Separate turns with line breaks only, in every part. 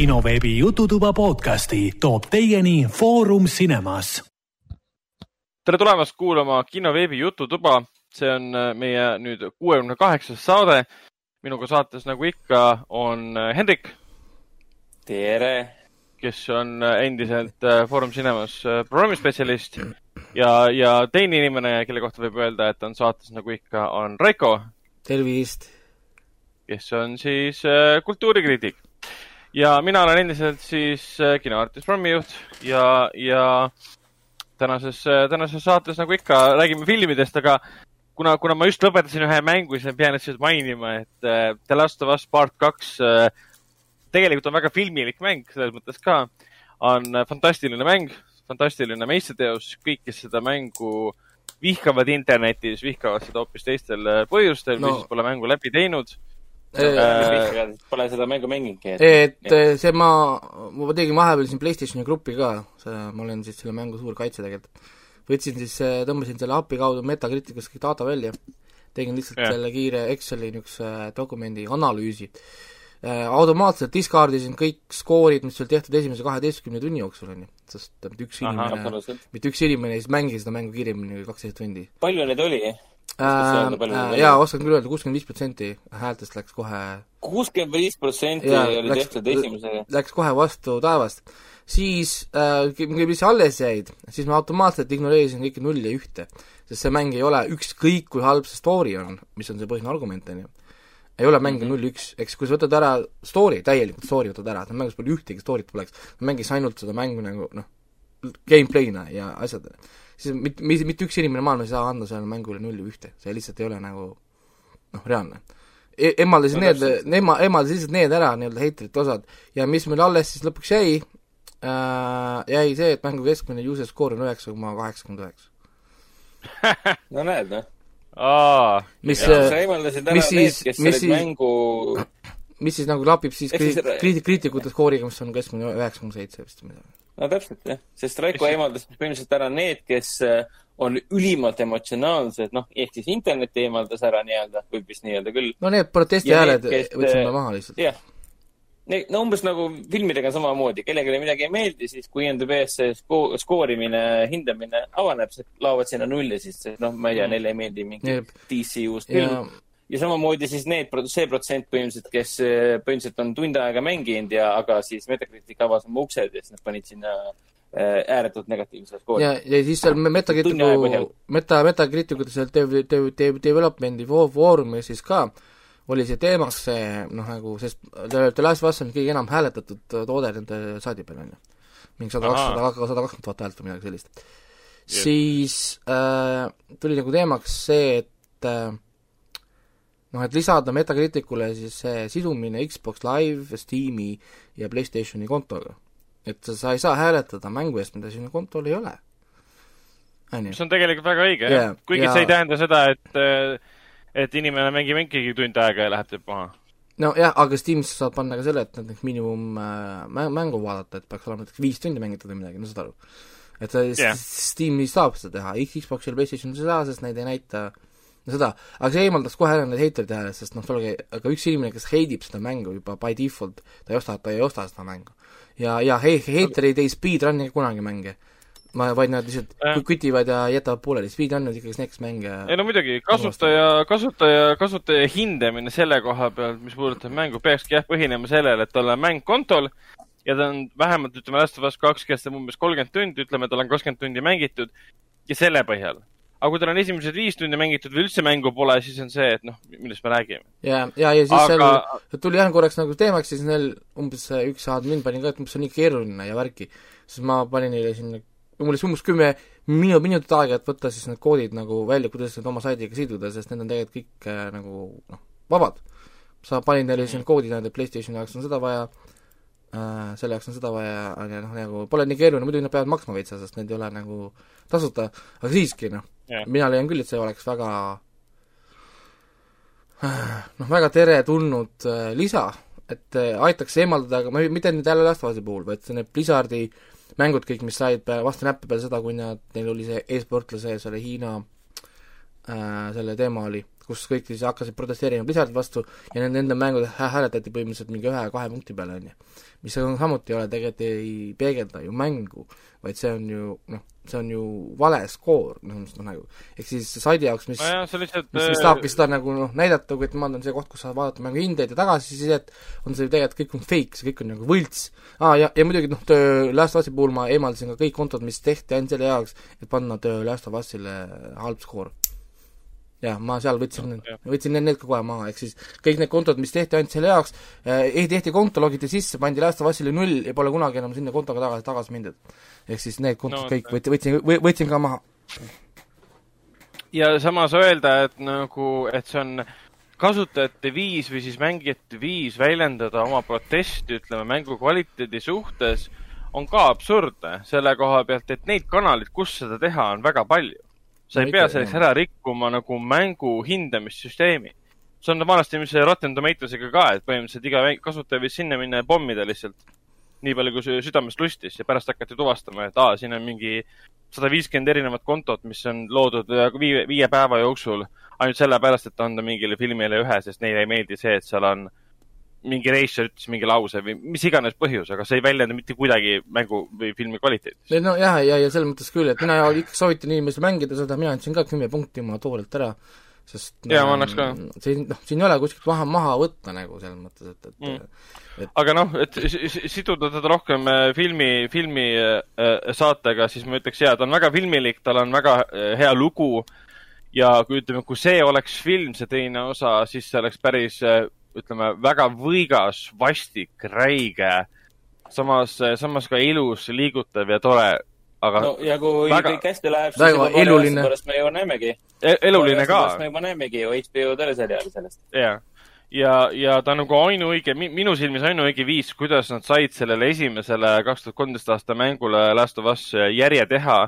kinoveebi Jututuba podcasti toob teieni Foorum Cinemas.
tere tulemast kuulama kinoveebi Jututuba. see on äh, meie nüüd kuuekümne kaheksas saade. minuga saates, nagu ikka, on äh, Hendrik.
tere!
kes on äh, endiselt Foorum Cinemas programmispetsialist ja, ja teine inimene, kelle kohta võib öelda, et on saates, nagu ikka, on Raiko.
tervist!
kes on siis kultuurikriitik. Ja mina olen endiselt siis äh, kinoartist Programmi juht ja, ja tänases äh,, tänases saates, nagu ikka, räägime filmidest, aga kuna, kuna ma just lõpetasin ühe mängu, siis ma pean lihtsalt mainima, et äh, The Last of Us Part kaks äh, tegelikult on väga filmilik mäng, selles mõttes ka. on äh, fantastiline mäng, fantastiline meistriteos, kõik, kes seda mängu vihkavad internetis, vihkavad seda hoopis teistel põhjustel no. siis pole mängu läbi teinud
Pole seda mängu mänginudki.
et, et see ma, ma tegin vahepeal siin PlayStationi gruppi ka, see, ma olen siis selle mängu suur kaitse tegelikult. võtsin siis, tõmbasin selle API kaudu Metacriticust kõik data välja, tegin lihtsalt ja. selle kiire Exceli niisuguse dokumendi analüüsi. Äh, automaatselt discardisin kõik skoorid, mis oli tehtud esimese kaheteistkümne tunni jooksul, on ju, sest mitte üks inimene, mitte üks inimene ei mängi seda mängu kiiremini kui kaksteist tundi.
palju neid oli?
Äh, jaa, oskan küll öelda, kuuskümmend viis protsenti häältest läks kohe
kuuskümmend viis protsenti oli läks, tehtud esimesega?
Läks kohe vastu taevast. siis äh,, mis alles jäid, siis ma automaatselt ignoreerisin kõiki nulle ja ühte. sest see mäng ei ole ükskõik, kui halb see story on, mis on see põhiline argument, on ju, ei ole mäng mhm. null-üks, eks kui sa võtad ära story, täielikult story võtad ära, mängus pole ühtegi story't poleks, mängis ainult seda mängu nagu noh, gameplay'na ja asjadena siis mitte, mitte, mitte üks inimene maailmas ei saa anda sellele mängule nulli või ühte, see lihtsalt ei ole nagu noh, reaalne e. emaldasin no, need, ema, emaldasin lihtsalt need ära, nii-öelda heitrite osad, ja mis meil alles siis lõpuks jäi äh,, jäi see, et mängu keskmine user score on üheksa koma kaheksakümmend üheksa.
no näed, noh.
mis, mis siis, mis siis mängu mis siis nagu klapib siis kriiti-, kriitikute skooriga, mis on keskmine üheksa koma seitse vist või midagi
no täpselt jah, sest Raiko eemaldas põhimõtteliselt ära need, kes äh, on ülimalt emotsionaalsed, noh, ehk siis internet eemaldas ära nii-öelda, võib vist nii-öelda küll.
no need protestihääled võtsime äh, maha lihtsalt.
jah. no umbes nagu filmidega samamoodi, kellelegi midagi ei meeldi, siis kui IMDB-s see sko-, skoorimine, hindamine avaneb, siis laovad sinna nulli, siis noh, ma ei tea mm., neile ei meeldi mingi DC uus film ja samamoodi siis need, see protsent põhimõtteliselt, kes eh, põhimõtteliselt on tund aega mänginud ja, aga siis Metacritic avas oma uksed ja siis nad panid sinna äh, ääretult negatiivse skoori.
ja, ja siis seal Metacriticu, Meta, Metacriticute seal dev-, dev-, dev-, development'i foorumis siis ka oli see teemaks see noh, nagu, sest The Last of Us on kõige enam hääletatud toode nende saadi peal, on ju. mingi sada kakskümmend, sada kakskümmend tuhat häält või midagi sellist. siis äh, tuli nagu teemaks see, et äh, noh, et lisada Metacriticule siis see sidumine Xbox Live, Steam'i ja PlayStationi kontoga. et sa, sa ei saa hääletada mängu eest, mida sinu kontol ei ole.
mis on tegelikult väga õige yeah,, jah. kuigi ja... see ei tähenda seda, et et inimene mängib ikkagi tund aega ja läheb teeb maha.
nojah, aga Steamis saad panna ka selle, et näiteks miinimum äh, mängu vaadata, et peaks olema näiteks viis tundi mängitud või midagi, no saad aru. et yeah. Steamis saab seda teha, Xboxil, PlayStationil ei saa, sest neid ei näita äh, seda, aga see eemaldas kohe ära need heiterite hääled, sest noh, olge, aga üks inimene, kes heidib seda mängu juba by default, ta ei osta, ta ei osta seda mängu. ja, ja hei-, heiterid ei speedrun'i kunagi mänge. ma, vaid nad lihtsalt äh. kütivad ja jätavad pooleli, speedrun on ikkagi kes mänge
ei no muidugi, kasutaja, kasutaja, kasutaja hindamine selle koha pealt, mis puudutab mängu, peakski jah, põhinema sellele, et tal on mäng kontol ja ta on vähemalt, ütleme, Last of Us kaks kestab umbes kolmkümmend tundi, ütleme, tal on kakskümmend tundi mängitud ja selle põhjal aga kui tal on esimesed viis tundi mängitud või üldse mängu pole, siis on see, et noh, millest me räägime.
ja, ja, ja siis aga... seal tuli jah korraks nagu teemaks, siis neil umbes üks admin pani ka, et umbes see on nii keeruline ja värki. siis ma panin neile sinna, mul läks umbes kümme minu, minutit aega, et võtta siis need koodid nagu välja, kuidas need oma saidiga siduda, sest need on tegelikult kõik äh, nagu noh, vabad. sa panid neile sinna koodid, nende PlayStationi jaoks on seda vaja äh,, selle jaoks on seda vaja, on ju, noh nagu pole nii keeruline, muidugi nad peavad maksma veitsa, sest need ei ole nagu tasuta, aga siiski noh mina leian küll, et see oleks väga noh, väga teretulnud äh, lisa, et äh, aitaks eemaldada, aga ma ei, mitte nüüd jälle Last of Us'i puhul, vaid need Blizzardi mängud kõik, mis said vastu näppe peale seda, kui nad, neil oli see e-sportlase selle Hiina äh, selle teema oli, kus kõik siis hakkasid protesteerima Blizzardi vastu ja nende enda mängud hääletati põhimõtteliselt mingi ühe-kahe punkti peale, on ju. mis on samuti ei ole, tegelikult ei peegelda ju mängu, vaid see on ju noh, see on ju vale skoor, noh, mis noh nagu, ehk siis saidi jaoks, mis
see lihtsalt
mis, mis tahabki seda nagu noh, näidata, kui et ma olen see koht, kus saad vaadata mängu hindeid ja tagasisidet, on see ju tegelikult kõik on fake, see kõik on nagu võlts. aa, ja, ja muidugi noh, Last of Us'i puhul ma eemaldasin ka kõik kontod, mis tehti ainult selle jaoks, et panna Last of Us'ile halb skoor jah, ma seal võtsin võtsin need, need ka kohe maha, ehk siis kõik need kontod, mis tehti ainult selle jaoks eh,, ei tehti konto, logiti sisse, pandi Last of Us'ile null ja pole kunagi enam sinna kontoga tagasi, tagasi mindud. ehk siis need kontod no, kõik võtsin, võtsin, võtsin ka maha.
ja samas öelda, et nagu, et see on kasutajate viis või siis mängijate viis väljendada oma protesti, ütleme, mängu kvaliteedi suhtes, on ka absurdne selle koha pealt, et neid kanaleid, kus seda teha, on väga palju sa ei pea selleks ära rikkuma nagu mängu hindamissüsteemi. see on vanasti, mis Rotten Tomatoes'iga ka, et põhimõtteliselt iga kasutaja võis sinna minna ja pommida lihtsalt nii palju, kui südamest lustis ja pärast hakati tuvastama, et aa, siin on mingi sada viiskümmend erinevat kontot, mis on loodud viie, viie päeva jooksul ainult sellepärast, et anda mingile filmile ühe, sest neile ei meeldi see, et seal on mingi reisijal ütles mingi lause või mis iganes põhjus, aga see ei väljenda mitte kuidagi mängu või filmi kvaliteeti.
no jah, ja, ja selles mõttes küll, et mina ikka soovitan inimestel mängida seda, mina andsin ka kümme punkti oma toolilt ära, sest
jaa, ma annaks ka.
siin, noh, siin ei ole kuskilt maha, maha võtta nagu selles mõttes, et, et mm.
et aga noh, et siduda teda rohkem äh, filmi, filmi äh, saatega, siis ma ütleks jaa, ta on väga filmilik, tal on väga äh, hea lugu ja kui ütleme, kui see oleks film, see teine osa, siis see oleks päris ütleme, väga võigas, vastik, räige, samas, samas ka ilus, liigutav ja tore, aga
no ja kui väga... kõik hästi läheb,
siis juba aasta
pärast me juba näemegi
e. eluline ka.
me juba näemegi ju HBO teleseriaali sellest.
jah, ja, ja ta on nagu ainuõige, minu silmis ainuõige viis, kuidas nad said sellele esimesele kaks tuhat kolmteist aasta mängule Last of Us järje teha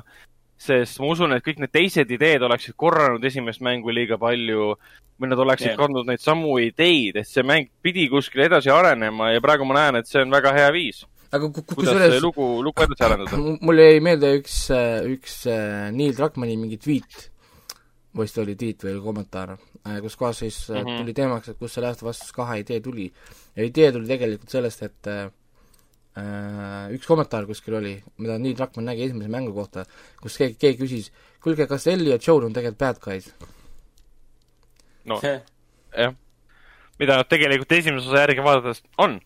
sest ma usun, et kõik need teised ideed oleksid korranud esimest mängu liiga palju või nad oleksid yeah. kandnud neid samu ideid, et see mäng pidi kuskile edasi arenema ja praegu ma näen, et see on väga hea viis.
aga
kusjuures lugu, lugu edasi arendada.
mul jäi meelde üks, üks äh, Neil Druckmanni mingi tweet, vist oli tweet või kommentaar, äh, kus kohas siis mm -hmm. tuli teemaks, et kust see Last of Us kahe idee tuli. ja idee tuli tegelikult sellest, et äh, üks kommentaar kuskil oli, mida Neil Druckmann nägi esimese mängu kohta, kus keegi, keegi küsis, kuulge, kas Ellie ja Joel on tegelikult bad guys?
no jah, mida nad tegelikult esimese osa järgi vaadates on.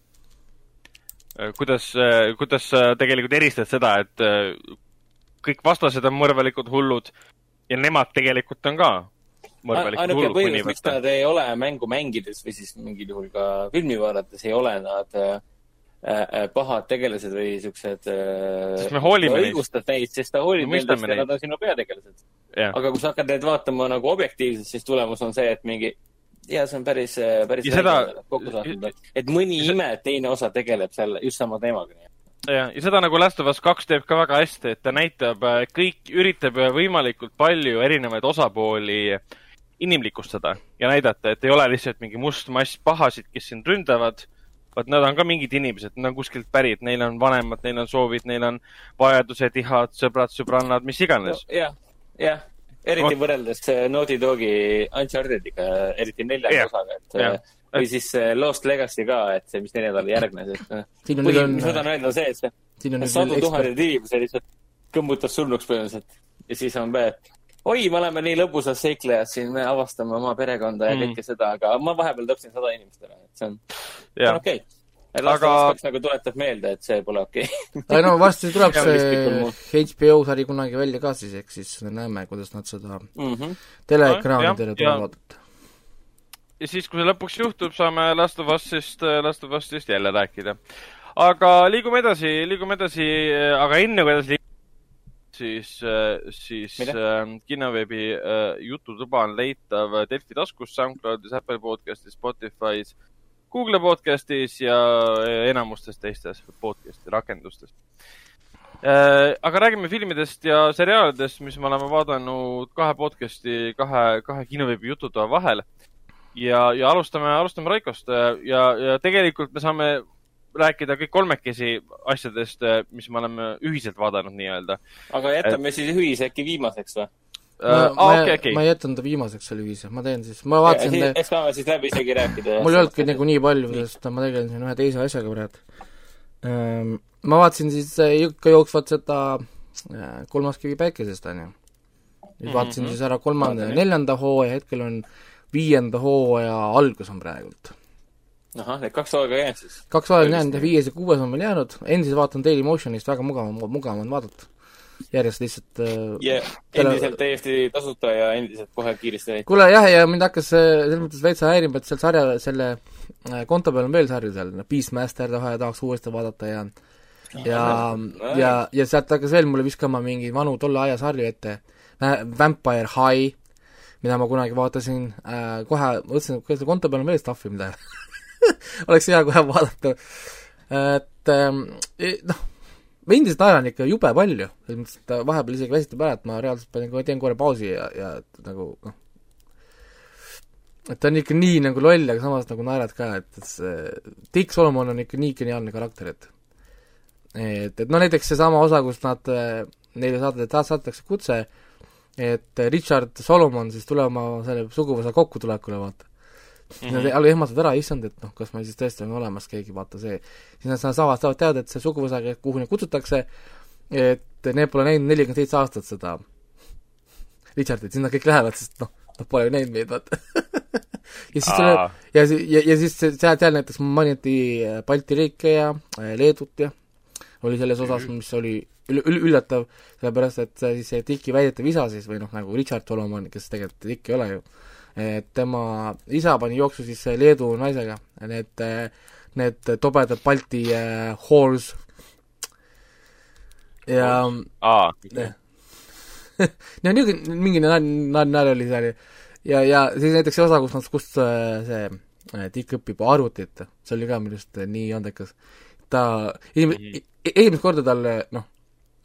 Äh, kuidas, äh, kuidas sa tegelikult eristad seda, et äh, kõik vastased on mõrvalikud hullud ja nemad tegelikult on ka
ainuke põhjus, miks nad ei ole mängu mängides või siis mingil juhul ka filmi vaadates ei ole nad äh, pahad tegelased või siuksed
sest me hoolime
neist. õigustad neid, sest ta hoolib nendest ja nad on sinu peategelased aga kui sa hakkad neid vaatama nagu objektiivselt, siis tulemus on see, et mingi ja see on päris, päris
seda...
kokku saanud, et mõni see... ime, teine osa tegeleb selle, just sama teemaga.
ja, ja seda nagu Last of Us kaks teeb ka väga hästi, et ta näitab äh, kõik, üritab võimalikult palju erinevaid osapooli inimlikustada ja näidata, et ei ole lihtsalt mingi must mass pahasid, kes sind ründavad, vaid nad on ka mingid inimesed, nad on kuskilt pärit, neil on vanemad, neil on soovid, neil on vajadused, ihad, sõbrad, sõbrannad, mis iganes
no,. jah jah, eriti no. võrreldes äh, Naughty Dogi Unchartediga, eriti neljanda yeah. osaga, et yeah. Äh, või siis äh, Lost Legacy ka, et see, mis neljandale järgnes, et mis ma tahan öelda, on see, et see sadu tuhandeid inimesi lihtsalt kõmmutas surnuks põhimõtteliselt. ja siis on veel, oi, me oleme nii lõbusad seiklejad siin, me avastame oma perekonda ja mm. kõike seda, aga ma vahepeal tõpsin sada inimest ära, et see on, see on okei okay aga nagu tuletab meelde, et see pole okei okay.
no varsti tuleb see HBO sari kunagi välja ka siis, eks siis näeme, kuidas nad seda mm -hmm. teleekraanidele tulevad vaadata.
ja siis, kui see lõpuks juhtub, saame Last of Us'ist, Last of Us'ist jälle rääkida. aga liigume edasi, liigume edasi, aga enne kui edasi liigume, siis, siis äh, kinoveebi äh, Jututuba on leitav Delfi taskus, SoundCloudis, Apple podcastis, Spotify's Google podcastis ja enamustes teistes podcast'i rakendustes. Äh, aga räägime filmidest ja seriaalidest, mis me oleme vaadanud kahe podcast'i, kahe, kahe kinoveebi jututoa vahel. ja, ja alustame, alustame Raikost ja, ja tegelikult me saame rääkida kõik kolmekesi asjadest, mis me oleme ühiselt vaadanud nii-öelda.
aga jätame et... siis ühise äkki viimaseks või?
aa, okei, okei.
ma jätan ta viimaseks, see lühis, ma teen siis, ma vaatasin
Ja, siis, eks saame siis läbi isegi rääkida.
mul ei olnudki nagu nii palju, sest ma tegelen siin ühe teise asjaga praegu. Ma vaatasin siis ikka jooksvat seda äh, kolmas kivi päikesest, on ju. nüüd vaatasin mm -hmm. siis ära kolmanda ja neljanda hooaja, hetkel on viienda hooaja algus on praegult.
Ahah, need kaks hooaega jäänud siis?
kaks hooaega on jäänud ja viies ja kuues on veel jäänud, endiselt vaatan Dailymotionist, väga mugav, mugav on vaadata. Järjest lihtsalt
ja endiselt täiesti tasuta ja endiselt kohe kiiresti
kuule jah, ja mind hakkas selles mõttes veitsa häirima, et seal sarja, selle konto peal on veel sarju seal, Beastmaster taha tahaks uuesti vaadata ja ja, ja, ja sealt hakkas veel mulle viskama mingeid vanu tolle aja sarju ette, Vampire High, mida ma kunagi vaatasin äh,, kohe mõtlesin, et selle konto peal on veel stuff'i, mida oleks hea kohe vaadata. et ähm, noh, ma endiselt naeran ikka jube palju, selles mõttes, et vahepeal isegi väsitab ära, et ma reaalselt panin kohe, teen korra pausi ja, ja nagu noh, et ta on ikka nii nagu loll, aga samas nagu naerad ka, et, et see Dick Solomon on ikka nii geniaalne karakter, et. Et, et no näiteks seesama osa, kus nad, neile saadeti, saadetakse kutse, et Richard Solomon siis tuleb oma selle suguvõsa kokkutulekule, vaata -hmm. Nad algul ehmatavad ära, issand, et noh, kas meil siis tõesti on olemas keegi, vaata see. siis nad saavad, saavad teada, et see suguvõsa, kuhu neid kutsutakse, et need pole näinud nelikümmend seitse aastat seda Richardit, siis nad kõik lähevad, sest noh, nad pole ju näinud meid, vaata. Ja siis tuleb, ja, ja, ja siis seal, seal näiteks mainiti Balti riike ja Leedut ja oli selles osas, mis oli ül-, ül-, üllatav, sellepärast et siis see Dicki väidetav isa siis, või noh, nagu Richard Solomon, kes tegelikult Dick ei ole ju, et tema isa pani jooksu siis Leedu naisega, need, need tobedad Balti äh, whores. Ja
aa, okei.
no niisugune, mingi nalja oli seal. Ja, ja siis näiteks see osa, kus nad, kus see Dick õpib arvutit, see oli ka minu arust nii andekas. ta, esimene, esimest korda talle noh,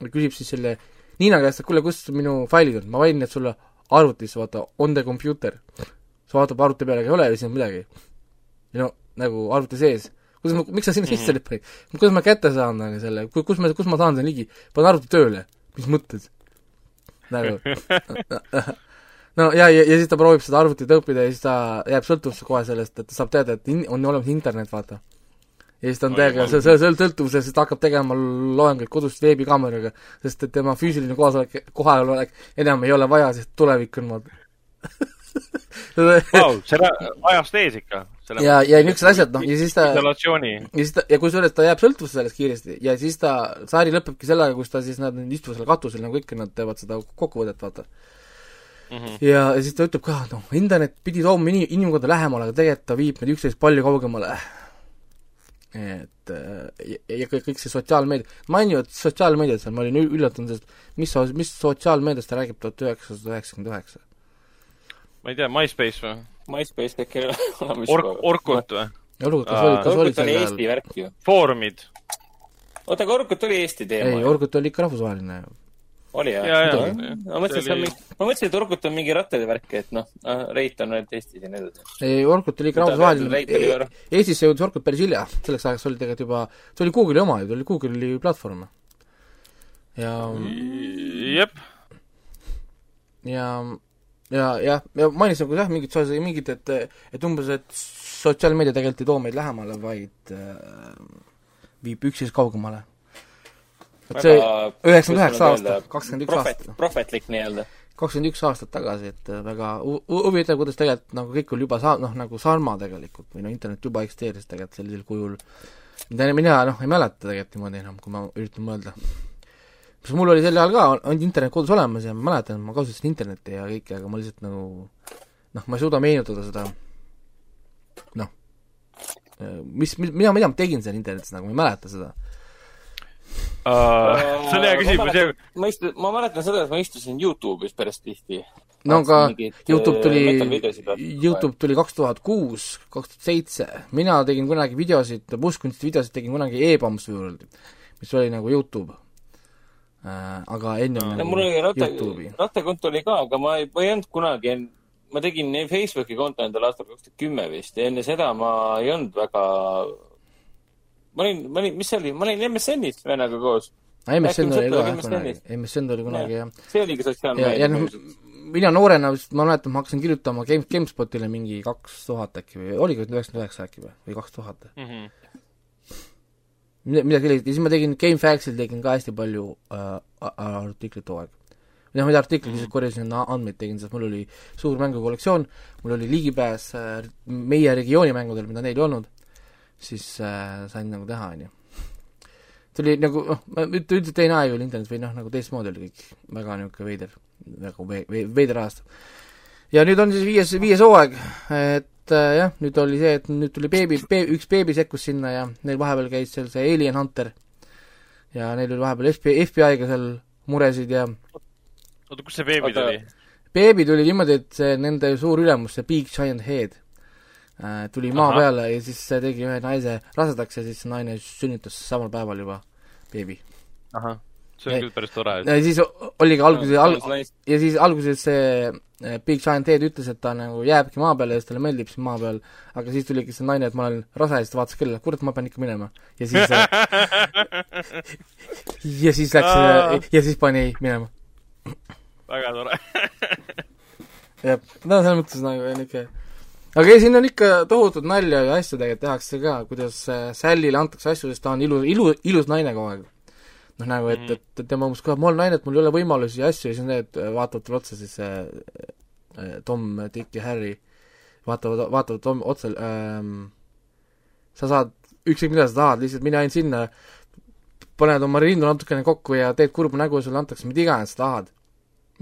küsib siis selle Niina käest, et kuule, kus minu failid on, ma panin need sulle arvutisse, vaata, on the computer. sa vaatad arvuti peale, ei ole ju siin midagi. ja no nagu arvuti sees. kuidas ma, miks sa sinna sisse nüüd panid? kuidas ma kätte saan nagu selle, kus ma, kus ma saan selle ligi? panen arvuti tööle. mis mõtted? nagu no ja, ja, ja siis ta proovib seda arvutit õppida ja siis ta jääb sõltuvusse kohe sellest, et ta saab teada, et in, on olemas internet, vaata ja siis ta on täiega see, see, see sõltuvuses, siis ta hakkab tegema loenguid kodust veebikaameraga, sest et tema füüsiline kohasolek, kohalolek enam ei ole vaja, sest tulevik on vaata
wow, selle ajast ees ikka.
ja, ja niisugused asjad, noh, ja siis ta
isolatsiooni.
ja siis ta, ja kusjuures ta jääb sõltuvusse sellest kiiresti ja siis ta, sari lõpebki sellega, kus ta siis, nad istuvad seal katusel, nagu ikka nad teevad seda kokkuvõtet, vaata mm. -hmm. ja, ja siis ta ütleb ka, noh, internet pidi tooma inim-, inimkonda lähemale, aga tegelikult ta viib meid üksteist palju kaugemale et ja, ja kõik, kõik see sotsiaalmeedia, mainivad sotsiaalmeediat seal, ma olin üllatunud, sest mis, mis sotsiaalmeediast ta räägib tuhat üheksasada üheksakümmend üheksa?
ma ei tea, MySpace või?
MySpace äkki ei ole
Ork-, Orkut või?
Orkut, kas oli, kas oli
oli Eesti värk ju.
Foorumid.
oota, aga Orkut oli Eesti teema?
ei, Orkut oli ikka rahvusvaheline ju
oli jah?
ja, ja,
ma mõtlesin, et see on mingi, ma mõtlesin, et Orkut on mingi rattade värk, et noh, Reit on ainult Eestis ja nii edasi.
ei, Orkut oli ikka rahvusvaheline, Eestisse jõudis Orkut päris hilja, selleks ajaks oli tegelikult juba, see oli Google'i oma ju, ta oli Google'i platvorm. ja
jep.
ja, ja, jah, ja mainisin nagu jah, mingit, mingit, et, et umbes, et sotsiaalmeedia tegelikult ei too meid lähemale, vaid äh, viib üksteist kaugemale et see üheksakümmend üheksa aastat, kakskümmend üks aastat.
prohvetlik nii-öelda.
kakskümmend üks aastat tagasi, et äh, väga huvitav, kuidas tegelikult nagu kõik oli juba sa-, noh, nagu sarma tegelikult või noh, internet juba eksisteeris tegelikult sellisel kujul, mida mina noh, ei mäleta tegelikult niimoodi enam, kui ma üritan mõelda. sest mul oli sel ajal ka, on internet kodus olemas ja ma mäletan, ma kasutasin internetti ja kõike, aga ma lihtsalt nagu noh, ma ei suuda meenutada seda noh, mis, mida, mida ma tegin seal internetis, nagu ma ei mäleta seda
see on hea küsimus, jah.
ma istu-, ma mäletan seda, et ma istusin Youtube'is päris tihti.
no aga Youtube tuli, Youtube tuli kaks tuhat kuus, kaks tuhat seitse, mina tegin kunagi videosid, mustkunsti videosid tegin kunagi e-Bombs World, mis oli nagu Youtube äh,. aga enne no,
nagu mul oli ratta, rattakonto oli ka, aga ma ei, ma ei olnud kunagi, ma tegin Facebooki konto endale aastal kaks tuhat kümme vist ja enne seda ma ei olnud väga ma olin, ma olin, mis see oli, ma olin MSN-is vennaga koos.
MSN oli ka jah kunagi, MSN oli kunagi jah.
see oligi sotsiaalmeedia.
noh, mina noorena vist, ma mäletan, ma hakkasin kirjutama Game, GameSpotile mingi kaks tuhat äkki või oligi üheksakümmend üheksa äkki või, või kaks tuhat
mm. -hmm.
midagi sellist ja siis ma tegin GameFAQsil tegin ka hästi palju äh, artiklit too aeg. noh, mitte artiklit mm, -hmm. lihtsalt korjasin andmeid, tegin, sest mul oli suur mängukollektsioon, mul oli ligipääs äh, meie regiooni mängudele, mida neil ei olnud, siis äh, sain nagu teha, on ju tuli nagu noh, üldiselt teine aeg oli internet või noh, nagu teistmoodi oli kõik, väga niisugune veider, nagu ve-, ve-, veider aasta. ja nüüd on siis viies, viies hooaeg, et äh, jah, nüüd oli see, et nüüd tuli beebi, beebi, üks beebi sekkus sinna ja neil vahepeal käis seal see Alien Hunter ja neil oli vahepeal FBI, FBI-ga seal muresid ja
oota, kust see beebi tuli?
beebi tuli niimoodi, et see nende suur ülemus, see Big Giant Head Äh, tuli maa Aha. peale ja siis tegi ühe naise rasedaks ja siis naine sünnitas samal päeval juba beebi.
ahah, see on küll päris tore.
ja siis oligi alguses al-, ja siis alguses see äh, Big Giant Head ütles, et ta nagu jääbki maa peale ja siis talle meeldib siin maa peal, aga siis tuligi see naine, et ma olen rase ja siis ta vaatas kella, kurat, ma pean ikka minema. ja siis ja siis läks ja siis pani minema.
väga tore
jah, no selles mõttes nagu niisugune aga ei, siin on ikka tohutut nalja ja asju tegelikult tehakse ka, kuidas äh, Sallile antakse asju, sest ta on ilu, ilu, ilus naine kogu aeg. noh, nagu et, mhm. et, tema umbes kohe, ma olen naine, et mul ei ole võimalusi ja asju ja siis need vaatavad talle otsa siis äh, äh, Tom, Dick ja Harry vaatavad, vaatavad Tom otse ähm,, sa saad ükskõik mida sa tahad, lihtsalt mine ainult sinna, paned oma rindu natukene kokku ja teed kurba nägu ja sulle antakse mida iganes sa tahad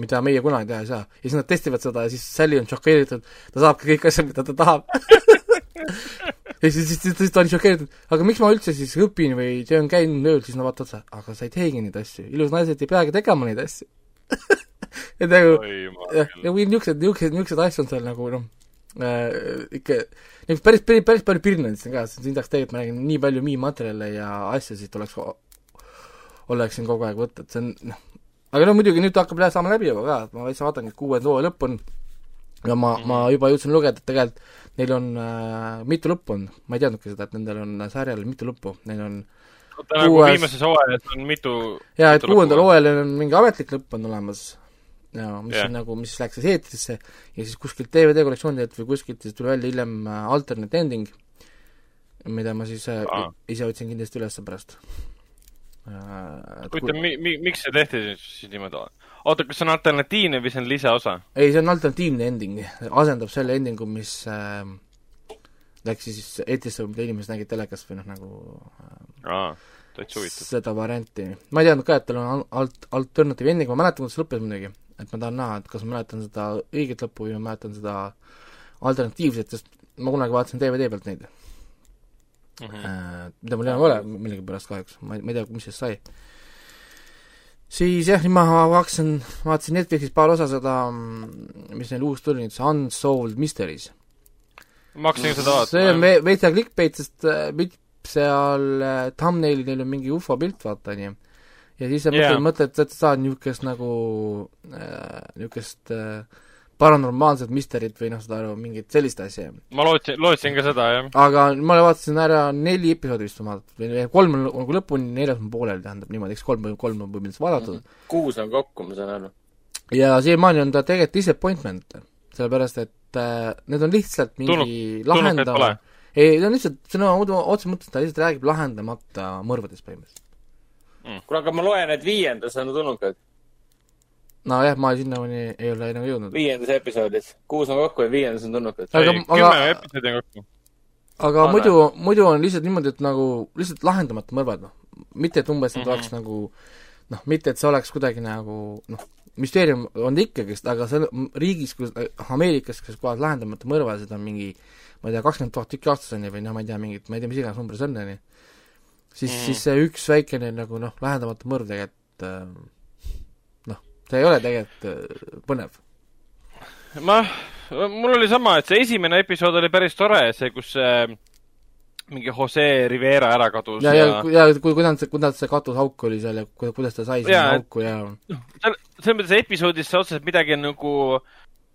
mida meie kunagi teha ei saa. ja siis nad testivad seda ja siis Sally on šokeeritud, ta saab ka kõik asjad, mida ta tahab. Ja siis, siis, siis ta on šokeeritud, aga miks ma üldse siis õpin või töön käin ööl, siis no vaata otsa, aga sa ei teegi neid asju, ilus naised ei peagi tegema neid asju. Et nagu jah, ja või niisugused, niisugused, niisugused asjad on seal nagu noh äh,, ikka nagu päris, päris, päris palju pirnendist on ka, siin tahaks tegelikult, ma räägin, nii palju miimaterjale ja asju siit oleks, oleks siin kogu aeg võtta, et see on noh, aga no muidugi nüüd hakkab jah saama läbi juba ka, et ma täitsa vaatangi, et kuuenda hooaja lõpp on. Ja ma mm, -hmm. ma juba jõudsin lugeda, et tegelikult neil on äh, mitu lõppu on, ma ei teadnudki seda, et nendel on sarjal mitu lõppu, neil on
oota, nagu viimases hooajas on mitu
jaa, et kuuendal hooajal on mingi ametlik lõpp on olemas, jaa, mis yeah. on nagu, mis läks siis eetrisse. Ja siis kuskilt DVD kollektsioonidelt või kuskilt siis tuli välja hiljem äh, alternate ending, mida ma siis ah. ise otsin kindlasti üles pärast
Äh, huvitav kui..., mi-, mi-, miks see tehti siis niimoodi? oota, kas see on alternatiivne või see on lisaosa?
ei, see on alternatiivne ending, asendab selle endingu, mis äh, läks siis eetrisse, mida inimesed nägid telekast või noh, nagu
äh, aa, täitsa huvitav.
seda varianti. ma ei teadnud ka, et tal on alt-, alternatiiv ending, ma mäletan, kuidas lõppes muidugi. et ma tahan näha, et kas ma mäletan seda õiget lõppu või ma mäletan seda alternatiivset, sest ma kunagi vaatasin DVD pealt neid mm, -hmm. mida mul enam ei ole millegipärast kahjuks, ma ei, ma ei tea, mis sellest sai. siis jah, nüüd ma hakkasin, vaatasin Netflixis paar osa seda, mis neil uus tuli nüüd, see Unsolved Mysteries.
ma hakkasin seda vaatama.
see on ve-, veits clickbait, sest äh, seal äh, thumbnailil neil on mingi ufo pilt, vaata, onju. ja siis sa yeah. mõtled, mõtled, et sa saad niisugust nagu äh,, niisugust äh, paranormaalset misterit või noh, saad aru, mingit sellist asja.
ma lootsin, lootsin ka seda, jah.
aga ma vaatasin ära neli episoodi vist ma vaatasin, või kolm on nagu lõpuni, neljas on pooleli, tähendab niimoodi, eks kolm, kolm on põhimõtteliselt vaadatud mm.
-hmm. kuus on kokku, ma saan aru.
ja siiamaani on ta tegelikult disappointment, sellepärast et äh, need on lihtsalt mingi Tulnud, lahendama ei, ta on lihtsalt, sõna otseses mõttes ta lihtsalt räägib lahendamata mõrvadest põhimõtteliselt
mm.. kuule, aga ma loen, et viiendas on tulnukad
nojah, ma sinnamaani ei ole nagu jõudnud.
viiendas episoodis, kuus on kokku ja viiendas on tulnukad.
aga, kümme episoodi on kokku.
aga Anna. muidu, muidu on lihtsalt niimoodi, et nagu lihtsalt lahendamata mõrvad, noh. mitte, et umbes nad mm -hmm. oleks nagu noh, mitte, et see oleks kuidagi nagu noh, müsteerium on ikkagist, aga see riigis, kus, Ameerikas, kus kohas lahendamata mõrvasid on mingi ma ei tea, kakskümmend tuhat tükki aastas on ju, või noh, ma ei tea, mingit, ma ei tea, mis iganes number see on, on ju, siis mm., siis see üks väikene nagu noh, lahendamata mõrv tegelikult äh, see ei ole tegelikult äh, põnev.
ma, mul oli sama, et see esimene episood oli päris tore, see, kus äh, mingi Jose Rivera ära kadus
ja, ja, ja, ja kuidas see, kuidas see katusauk oli seal ja kuidas ta sai sinna auku ja
selles mõttes episoodis sa otseselt midagi nagu,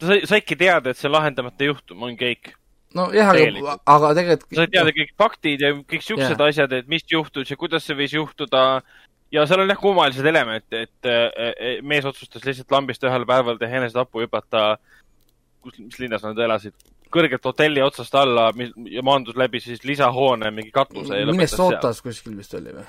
sa saidki teada, et see lahendamata juhtum on kõik.
Nojah, aga, aga tegelikult
sa said teada kõik faktid ja kõik siuksed asjad, et mis juhtus ja kuidas see võis juhtuda ja seal on jah kummalised elemente, et mees otsustas lihtsalt lambist ühel päeval teha enesetapu, hüpata, kus, mis linnas nad elasid, kõrgelt hotelli otsast alla ja maandus läbi siis lisahoone mingi katuse.
Minnesotas kuskil vist oli või?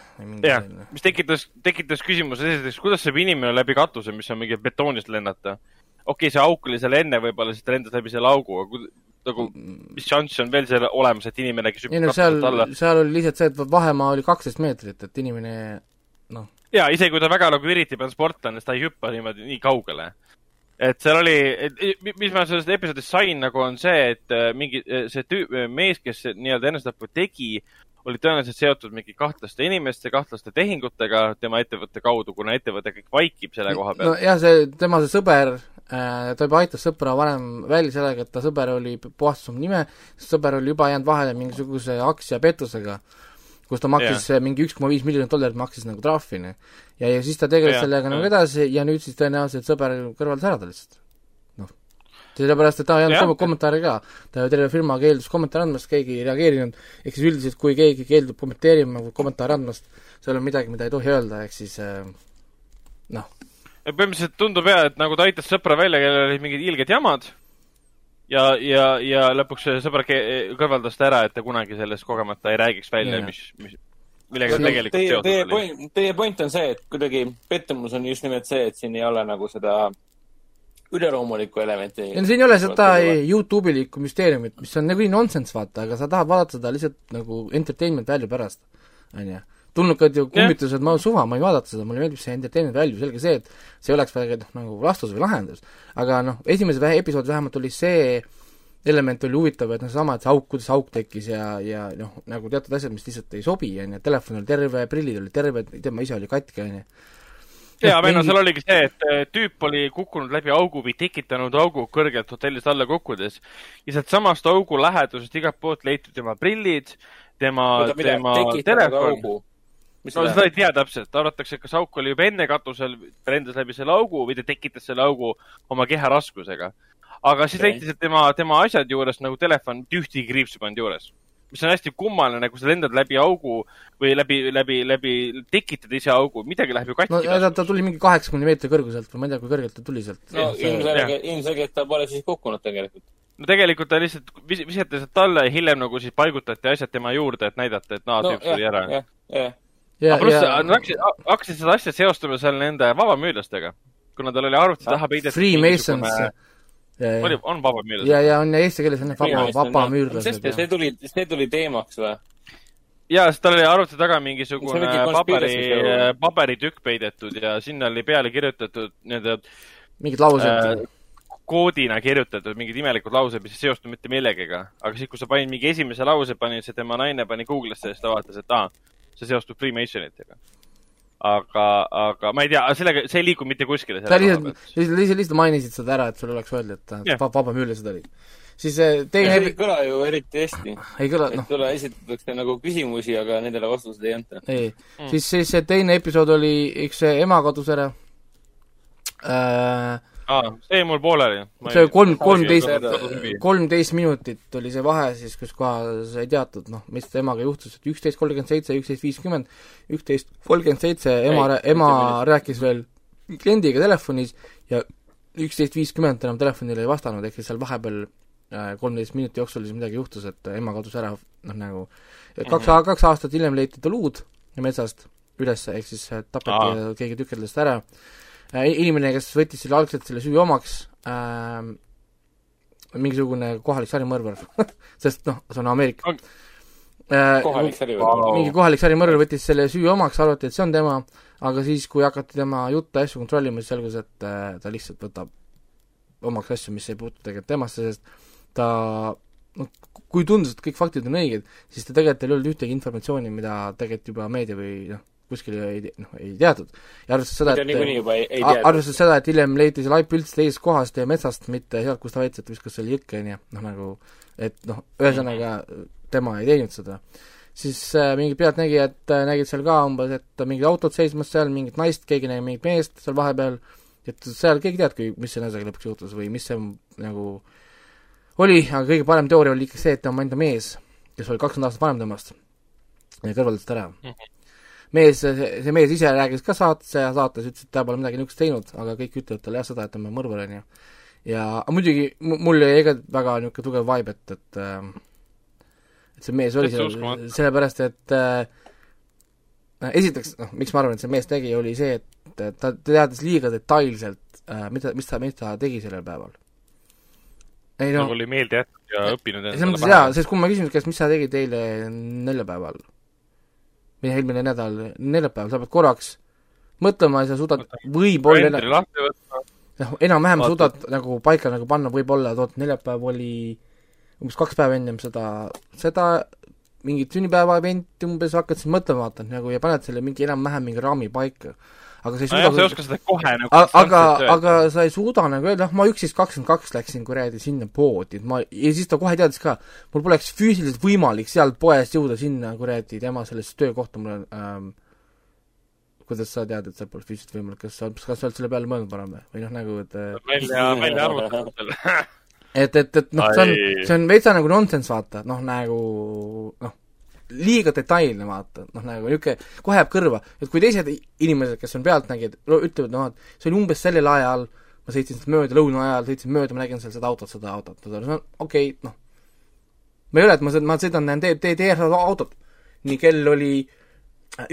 jah, mis tekitas, tekitas küsimuse esiteks, kuidas saab inimene läbi katuse, mis on mingi betoonist lennata. okei okay,, see auk oli seal enne võib-olla, siis ta lendas läbi selle augu, aga nagu, mis šanss on veel seal olemas, et inimene, kes
hüppab no, seal, alla? seal oli lihtsalt see, et vahemaa oli kaksteist meetrit, et inimene noh.
jaa, isegi kui ta väga nagu üritab, on sportlane, siis ta ei hüppa niimoodi nii kaugele et seal oli, mis ma sellest episoodist sain nagu on see, et äh, mingi äh, see tüü, äh, mees, kes nii-öelda enesetapu tegi, oli tõenäoliselt seotud mingi kahtlaste inimeste, kahtlaste tehingutega tema ettevõtte kaudu, kuna ettevõte kõik vaikib selle koha peal.
nojah, see, tema see sõber äh,, ta juba aitas sõpra varem välja sellega, et ta sõber oli, puhastas oma nime, sõber oli juba jäänud vahele mingisuguse aktsiapettusega kus ta maksis yeah. mingi üks koma viis miljonit dollarit maksis nagu trahvi, noh. ja, ja siis ta tegeles yeah, sellega nagu edasi ja nüüd siis tõenäoliselt sõber kõrvaldas ära ta lihtsalt. noh. sellepärast, et ta ei andnud yeah. kommentaare ka. ta terve firma keeldus kommentaare andmast, keegi ei reageerinud, ehk siis üldiselt, kui keegi keeldub kommenteerima või kommentaare andmast, seal on midagi, mida ei tohi öelda, ehk siis äh, noh.
põhimõtteliselt tundub jah, et nagu ta aitas sõpra välja, kellel olid mingid ilged jamad ja, ja, ja lõpuks sõber kõrvaldas ta ära, et ta kunagi sellest kogemata ei räägiks välja, mis, mis, millega ta tegelikult
teie, seotud teie oli. Point, teie point on see, et kuidagi pettumus on just nimelt see, et siin ei ole nagu seda üleloomulikku elementi.
ei no siin ei ole seda Youtube'ilikku müsteeriumit, mis on nagunii nonsense, vaata, aga sa tahad vaadata seda lihtsalt nagu entertainment value pärast, on ju tulnukad ju kummitused, ma suva, ma ei vaadata seda, mulle meeldib see entertainment value, selge see, et see oleks väga noh, nagu vastus või lahendus. aga noh, esimeses episoodis vähemalt oli see element oli huvitav, et noh, seesama, et see auk, kuidas auk tekkis ja, ja noh, nagu teatud asjad, mis lihtsalt ei sobi, on ju, telefon oli terve, prillid olid terved, tema ise oli katki, on ju.
Jaa, või noh, seal oligi see, et tüüp oli kukkunud läbi augu või tekitanud augu kõrgelt hotellist alla kukkudes. Ja sealtsamast augu lähedusest igalt poolt leiti tema prillid, tema, tema telefon no seda ei tea täpselt, arvatakse, et kas auk oli juba enne katusel, lendas läbi selle augu või ta tekitas selle augu oma keha raskusega. aga siis okay. leiti, et tema, tema asjad juures nagu telefon, mitte ühtegi kriipsu polnud juures. mis on hästi kummaline, kui sa lendad läbi augu või läbi, läbi, läbi, tekitad ise augu, midagi läheb ju katki.
no ta, ta tuli mingi kaheksakümne meetri kõrguselt või ma ei tea, kui kõrgelt ta tuli sealt.
no ilmselgelt, ilmselgelt ta pole siis kukkunud tegelikult
no tegelikult ta lihtsalt vis-, visati sealt alla ja hiljem nagu siis paigutati asjad tema juurde, et näidata, et naa no,, tüüp suri ära. jah, jah aga pluss nad hakkasid, hakkasid seda asja seostama seal nende vabamüürlastega, kuna tal oli arvuti taha peidetud
Freemasons
oli, on vabamüürlased?
ja, ja on ja eesti keeles on vaba, vabamüürlased.
see tuli, see tuli teemaks või?
jaa, sest tal oli arvuti taga mingisugune paberi, paberitükk peidetud ja sinna oli peale kirjutatud nii-öelda
mingid laused äh,
koodina kirjutatud mingid imelikud laused, mis ei seostu mitte millegagi. aga siis, kui sa panid mingi esimese lause, panid see tema naine pani Google'isse ja siis ta vaatas, et aa, see seostub Freemasonitega. aga, aga ma ei tea, sellega, see ei liigu mitte kuskile.
sa lihtsalt, lihtsalt, lihtsalt, mainisid seda ära, et sul oleks öeldud, et yeah. vaba müülised olid. siis eh, teine
see ei kõla ju eriti hästi.
ei kõla,
noh. tule esitatakse nagu küsimusi, aga nendele vastuseid ei anta.
ei mm., siis, siis see teine episood oli, üks ema kadus ära äh,
aa, see jäi mul pooleli.
see kolm, kolmteist, kolmteist minutit oli see vahe siis, kus kohas sai teatud, noh, mis temaga juhtus, et üksteist kolmkümmend seitse, üksteist viiskümmend, üksteist kolmkümmend seitse, ema, ema rääkis veel kliendiga telefonis ja üksteist viiskümmend enam telefonile ei vastanud, ehk siis seal vahepeal äh, kolmteist minuti jooksul siis midagi juhtus, et ema kadus ära, noh nagu kaks mm, -hmm. kaks aastat hiljem leiti ta luud metsast üles, ehk siis tapeti keegi tükeldas ta ära. Äh, inimene, kes võttis selle algselt selle süü omaks äh,, mingisugune kohalik sarimõrvar sest noh, see on Ameerika.
Äh, kohalik sarimõrvar.
Mingi kohalik sarimõrvar võttis selle süü omaks, arvati, et see on tema, aga siis, kui hakati tema jutte asju kontrollima, siis selgus, et äh, ta lihtsalt võtab omaks asju, mis ei puutu tegelikult temasse, sest ta noh, kui tundus, et kõik faktid on õiged, siis ta tegelikult ei olnud ühtegi informatsiooni, mida tegelikult juba meedia või noh, kuskil ei, noh, ei teatud. ja arvestades seda, et arvestades seda, et hiljem leiti see laip üldse teisest kohast ja metsast, mitte sealt, kus ta väitis, et viskas selle jõkke, on ju, noh nagu et noh, ühesõnaga tema ei teinud seda. siis äh, mingid pealtnägijad äh, nägid seal ka umbes, et mingid autod seismas seal, mingit naist, keegi nägi mingit meest seal vahepeal, et seal keegi teadki, mis selle asjaga lõpuks juhtus või mis see nagu oli, aga kõige parem teooria oli ikka see, et ta on enda mees, kes oli kakskümmend aastat vanem temast ja kõrvaldas ta ära mm. -hmm mees, see mees ise rääkis ka saates ja saates ütles, et ta pole midagi niisugust teinud, aga kõik ütlevad talle jah seda, et ta on mõrvar, on ju. ja muidugi mu- mul jäi ka väga niisugune tugev vibe, et, et äh, et see mees oli seal sellepärast et äh, esiteks, noh, miks ma arvan, et see mees tegi, oli see, et ta, teadis liiga detailselt äh,, mida, mis ta, mis ta tegi sellel päeval. ei no
nagu, oli meelde jätnud ja õppinud
selles mõttes jaa, sest kui ma küsin, kas mis sa tegid eile neljapäeval või eelmine nädal neljapäeval, sa pead korraks mõtlema ja sa suudad võib-olla noh, enam-vähem
Vaatad.
suudad nagu paika nagu panna võib-olla, et oot, neljapäev oli umbes kaks päeva ennem seda, seda mingit sünnipäeva event'i umbes hakkad siis mõtlema, vaata nagu ja paned selle mingi enam-vähem mingi raami paika. Aga sa ei
nojah, sa ei
suuda
oska seda kohe nagu
aga, aga sa ei suuda nagu öelda, noh, ma üksteist kakskümmend kaks läksin kuradi sinna poodi, et ma, ja siis ta kohe teadis ka, mul poleks füüsiliselt võimalik sealt poest jõuda sinna kuradi tema sellesse töökohta, mul on ähm, kuidas sa tead, et seal pole füüsiliselt võimalik, kas sa, kas sa oled selle peale mõelnud varem või, või noh, nagu et äh,
välja, välja arvutanud selle.
et, et, et noh, see on see on veitsa nagu nonsense, vaata, noh nagu noh, liiga detailne, vaata, noh nagu niisugune, kohe jääb kõrva, et kui teised inimesed, kes on pealtnägijad, ütlevad, noh, et see oli umbes sellel ajal, ma sõitsin sealt mööda, lõuna ajal sõitsin mööda, ma nägin seal seda autot, seda autot, no okei okay,, noh. ma ei ole, et ma ma sõidan, näen tee, tee, tee seda autot. nii, kell oli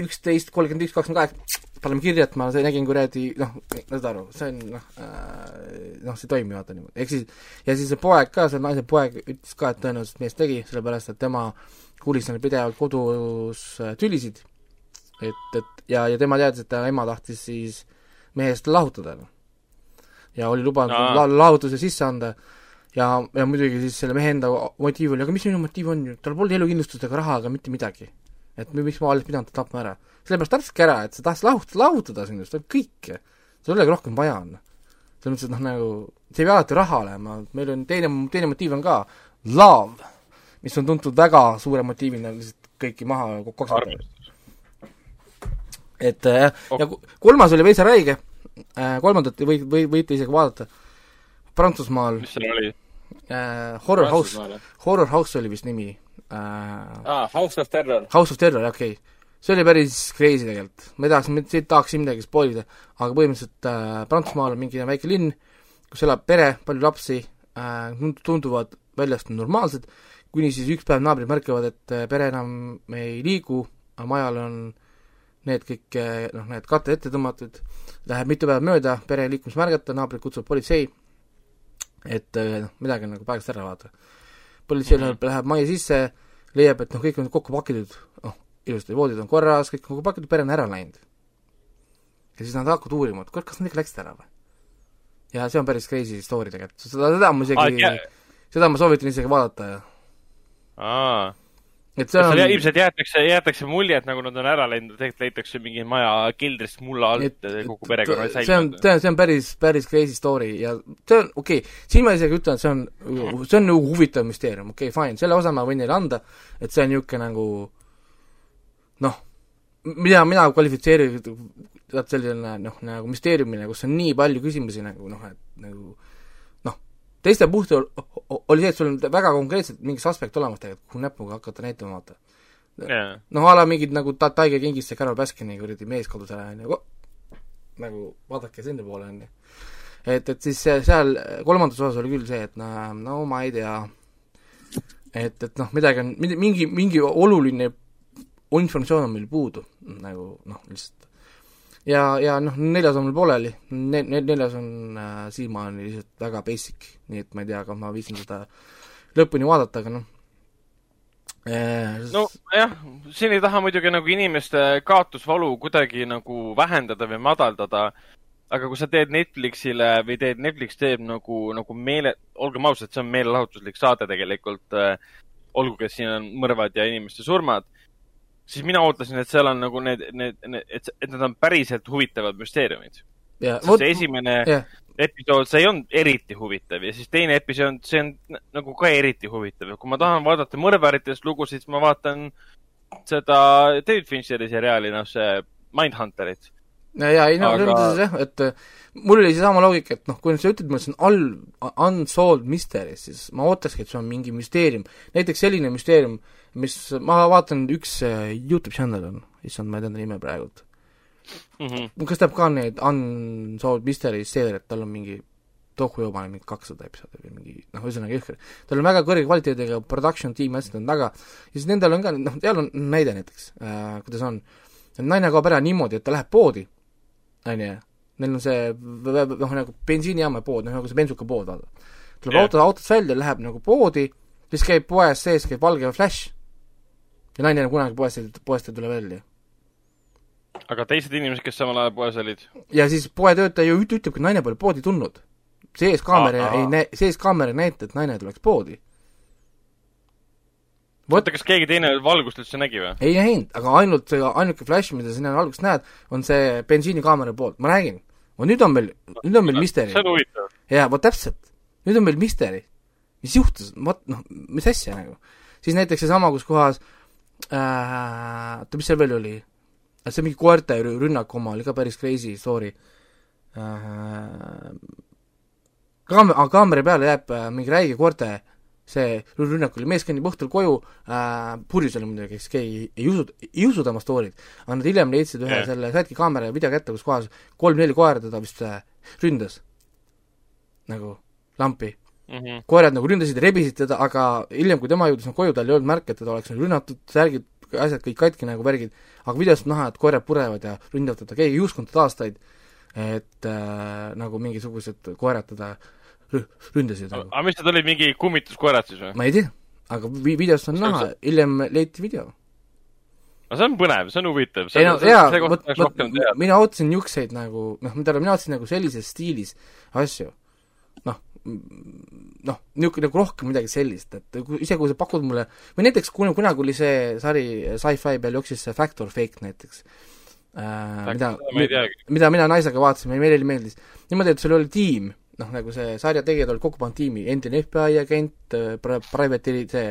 üksteist kolmkümmend üks, kakskümmend kaheksa, paneme kirja, et ma nägin kuradi noh, saad aru, see on noh äh,, noh, see ei toimi vaata niimoodi, ehk siis ja siis see poeg ka, see naise poeg ütles ka, et tõenäoliselt mees tegi, sellepärast et tema kuulis neil pidevalt kodus äh, tülisid. et, et ja, ja tema teadis, et ta ema tahtis siis mehest lahutada. ja oli lubanud
Aa.
la, lahutuse sisse anda ja, ja muidugi siis selle mehe enda motiiv oli, aga mis minu motiiv on ju, tal polnud elukindlustust ega raha ega mitte midagi. Et mi- miks ma oleks pidanud ta tapma ära. sellepärast ta ütleski ära, et sa tahtis lahutada, lahutada sinust, see on kõik. sul ei olegi rohkem vaja, noh. selles mõttes, et noh, nagu see ei pea alati raha olema, meil on teine, teine motiiv on ka love, mis on tuntud väga suure motiivina lihtsalt kõiki maha koksata.
armastus.
et äh,
Oh.
ja kolmas oli veitsa räige äh,, kolmandat või, või võite isegi vaadata, Prantsusmaal
mis seal oli?
äh, Horror House, Horror House oli vist nimi äh,,
aa, House of Terror.
House of Terror, okei okay.. see oli päris crazy tegelikult, ma ei tahaks, ma ei tahaks siin midagi spoil ida, aga põhimõtteliselt äh, Prantsusmaal on mingi väike linn, kus elab pere, palju lapsi äh,, tunduvad väljast normaalsed, kuni siis üks päev naabrid märkavad, et äh, pere enam ei liigu, majal on need kõik äh, noh, need katte ette tõmmatud, läheb mitu päeva mööda, pere liikumis märgata, naabrid kutsuvad politsei, et äh, noh, midagi on nagu paigast ära vaata. Politsei
Mhm.
läheb, läheb majja sisse, leiab, et noh, kõik on kokku pakitud, noh, ilusasti voodid on korras, kõik on kokku pakitud, pere on ära läinud. ja siis nad hakkavad uurima, et kurat, kas nad ikka läksid ära või? ja see on päris crazy story tegelikult, seda, seda ma isegi seda ma soovitan isegi vaadata ja
aa.
Et see on
ilmselt jäetakse, jäetakse mulje, et nagu nad on ära läinud, tegelikult leitakse mingi maja keldrist mulla alt
et,
ja kogu perekonna
see on, see on, see on päris, päris crazy story ja see on, okei okay,, siin ma isegi ütlen, et see on, see on nagu huvitav müsteerium, okei okay,, fine, selle osa ma võin neile anda, et see on niisugune nagu noh, mida mina kvalifitseerin tead selline noh, nagu müsteeriumina, kus on nii palju küsimusi nagu noh, et nagu noh, teiste puhul oli see, et sul on väga konkreetselt mingi suspekt olemas tegelikult, kuhu näpuga hakata näitama, vaata.
Jaa,
noh, a la mingid nagu ta-, Tiger Kingist see Carol Baskini kuradi mees kadus ära, on ju, nagu vaadake sinna poole, on ju. et, et siis seal kolmandas osas oli küll see, et no, no ma ei tea, et, et noh, midagi on, mingi, mingi oluline informatsioon on meil puudu, nagu noh, lihtsalt. ja, ja noh, neljas on mul pooleli. Ne,, ne, neljas on äh, siiamaani lihtsalt väga basic, nii et ma ei tea, kas ma viitsin seda lõpuni vaadata, aga noh äh,
nojah, siin ei taha muidugi nagu inimeste kaotusvalu kuidagi nagu vähendada või madaldada, aga kui sa teed Netflixile või teed, Netflix teeb nagu, nagu meele, olgem ausad, see on meelelahutuslik saade tegelikult äh,, olgugi, et siin on mõrvad ja inimeste surmad, siis mina ootasin, et seal on nagu need, need, need, et, et need on päriselt huvitavad müsteeriumid.
ja
sest see esimene
jah,
episood, see ei olnud eriti huvitav ja siis teine episood, see on nagu ka eriti huvitav ja kui ma tahan vaadata mõrvaritest lugusid, siis ma vaatan seda David Fincheri seriaali, noh see Mindhunterit.
ja ei no selles mõttes jah, et äh, mul oli seesama loogika, et noh, kui sa ütled mulle, see on all, unsolved mystery, siis ma ootakski, et see on mingi müsteerium. näiteks selline müsteerium, mis, ma vaatan, üks äh, Youtube channel on, issand, ma ei tea ta nime praegult.
Mhm.
kas teeb ka neid unsolved mystery seeriat, tal on mingi Tokujoba on mingi kakssada episoodi või mingi noh, ühesõnaga jõhker. tal on väga kõrge kvaliteediga production tiim ja asjad on taga ja siis nendel on ka, noh, seal on näide näiteks äh,, kuidas on, naine kaob ära niimoodi, et ta läheb poodi, on ju, neil on see noh, nagu bensiinijaama pood, noh nagu see bensukapood, vaata. tuleb
Jah.
auto, autost välja, läheb nagu poodi, siis käib poes sees, käib valge flash ja naine enam kunagi poest, poest ei tule välja
aga teised inimesed, kes samal ajal poes olid?
ja siis poetöötaja ju üt- ütlebki, et naine pole poodi tulnud. sees kaamera
Aa,
ei näe, sees kaamera ei näita, et naine tuleks poodi.
oota, kas keegi teine valgust üldse nägi või?
ei näinud, aga ainult see ainuke flash, mida sinna alguses näed, on see bensiinikaamera poolt, ma räägin. vot nüüd on meil, nüüd on meil misteri
see. on huvitav.
jaa, vot täpselt. nüüd on meil misteri. mis juhtus, vot noh, mis asja nagu. siis näiteks seesama, kus kohas äh, oota, mis seal veel oli? See mingi koerte rü- rünnak oma oli ka päris crazy story äh,. kaam-, kaamera peale jääb äh, mingi räige koerte see rü- rünnak oli, mees kõnnib õhtul koju äh,, purjus oli muidugi, kes keegi ei, ei usu, ei usu tema story't, aga nad hiljem leidsid ühe yeah. selle, saidki kaamera ja video kätte, kus kohas kolm-neli koera teda vist äh, ründas. nagu lampi
Mhm.
koerad nagu ründasid ja rebisid teda, aga hiljem, kui tema jõudis nagu koju, tal ei olnud märke, et teda oleks nagu rünnatud, särgid, asjad kõik katki nagu värgid, aga videost on näha, et koerad purevad ja ründavad teda, keegi ei uskunud teda aastaid, et äh, nagu mingisugused koerad teda rü- ründasid nagu.
aga mis need olid, mingi kummituskoerad siis või?
ma ei tea, aga vi- videost on
See
näha, hiljem leiti video.
no see on põnev, see on huvitav.
ei no
see kohta tahaks
vot
rohkem teada.
mina ootasin niisuguseid nagu noh, mida mina ootasin nagu sellises stiilis asju, noh, noh, niisugune nagu rohkem midagi sellist, et kui ise, kui sa pakud mulle või näiteks kun-, kunagi oli see sari Sci-Fi peal jooksis see Fact or Fake näiteks äh,, mida mida mina naisega vaatasin, meile meeldis. niimoodi, et sul oli tiim, noh nagu see sarja tegijad olid kokku pannud tiimi, endine FBI agent, private see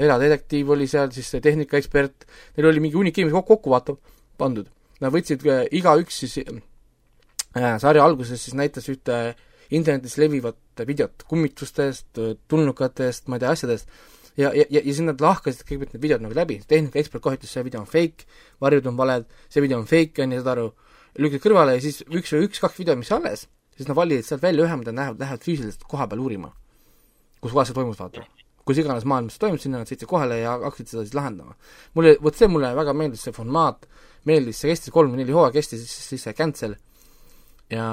eradetektiiv oli seal, siis see tehnikaekspert, neil oli mingi hunnik inimesi kokku, kokku vaata, pandud. Nad võtsid äh, igaüks siis äh, sarja alguses siis näitas ühte internetis levivat videot kummitustest, tulnukatest, ma ei tea, asjadest, ja, ja, ja, ja siis nad lahkasid kõigepealt need videod nagu läbi, tehnikaekspert kohe ütles, see video on fake, varjud on valed, see video on fake, on ju, saad aru, lükati kõrvale ja siis üks või üks-kaks videot, mis alles, siis nad valisid sealt välja ühe, mida lähevad, lähevad füüsiliselt koha peal uurima. kus kohas see toimus, vaata. kus iganes maailmas see toimus, sinna nad sõitsid kohale ja hakkasid seda siis lahendama. mulle, vot see mulle väga meeldis, see formaat, meeldis, see kestis kolm või neli hooaega kestis, siis see cancel ja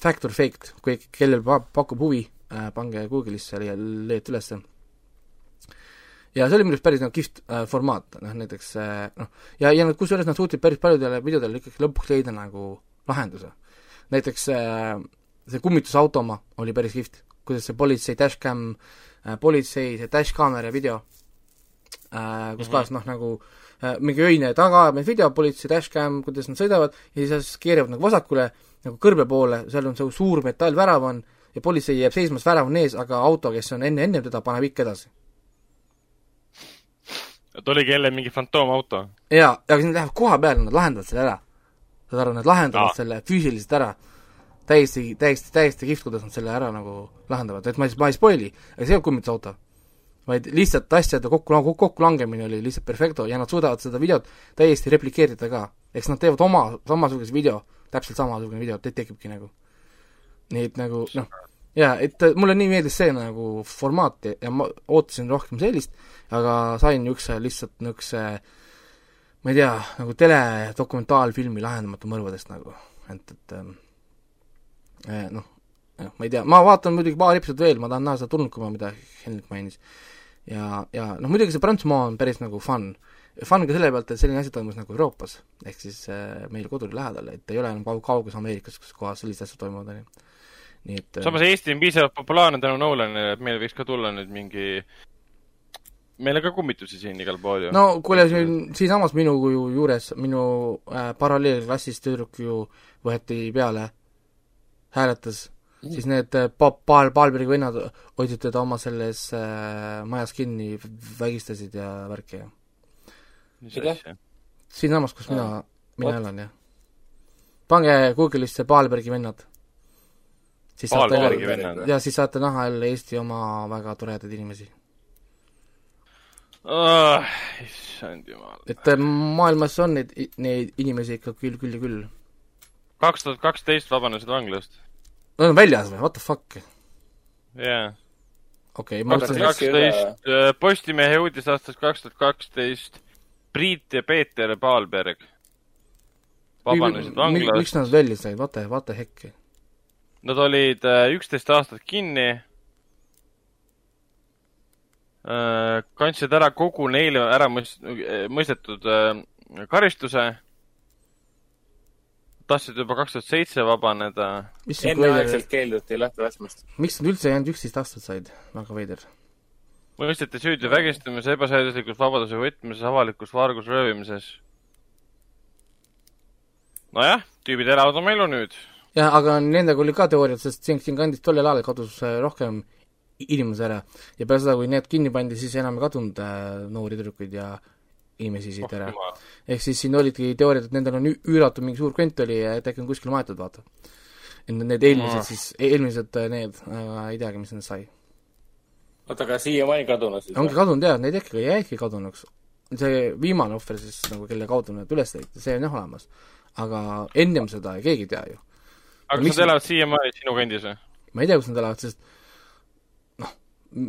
fact or faked, kui kellel pa- pakub huvi äh,, pange Google'isse leiate ülesse. ja see oli minu arust päris nagu kihvt äh, formaat, noh näiteks äh, noh, ja, ja nad kusjuures nad suutsid päris paljudele videodele ikkagi lõpuks leida nagu lahenduse. näiteks äh, see kummitusauto oma oli päris kihvt, kuidas see politsei dashcam äh,, politsei see dashkaamera video äh, kus
Mhm.
kohas noh, nagu äh, mingi öine tagaajamise video, politsei dashcam, kuidas nad sõidavad ja siis keeravad nagu vasakule nagu kõrbe poole, seal on see suur metallvärav on ja politsei jääb seisma, see värav on ees, aga auto, kes on enne, ennem teda, paneb ikka edasi.
et oligi jälle mingi fantoomauto.
jaa, aga siis nad lähevad koha peale, nad lahendavad selle ära. saad aru, nad lahendavad
Aa.
selle füüsiliselt ära. täiesti, täiesti, täiesti kihvt, kuidas nad selle ära nagu lahendavad, et ma ei, ma ei spoil'i, aga see ei olnud kummitusauto. vaid lihtsalt asjade kokku, kokku, kokkulangemine oli lihtsalt perfecto ja nad suudavad seda videot täiesti replikeerida ka. eks nad teevad oma samasuguse video, täpselt samasugune video te- tekibki nagu. nii et nagu noh, jaa, et äh, mulle nii meeldis see nagu formaat ja, ma ootasin rohkem sellist, aga sain niisuguse lihtsalt niisuguse ma ei tea, nagu teledokumentaalfilmi Lahendamatu mõrvadest nagu, et, et eh, noh, ma ei tea, ma vaatan muidugi paar episoodi veel, ma tahan näha seda tulnukama, mida Henrik mainis. ja, ja noh, muidugi see Prantsusmaa on päris nagu fun. Fun ka selle pealt, et selline asi toimus nagu Euroopas, ehk siis äh, meil kodul lähedal, et ei ole enam kaug-, kauges Ameerikas, kus kohas sellised asjad toimuvad, on ju. nii et äh,
samas Eesti on piisavalt populaarne tänu Nolanile, et meil võiks ka tulla nüüd mingi, meil on ka kummitusi siin igal pool ju.
no kuule, siin, siinsamas minu ju juures, minu äh, paralleelklassis tüdruk ju võeti peale, hääletas, siis need äh, pa-, paar, Palberi vennad hoidsid teda oma selles äh, majas kinni, vägistasid ja värki ja? siinsamas, kus mina
Aa,,
mina elan, jah. pange Google'isse Pahlbergi vennad. siis saate ka,
vennad.
ja siis saate näha jälle Eesti oma väga toredaid inimesi.
issand jumal.
et äh, maailmas on neid, neid inimesi ikka küll, küll ja küll.
kaks tuhat kaksteist vabanesid vanglast.
Nad on väljas või, what the fuck?
jaa.
okei okay,, ma
kaks tuhat
mõtlesin,
kaksteist, Postimehe uudis aastast kaks tuhat kaksteist, Priit ja Peeter Paalberg vabanesid
miks
vanglast.
nad välja said, what the, what the heck?
Nad olid äh, üksteist aastat kinni. kandsid ära kogu neile ära mõist-, mõistetud äh, karistuse. tahtsid juba kaks tuhat seitse vabaneda.
enneaegselt keelduti lahti laskmast.
miks nad üldse ainult üksteist aastat said, väga veider.
Mõisteti süüdi vägistamises, ebaseaduslikus vabaduse võtmises, avalikus vargusröövimises. nojah, tüübid elavad oma elu nüüd.
jah, aga nendega oli ka teooriad, sest siin, siinkandis tollel ajal kadus äh, rohkem inimesi ära ja peale seda, kui need kinni pandi, siis enam ei kadunud äh, noori tüdrukuid ja inimesi siit ära. ehk siis siin olidki teooriad, et nendel on üüratu mingi suur kvent oli ja et äkki on kuskil maetud, vaata. need eelmised
Ah.
siis, eelmised äh, need, ei teagi, mis nendest sai.
oota, aga siiamaani kadunud siis
ongi? kadunud jah, neid äkki, jäidki kadunuks. see viimane ohver siis nagu, kelle kaudu nad üles leiti, see on jah olemas. aga ennem seda keegi ei tea ju.
aga kas nad elavad siiamaani sinu kandis või?
ma ei tea, kus nad elavad, sest noh,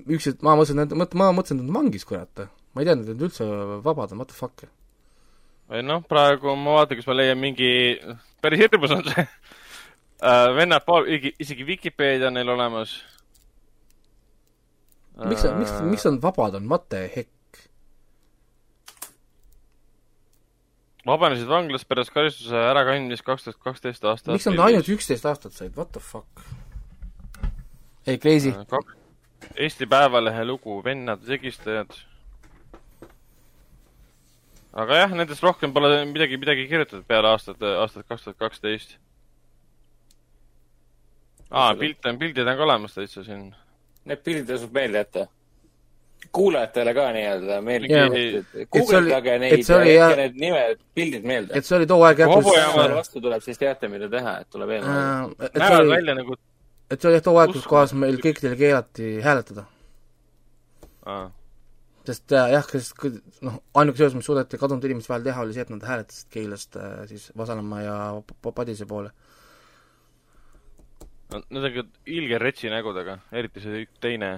üks, et ma mõtlesin, et ma mõtlesin, et nad on vangis, kurat. ma ei teadnud, et nad üldse vabad on, what the fuck.
või noh, praegu ma vaatan, kas ma leian mingi, päris hirmus on see uh. vennad, isegi Vikipeedia on neil olemas.
miks, miks, miks nad vabad on, what the heck?
vabanesid vanglast pärast karistuse ärakandmist kaks tuhat kaksteist aasta
miks nad ainult üksteist aastat said, what the fuck? ei, crazy.
Kak- Eesti Päevalehe lugu Vennad segistajad. aga jah, nendest rohkem pole midagi, midagi kirjutatud peale aastat, aastat kaks tuhat kaksteist. aa, pilte on, pildid on ka olemas täitsa siin.
Need pildid tasub meelde jätta. kuulajatele ka nii-öelda meelde yeah..
Et see oli-
guugeldage
et
neid
see
ja jätke need nimed, pildid meelde.
et see oli too aeg jah,
kui vastu tuleb, siis teate, mida teha, et tuleb
et see
näevad
oli,
välja nagu
et see oli jah too aeg, kus kohas meil kõikidel keelati hääletada.
ah..
sest äh, jah, sest noh, ainuke seos, mis suudeti kadunud inimeste vahel teha, oli see, et nad hääletasid Keilast äh, siis Vasalemma ja Padise poole.
Need on ilge retsi nägudega, eriti see teine.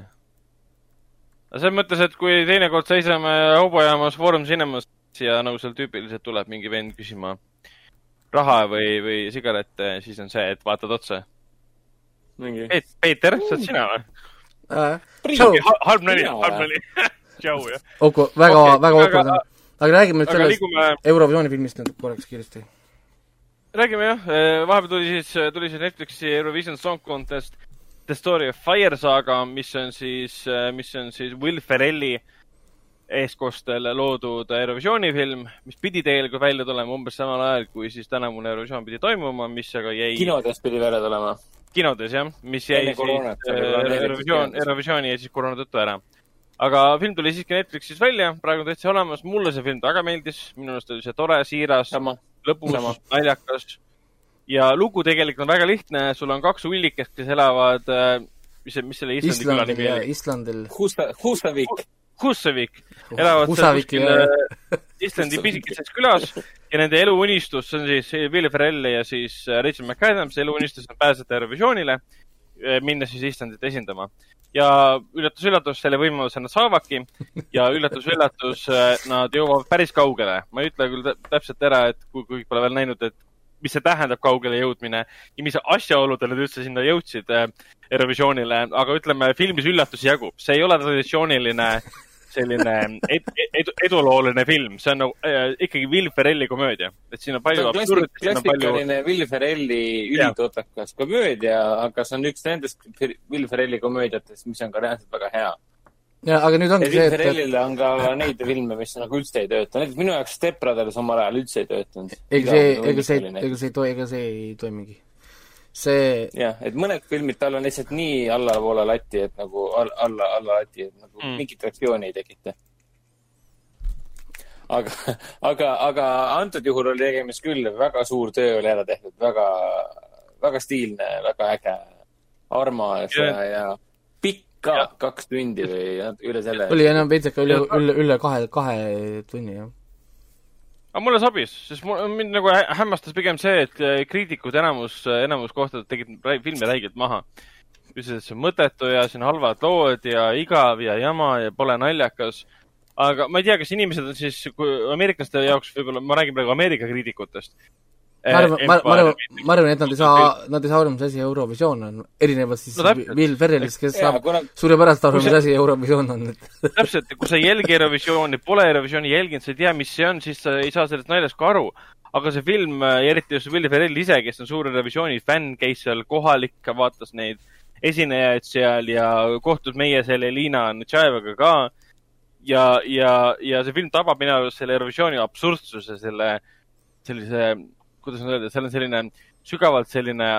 aga selles mõttes, et kui teinekord seisame hobujaamas Foorum Cinemas ja nagu seal tüüpiliselt tuleb mingi vend küsima raha või, või sigarette, siis on see, et vaatad otsa.
mingi.
Peeter, sa oled sina või?
äh,.
Halb nali, halb nali. tšau, jah.
Väga okay,, väga on. aga räägime nüüd sellest
liigume,
Eurovisiooni filmist nüüd korraks kiiresti.
Räägime jah, vahepeal tuli siis, tuli siis Netflixi Eurovision Song Contest The Story of Fire saaga, mis on siis, mis on siis Will Ferrelli eeskostel loodud Eurovisiooni film, mis pidi tegelikult välja tulema umbes samal ajal, kui siis tänavune Eurovisioon pidi toimuma, mis aga jäi
kinodes pidi välja tulema.
kinodes jah, mis jäi
Enne
siis äh, Eurovisioon. Eurovisiooni jäi siis koroona tõttu ära. aga film tuli siiski Netflixis välja, praegu on täitsa olemas, mulle see film väga meeldis, minu arust oli see tore, siiras,
sama.
Lõbus naljakas. ja lugu tegelikult on väga lihtne, sul on kaks ullikest, kes elavad, mis see, mis selle Islandi küla nimi oli?
Islandil.
Husta, Husavik.
Husavik, elavad seal kuskil äh, Islandi pisikeses külas ja nende eluunistus, see on siis Will Ferrell ja siis äh, Rachel McAdams, eluunistus on pääseda Eurovisioonile, minna siis Islandit esindama. Ja üllatus-üllatus, selle võimaluse nad saavadki. Ja üllatus-üllatus, nad jõuavad päris kaugele. ma ei ütle küll tä- täpselt ära, et kui, kui pole veel näinud, et mis see tähendab kaugele jõudmine ja mis asjaoludel nad üldse sinna jõudsid äh, Eurovisioonile, aga ütleme, filmis üllatusi jagub, see ei ole traditsiooniline selline ed, ed, edulooline film, see on nagu äh, ikkagi Will Ferrelli komöödia, et siin on palju absurdit, siin on palju,
klassikaline Will Ferrelli ülitotakas komöödia, aga see on üks nendest Will Ferrelli komöödiatest, mis on ka reaalselt väga hea.
ja aga nüüd
ja
ongi
Will
see, et,
Ferrellil on ka neid filme, mis nagu üldse ei tööta, näiteks minu jaoks Step Brothers omal ajal üldse ei töötanud.
ega see, ega see, ega see ei to-, ega see ei toimigi. see,
jah, et mõned filmid tal on lihtsalt nii allapoole lati, et nagu all, alla, alla lati, et nagu
Mm.
mingit reaktsiooni ei tekita. aga, aga, aga antud juhul oli tegemist küll, väga suur töö oli ära tehtud, väga, väga stiilne, väga äge, armas ja, ja, ja pikk ka, kaks tundi või üle selle.
oli enam veits ikka üle, üle, üle kahe, kahe tunni, jah
aga mulle sobis, sest mul, mind nagu hämmastas pigem see, et äh, kriitikud enamus, enamus kohtadel tegid filmi räigelt maha. ütlesid, et see on mõttetu ja siin halvad lood ja igav ja jama ja pole naljakas. aga ma ei tea, kas inimesed on siis, kui ameeriklaste jaoks võib-olla, ma räägin praegu Ameerika kriitikutest
ma arvan, ma, ma arvan, ma arvan, et nad ei saa, nad ei saa aru, mis asi Eurovisioon on, erinevalt siis no, Will Ferrellist, kes saab kuna... suurepäraselt aru, mis asi Eurovisioon on, et
täpselt, kui sa ei jälgi Eurovisiooni, pole Eurovisiooni jälginud, sa ei tea, mis see on, siis sa ei saa sellest naljast ka aru. aga see film, eriti just Will Ferrell ise, kes on suur Eurovisiooni fänn, käis seal kohalik, vaatas neid esinejaid seal ja kohtus meie selle Liina Ntšajevaga ka. ja, ja, ja see film tabab minu arust selle Eurovisiooni absurdsuse, selle sellise kuidas nüüd öelda, seal on selline sügavalt selline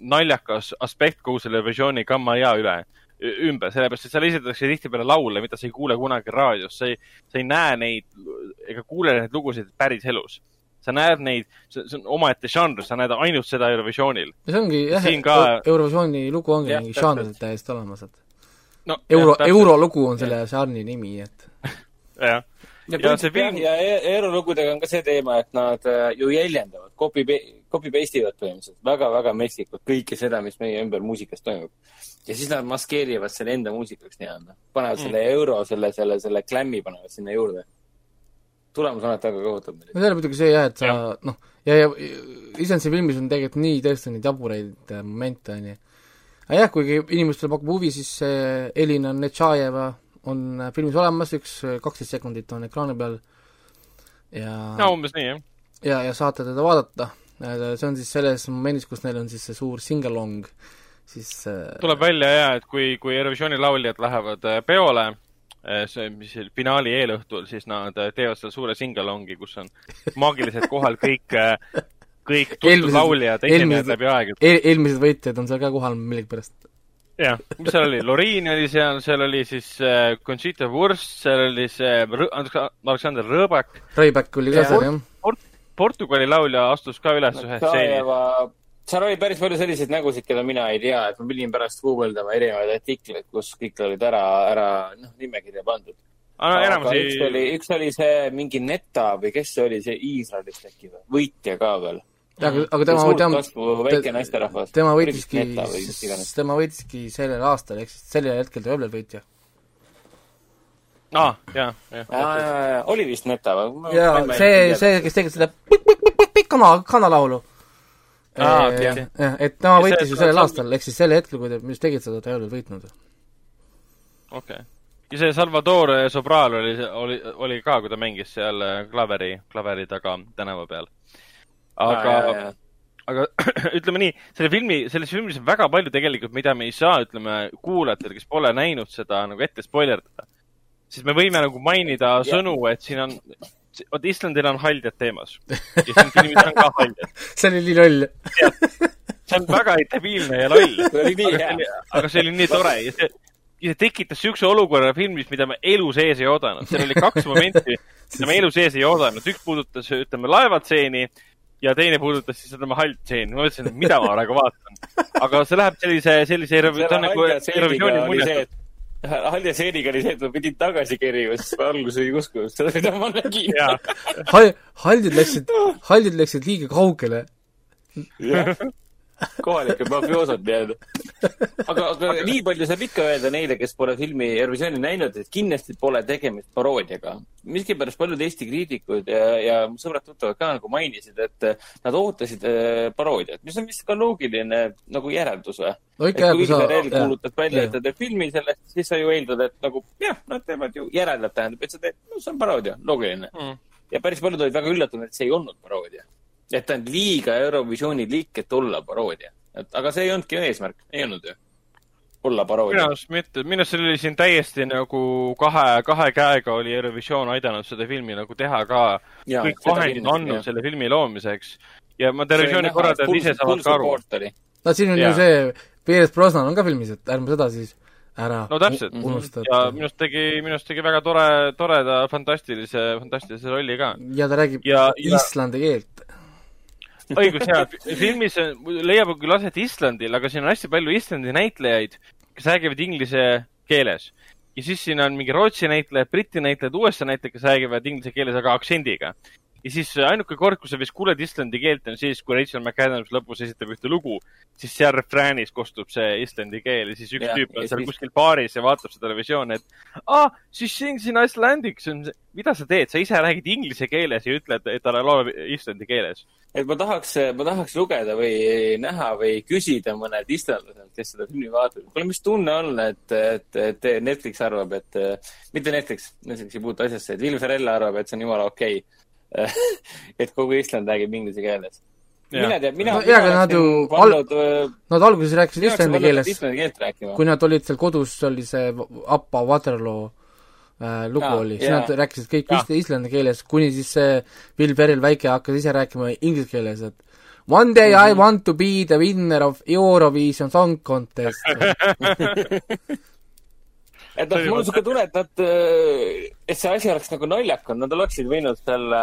naljakas aspekt kogu selle versiooni Gamma ja üle, ümber, sellepärast et seal esitatakse tihtipeale laule, mida sa ei kuule kunagi raadios, sa ei, sa ei näe neid ega kuule neid lugusid päris elus sa näed neid, see on omaette žanr, sa näed ainult seda Eurovisioonil.
see ongi jah, ka... Eurovisiooni lugu ongi mingi žanr täiesti olemas, et no, euro, eurolugu on selle žanri nimi, et
jah,
ja, ja see film. ja eurolugudega on ka see teema, et nad äh, ju jäljendavad, copy, copy paste ivad põhimõtteliselt väga-väga metsikult kõike seda, mis meie ümber muusikas toimub. ja siis nad maskeerivad selle enda muusikaks nii-öelda. panevad mm. selle euro, selle, selle, selle klämmi panevad sinna juurde. tulemus on alati väga kohutav.
no see on muidugi see jah, et sa noh, ja, ja iseenesest filmis on tegelikult nii tõesti neid jaburaid äh, momente, on ju. aga jah, kuigi inimestele pakub huvi, siis see Elina Netšajeva on filmis olemas, üks kaksteist sekundit on ekraani peal ja
no umbes nii, jah.
ja, ja saate teda vaadata. see on siis selles momendis, kus neil on siis see suur sing-along, siis
äh, tuleb välja jaa, et kui, kui Eurovisiooni lauljad lähevad äh, peole, äh, see, mis finaali eelõhtul, siis nad teevad selle suure sing-alongi, kus on maagiliselt kohal kõik kõik tuntud lauljad, esinejad läbi aegade
eel,. eelmised võitjad on seal ka kohal millegipärast
jah, mis seal oli, Loriin oli seal, seal oli siis äh, Conchita Wurst, seal oli see Aleksander Rõõbak.
Rõõbak oli ka seal, jah
Port. Portugali laulja astus ka üles ühe stseeni.
seal oli päris palju selliseid nägusid, keda mina ei tea, et ma pidin pärast guugeldama erinevaid artikleid, kus kõik olid ära, ära, noh, nimekirja pandud.
Ah, no, enamus
ei. üks oli, üks oli see mingi Neta või kes see oli, see Iisraelist äkki või, võitja ka veel
aga, aga tema,
tema, väike naisterahvas.
tema võitiski, tema võitiski sellel aastal, ehk siis sellel hetkel ta ei olnud võitja.
aa ah,, jah, jah.
oli vist Neta või?
jaa, see, see, kes tegi seda kana, kanalaulu.
jah,
et tema võitis ju sellel aastal, ehk siis sel hetkel, kui te just tegid seda, ta ei olnud võitnud.
okei okay. ja see Salvador Sobral oli, oli, oli ka, kui ta mängis seal klaveri, klaveri taga tänava peal aga, aga ütleme nii, selle filmi, selles filmis on väga palju tegelikult, mida me ei saa, ütleme, kuulajatele, kes pole näinud seda nagu ette spoilerdada. siis me võime nagu mainida sõnu, et siin on, vot Islandil on haljad teemas. ja siin filmis on ka haljad.
see oli nii loll.
see on väga debiilne ja loll. aga see oli nii tore ja see, ja see tekitas niisuguse olukorra filmis, mida ma elu sees ei oodanud. seal oli kaks momenti, mida ma elu sees ei oodanud. üks puudutas, ütleme, laevatseeni ja teine puudutas siis seda haldtseeni, ma mõtlesin, et mida ma praegu vaatan. aga see läheb sellise, sellise, ta on nagu Eurovisiooni muljetab
halja seeniga oli see, et ma pidin tagasi kerima, sest ma alguses ei uskunud seda, mida ma nägin.
Hal-, hallid läksid, hallid läksid liiga kaugele
kohalikud mafioosod nii-öelda. aga, aga nii palju saab ikka öelda neile, kes pole filmi Eurovisiooni näinud, et kindlasti pole tegemist paroodiaga. miskipärast paljud Eesti kriitikud ja, ja sõbrad-tuttavad ka nagu mainisid, et nad ootasid äh, paroodiat, mis on vist ka loogiline nagu järeldus või?
no ikka jah,
kui sa. kuulutad välja, et ta teeb filmi sellest, siis sa ju eeldad, et nagu jah, nad teevad ju, järeldab tähendab, et sa teed, no see on paroodia, loogiline mm. ja päris paljud olid väga üllatunud, et see ei olnud paroodia et ta on liiga Eurovisiooni liik, et olla paroodia. et aga see ei olnudki eesmärk, ei olnud ju? olla paroodia.
minu arust mitte, minu arust oli siin täiesti nagu kahe, kahe käega oli Eurovisioon aidanud seda filmi nagu teha ka. kõik vahendid andnud selle filmi loomiseks. ja ma televisiooni korraldajad ise saavad ka aru.
no siin on ja. ju see, Pierce Brosnan on ka filmis, et ärme seda siis ära
no täpselt ja minu arust tegi, minu arust tegi väga tore, toreda fantastilise, fantastilise rolli ka.
ja ta räägib
ja, ja
islandi keelt.
Õigus jaa, filmis leiab küll aset Islandil, aga siin on hästi palju Islandi näitlejaid, kes räägivad inglise keeles. ja siis siin on mingi Rootsi näitlejad, Briti näitlejad, USA näitlejad, kes räägivad inglise keeles, aga aktsendiga. Ja siis ainuke kord, kus sa vist kuuled Islandi keelt, on siis, kui Rachel McAdams lõpus esitab ühte lugu, siis seal refräänis kostub see Islandi keel ja siis üks
Jah,
tüüp on
ja
seal
siis-
kuskil baaris ja vaatab seda televisiooni, et aa, she sings in Icelandic, see on, mida sa teed, sa ise räägid inglise keeles ja ütled, et ta laulab Islandi keeles.
et ma tahaks, ma tahaks lugeda või näha või küsida mõned islandlaselt, kes seda filmi vaatavad. kuule, mis tunne on, et, et, et Netflix arvab, et, mitte Netflix, Netflix ei puutu asjasse, et Will Ferrell arvab, et see on jumala okei okay.. et kogu Island räägib inglise keeles. mina tean, mina
No jaa, aga nad ju
pannud,
Nad alguses rääkisid islandi keeles, kui nad olid seal kodus, oli see Appa Waterloo äh, lugu
Jaa,
oli, siis nad rääkisid kõik ist- islandi keeles, kuni siis see Will Ferrell väike hakkas ise rääkima inglise keeles, et One day I want to be the winner of Eurovision Song Contest.
et noh, mul on siuke tunne, et nad, et see asi oleks nagu naljakam, nad oleksid võinud selle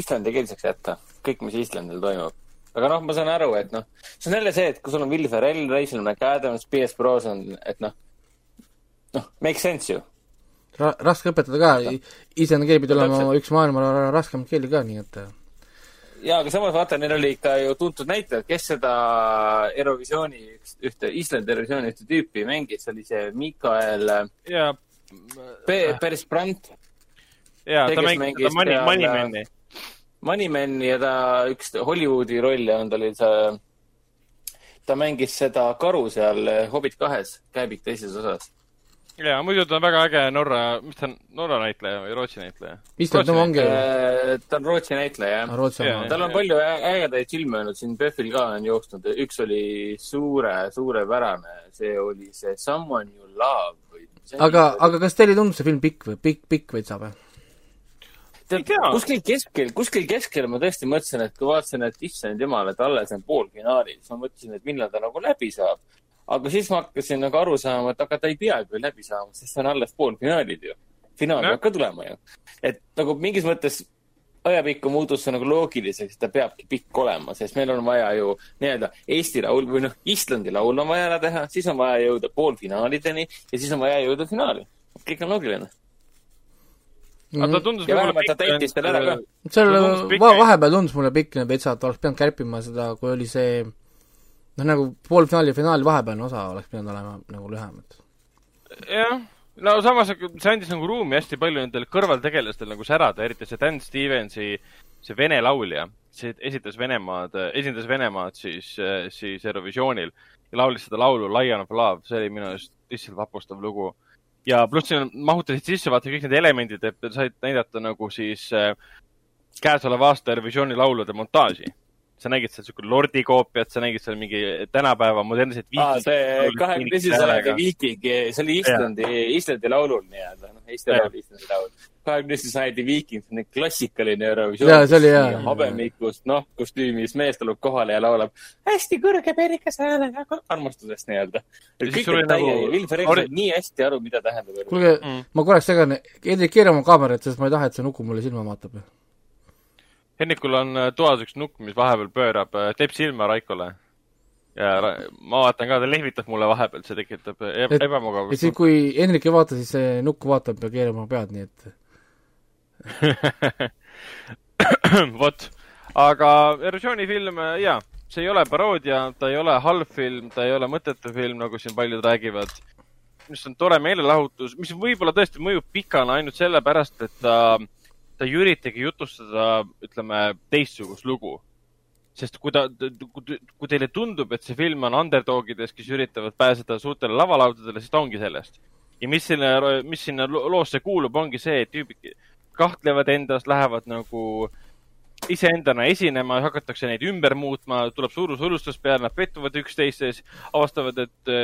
islandikeelseks jätta, kõik, mis Islandil toimub. aga noh, ma saan aru, et noh, see on jälle see, et kui sul on Will Ferrell, Rachel McAdams, P.S. Brosnan, et noh, noh, make sense ju.
Ra-, raske õpetada ka, islandi keel pidi olema üks maailma ra- raskemaid keeli ka, nii et
ja, aga samas vaata, neil oli ikka ju tuntud näitlejad, kes seda Eurovisiooni, ühte, Islandi Eurovisiooni ühte tüüpi mängis, oli see Mikael
ja,
Pe-, Peres Brandt,
ja
See,
ta mängis seda Money, Moneymani.
Moneyman ja ta üks Hollywoodi rolle on, tal oli see, ta mängis seda karu seal Hobbit kahes, Kääbik teises osas.
Ja muidu ta on väga äge Norra, mis ta on, Norra näitleja või Rootsi näitleja?
Island no ongi
ta on Rootsi näitleja, jah.
Jaa,
oma.
tal on palju ägedaid filme olnud, siin PÖFFil ka on jooksnud, üks oli suure, suurepärane, see oli see Someone you love või.
aga, aga kas teile ei tundu see film pikk või, pikk, pikk veitsa või?
Kuskil keskel, kuskil keskel ma tõesti mõtlesin, et kui vaatasin, et issand jumal, et alles on poolfinaalid, siis ma mõtlesin, et millal ta nagu läbi saab. Aga siis ma hakkasin nagu aru saama, et aga ta ei peagi veel läbi saama, sest see on alles poolfinaalid ju. finaal peab ka tulema ju. et nagu mingis mõttes ajapikku muutus see nagu loogiliseks, et ta peabki pikk olema, sest meil on vaja ju nii-öelda Eesti laul või noh, Islandi laul on vaja ära teha, siis on vaja jõuda poolfinaalideni ja siis on vaja jõuda finaali. kõik on loogiline.
aga ta tundus
Ja
võib-olla
vähemalt ta täitis selle ära ka.
seal
pikk-
va-, vahepeal tundus mulle pikk veitsa, et oleks pidanud kärpima seda, kui oli see noh, nagu poolfinaali ja finaali vahepealne osa oleks pidanud olema nagu lühem, et
jah, no samas see andis nagu ruumi hästi palju nendel kõrvaltegelastel nagu särada, eriti see Dan Stevensi, see vene laulja, see esitas Venemaad, esindas Venemaad siis, siis Eurovisioonil ja laulis seda laulu Lion of Love, see oli minu arust lihtsalt vapustav lugu. ja pluss siin mahutasid sisse vaata kõik need elemendid, et said näidata nagu siis äh, käesoleva aasta Eurovisiooni laulude montaaži. Sa nägid seal siuke lordi koopiat, sa nägid seal mingi tänapäeva modernset
aa, see kahekümne esimese sajandi
häälega.
viiking, see oli Islandi, Islandi laulul nii-öelda, noh, Eesti laul, Islandi laul. kahekümne esimese sajandi viiking, selline klassikaline Eurovisioon. habemikust, noh, kostüümis mees tuleb kohale ja laulab hästi kõrge perikas häälega armastusest nii-öelda. Kõik on täie
nagu-
Ferrell
Ori-
saab nii hästi aru, mida tähendab
kuulge
mm.,
ma korraks segan, Hendrik, keera oma kaamerat, sest ma ei taha, et see nuku mulle silma vaatab.
Hennikul on äh, toas üks nukk, mis vahepeal pöörab, teeb silma Raikole. ja Ra- ma vaatan ka, ta lehvitab mulle vahepeal, see tekitab e
Et- et
ebamugavust
siis, kui Hendrik ei vaata, siis see nukku vaatab ja keerab oma pead, nii et
vot, aga versiooni film, jaa, see ei ole paroodia, ta ei ole halb film, ta ei ole mõttetu film, nagu siin paljud räägivad. mis on tore meelelahutus, mis võib-olla tõesti mõjub pikana ainult sellepärast, et ta, ta ei üritagi jutustada, ütleme, teistsugust lugu. sest kui ta, kui teile tundub, et see film on underdogidest, kes üritavad pääseda suurtele lavalaudadele, siis ta ongi sellest. ja mis sinna, mis sinna lo- loosse kuulub, ongi see, et tüübid kahtlevad endas, lähevad nagu iseendana esinema, hakatakse neid ümber muutma, tuleb suurushullustus peale, nad pettuvad üksteises, avastavad, et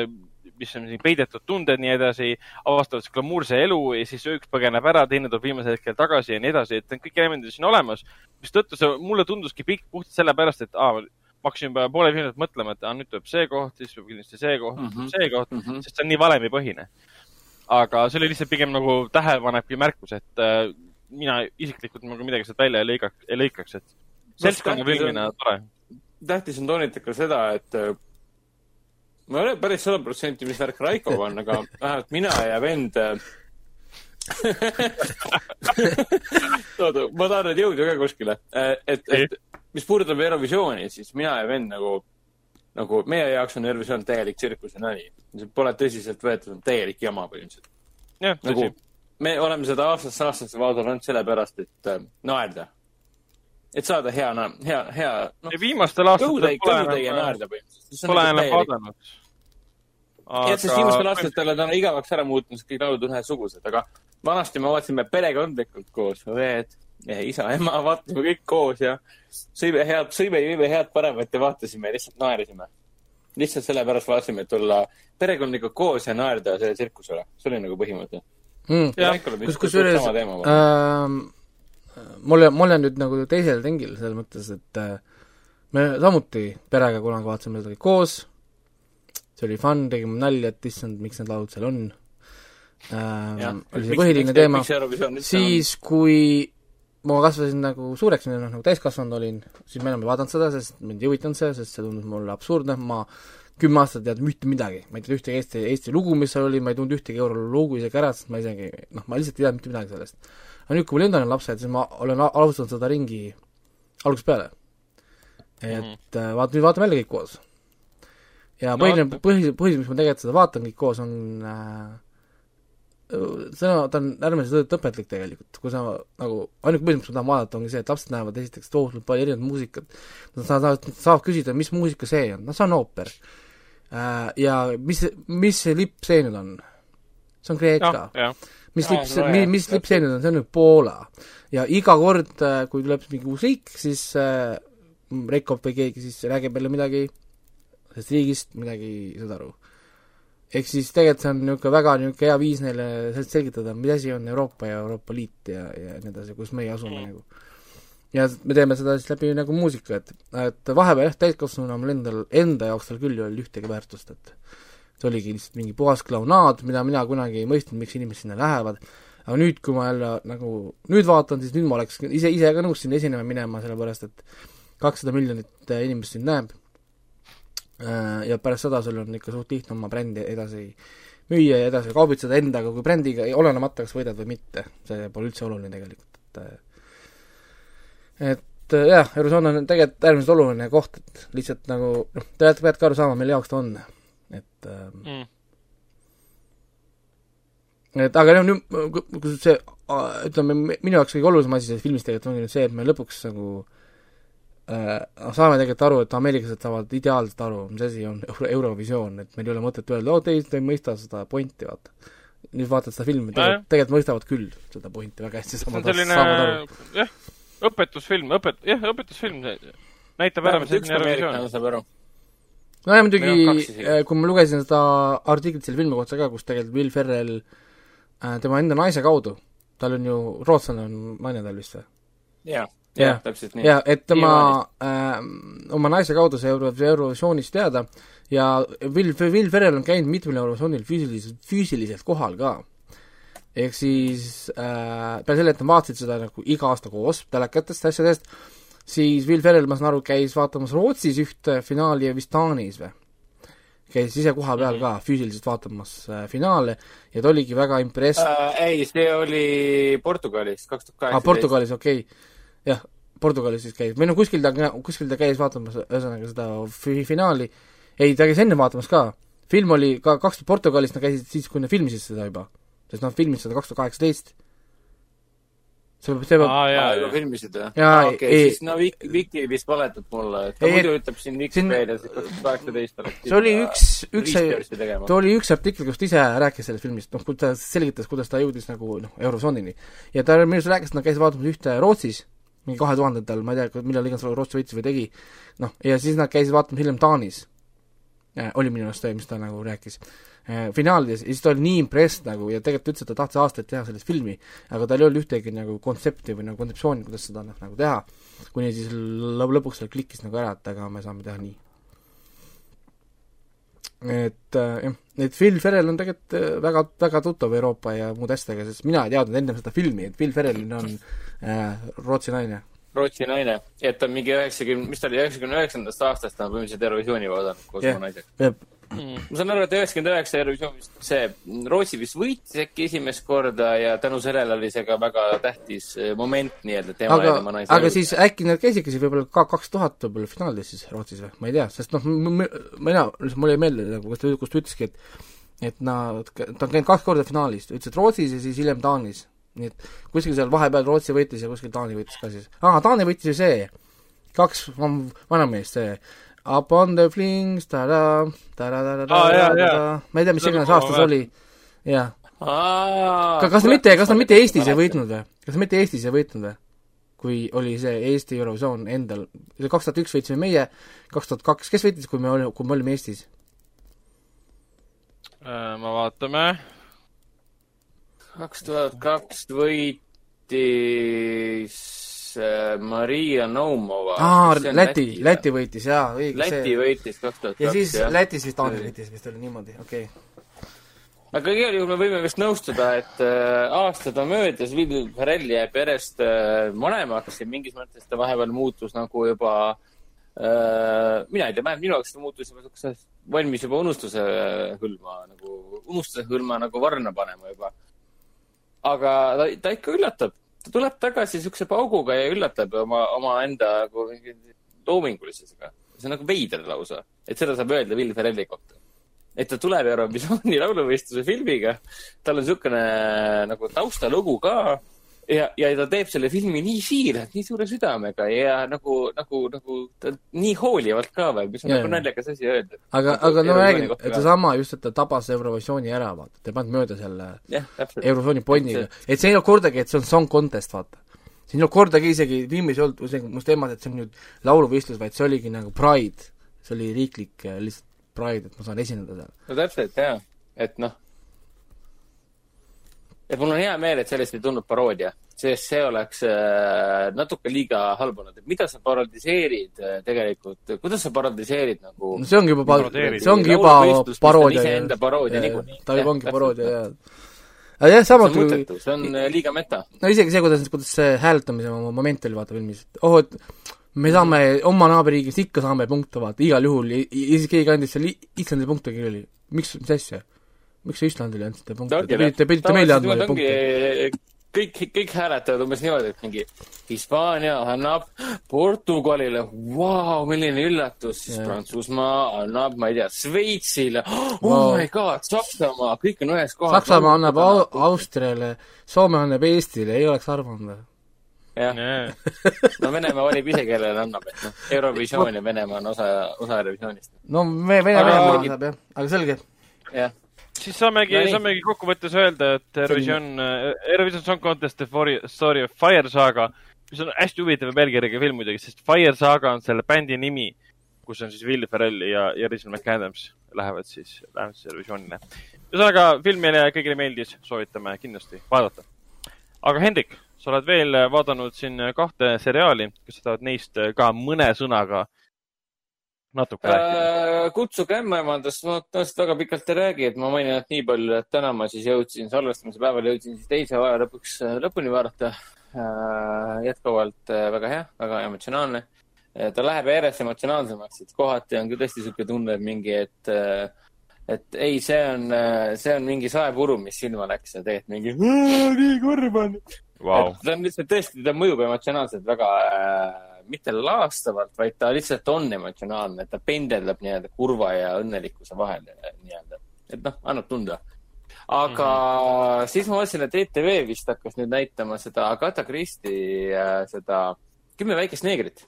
mis on siin peidetud tunded, nii edasi, avastavad siis glamuurse elu ja siis üks põgeneb ära, teine tuleb viimasel hetkel tagasi ja nii edasi, et kõik elemendid on siin olemas. mistõttu see mulle tunduski pikk puhtalt sellepärast, et aa, hakkasin juba poole filmist mõtlema, et aa, nüüd tuleb see koht, siis tuleb kindlasti see koht mm. -hmm. see koht mm. -hmm. sest see on nii valemipõhine. aga see oli lihtsalt pigem nagu tähelepanevki märkus, et äh, mina isiklikult nagu midagi sealt välja ei lõigaks, ei lõikaks, et seltskonna
tähtis on-
filmina tore.
tähtis on toonitada ka seda, et äh, ma ei ole päris sada protsenti, mis värk Raikoga on, aga vähemalt mina ja vend äh, oota, ma tahan nüüd jõuda ka kuskile. et, et mis puudutab Eurovisiooni, siis mina ja vend nagu, nagu meie jaoks on Eurovisioon täielik tsirkus ja nali. see pole tõsiselt võetud, on täielik jama põhimõtteliselt. nagu me oleme seda aastast aastasse vaadanud sellepärast, et äh, naerda. et saada hea, hea, hea, noh,
viimastel aastatel pole enam, pole enam vaadanud.
jah, sest viimastel aastatel on ta igavaks ära muutnud, sest kõik laulud on ühesugused, aga vanasti me vaatasime perekondlikult koos, õed, isa, ema, vaatasime kõik koos ja sõime head, sõime, jõime head paremat ja vaatasime ja lihtsalt naersime. lihtsalt sellepärast vaatasime, et olla perekondlikult koos ja naerda selle tsirkusele. see oli nagu põhimõte.
mm.. Kus, kusjuures
sama teema.
äh, mul, mul on nüüd nagu teisel ringil selles mõttes, et äh, me samuti perega kunagi vaatasime seda kõik koos, see oli fun, tegime nalja, et issand, miks need laulud seal on äh,. oli see põhiline teema, siis kui ma kasvasin nagu suureks, noh nagu täiskasvanud olin, siis ma enam ei vaadanud seda, sest mind ei huvitanud see, sest see tundus mulle absurdne, ma kümme aastat ei teadnud mitte midagi, ma ei teadnud ühtegi Eesti, Eesti lugu, mis seal oli, ma ei tundnud ühtegi eurolugu isegi ära, sest ma isegi noh, ma lihtsalt ei teadnud mitte midagi sellest. aga nüüd, kui mul endal on lapsed, siis ma olen alustanud seda ringi algusest peale. et mm -hmm. vaat-, nüüd vaatame jälle kõik koos. Ja põhiline no,, põhjus, põhjus, miks ma tegelikult seda vaatan kõik koos, on äh, sõna, ta on äärmiselt õpetlik tegelikult, kui sa nagu, ainuke põhjus, miks ma tahan vaadata, ongi see, et lapsed näevad esiteks tohutult palju erinevat muusikat, nad saavad, saavad küsida, mis muusika see on, no see on ooper. Ja mis, mis see lipp see nüüd on? see on Kreeka. Mis lipp see
no,
mi,
jah,
mis lipp see nüüd on, see on nüüd Poola. ja iga kord, kui tuleb mingi uus riik, siis äh, Reikop või keegi siis räägib jälle midagi sellest riigist, midagi ei saada aru. ehk siis tegelikult see on niisugune väga niisugune hea viis neile sellest selgitada, mis asi on Euroopa ja Euroopa Liit ja, ja nii edasi, kus meie asume nagu. ja me teeme seda siis läbi nagu muusika, et, et vahepeal jah, täiskasvanuna mul endal, enda jaoks tal küll ei olnud ühtegi väärtust, et see oligi lihtsalt mingi puhas klaunaad, mida mina kunagi ei mõistnud, miks inimesed sinna lähevad, aga nüüd, kui ma jälle nagu nüüd vaatan, siis nüüd ma oleks ise, ise ka nõus sinna esinema minema, sellepärast et kakssada miljonit inimest sind näeb ja pärast seda sul on ikka suht lihtne oma brändi edasi müüa ja edasi kaubitseda endaga kui brändiga, olenemata, kas võidad või mitte, see pole üldse oluline tegelikult, et äh, et äh, jah, Eurozoon on tegelikult äärmiselt oluline koht, et lihtsalt nagu noh, te peate, peate ka aru saama, mille jaoks ta on, et äh,
Mm.
et aga noh, nüüd, kui see äh, ütleme, minu jaoks kõige olulisem asi selles filmis tegelikult ongi nüüd see, et me lõpuks nagu äh, saame tegelikult aru, et ameeriklased saavad ideaalselt aru, mis asi on Euro Eurovisioon, et meil ei ole mõtet öelda, oo, teised ei mõista seda pointi, vaata. nüüd vaatad seda filmi, tegelikult, tegelikult mõistavad küll seda pointi väga hästi,
see on
saavad
selline
saavad aru.
jah, õpetusfilm, õpet-, jah, õpetusfilm, näitab ära, mis
vähemalt üks
on Eurovisioon.
nojah, muidugi
isegi.,
kui ma lugesin seda artiklit selle filmi kohta ka, kus tegelikult Will Ferrell äh, tema enda naise kaudu, tal on ju, rootslane on naine tal vist või? Jah.
jah, täpselt nii.
jaa, et tema äh, oma naise kaudu sai Euro-, Eurovisioonist teada ja Will, Will Ferrell on käinud mitmel Eurovisioonil füüsiliselt, füüsiliselt kohal ka. ehk siis äh, peale selle, et nad vaatasid seda nagu iga aasta koos telekatest, asjadest, siis Will Ferrell, ma saan aru, käis vaatamas Rootsis ühte finaali ja vist Taanis või? käis ise koha peal ka füüsiliselt vaatamas äh, finaale ja ta oligi väga impress-
äh,. ei, see oli Portugalis, kaks tuhat kaheksateist.
Portugalis, okei okay.. jah, Portugalis siis käis, või no kuskil ta, kuskil ta käis vaatamas ühesõnaga seda fi- finaali, ei, ta käis enne vaatamas ka. film oli ka kaks tuhat Portugalis, nad käisid siis, kui nad filmisid seda juba. sest nad filmisid seda kaks tuhat kaheksateist. see peab, see peab,
aa, jaa,
aa, juba filmisid või?
Jaa,
okei,
ei-
siis no Viki, Viki vist valetab mulle, et ta
Ei,
muidu ütleb siin Vikipeedias, et kaks tuhat kaheksateist oleks
see oli üks, üks, ta oli üks artikkel, kus ta ise rääkis sellest filmist, noh, kui ta selgitas, kuidas ta jõudis nagu noh, Eurozoonini. ja ta minu arust rääkis, et nad käisid vaatamas ühte Rootsis, mingi kahe tuhandendatel, ma ei tea, millal iganes Rootsi võitis või tegi, noh, ja siis nad käisid vaatamas hiljem Taanis. oli minu arust see, mis ta nagu rääkis. äh, finaalides ja siis ta oli nii impressed nagu ja tegelikult ütles, et ta tahtis aastaid teha sellest filmi, aga tal ei olnud ühtegi nagu kontsepti või nagu kontseptsiooni, kuidas seda noh, nagu teha, kuni siis lõpuks seal klikkis nagu ära, et aga me saame teha nii. et äh, jah, et Phil Ferrell on tegelikult väga, väga tuttav Euroopa ja muude asjadega, sest mina ei teadnud ennem seda filmi, et Phil Ferrellil on Rootsi naine
Rootsi naine, et ta on mingi üheksakümne, mis ta oli, üheksakümne üheksandast aastast ta on põhimõtteliselt Eurovisiooni vaadanud koos
Jah.
oma naisega
Jep.
mm.. ma saan aru, et üheksakümmend üheksa Eurovisioon vist, see Rootsi vist võitis äkki esimest korda ja tänu sellele oli see ka väga tähtis eh, moment nii-öelda tema
aga
ja tema naise
aga siis äkki nad käisidki siis võib-olla ka kaks tuhat võib-olla finaalis siis Rootsis või, ma ei tea, sest noh, mina, mul jäi meelde nagu, kus ta, kus ta ütleski, et et nad, ta on käinud kaks korda finaalis, ta ütles, et Rootsis ja siis hiljem Taanis. Nii et kuskil seal vahepeal Rootsi võitis ja kuskil Taani võitis ka siis. aa, Taani võitis ju see, kaks van- vanameest, see Up on the flings, ta-da, ta-da-da-da-da
jaa, jaa.
ma ei tea, mis iganes
ma
aastas
mäletan.
oli, jah. Kas nad mitte, kas nad mitte
ma
Eestis ei võitnud või? kas nad mitte Eestis ei võitnud või? kui oli see Eesti Eurovisioon endal, see kaks tuhat üks võitsime meie, kaks tuhat kaks, kes võitis, kui me oli, kui me olime Eestis?
Äh, me vaatame.
Kaks tuhat kaks võitis äh, Maria Naumova.
aa, Läti, Läti võitis, jaa, õige
Läti
see.
võitis kaks tuhat
ja
kaks,
siis
jah.
Lätis vist Taani võitis vist oli niimoodi, okei okay..
aga igal juhul me võime vist nõustuda, et äh, aastad on möödas, Will Ferrell jääb järjest äh, vanemaks ja mingis mõttes ta vahepeal muutus nagu juba äh,, mina ei tea, minu jaoks ta muutus juba siukse valmis juba unustuse hõlma nagu, unustuse hõlma nagu varna panema juba. Aga ta, ta ikka üllatab, ta tuleb tagasi siukse pauguga ja üllatab oma, omaenda nagu loomingulisusega. see on nagu veider lausa, et seda saab öelda Will Ferrelli kohta et ta tuleb Eurovisiooni lauluvõistluse filmiga, tal on niisugune nagu taustalugu ka ja, ja ta teeb selle filmi nii siiralt, nii suure südamega ja nagu, nagu, nagu ta nii hoolivalt ka veel, mis on
Jaa,
nagu naljakas asi öelda.
aga, aga no räägin, et seesama just, et ta tabas Eurovisiooni ära, vaata, ta ei pannud mööda selle. Eurovisiooni ponniga, et see ei olnud kordagi, et see on song contest, vaata. siin ei olnud kordagi isegi filmis ei olnud must teemat, et see on nüüd lauluvõistlus, vaid see oligi nagu Pride. see oli riiklik lihtsalt Pride, et ma saan esineda seal.
no täpselt, jaa. et noh, et mul on hea meel, et sellest ei tulnud paroodia, sest see oleks äh, natuke liiga halb olnud, et mida sa parodiseerid äh, tegelikult, kuidas sa parodiseerid nagu
no see ongi juba,
Parodeerid.
see ongi juba paroodia.
iseenda paroodia niikuinii.
ta juba ongi paroodia,
jah.
jaa. aga jah,
see
samuti
on mõttetu, see on äh, liiga meta.
no isegi see, kuidas, kuidas see hääletamise mo- moment oli vaata filmis, et oh, et me saame oma naaberriigis ikka saame punkte vaata, igal juhul, isegi keegi andis seal Islandile punkte, kellel oli, miks, mis asja? Miks te Islandile andsite punkte, te pidite, pidite meile andma ju punkte.
kõik, kõik hääletavad umbes niimoodi, et mingi Hispaania annab Portugalile, vau, milline üllatus, siis
Jah.
Prantsusmaa annab, ma ei tea, Šveitsile, oh
Vau.
my god, Saksamaa, kõik on ühes kohas.
Saksamaa annab Au- Austriale, Soome annab Eestile, ei oleks arvanud või?
jah, no Venemaa valib ise, kellele annab, et noh, Eurovisioon ja Venemaa on osa, osa Eurovisioonist,
no me, Vene Venemaa saab jah, aga selge.
jah.
Siis saamegi
No
saamegi kokkuvõttes öelda, et Eurovision, Eurovision Song Contest The Story of Fire Saga, mis on hästi huvitava pealkirjaga film muidugi, sest Fire Saga on selle bändi nimi, kus on siis Will Ferrell ja, ja Rachel McAdams lähevad siis, lähevad siis Eurovisionile. ühesõnaga, film meile kõigile meeldis, soovitame kindlasti vaadata. aga Hendrik, sa oled veel vaadanud siin kahte seriaali, kas sa tahad neist ka mõne sõnaga natuke rääkida?
Äh, kutsuge ämmaemandast, ma tõenäoliselt väga pikalt ei räägi, et ma mainin ainult nii palju, et täna ma siis jõudsin salvestamise päeval jõudsin siis teise aja lõpuks äh, lõpuni vaadata. jätkuvalt äh, väga hea, väga emotsionaalne. ta läheb järjest emotsionaalsemaks, et kohati on küll tõesti niisugune tunne, et mingi, et et ei, see on, see on mingi saepuru, mis silma läks ja tegelikult mingi nii kurb on et ta on lihtsalt tõesti, ta mõjub emotsionaalselt väga äh, mitte laastavalt, vaid ta lihtsalt on emotsionaalne, ta pendeldab nii-öelda kurva ja õnnelikkuse vahel nii-öelda. et noh, annab tunda. aga mm -hmm. siis ma vaatasin, et ETV vist hakkas nüüd näitama seda Agatha Christie äh, seda Kümme väikest neegrit,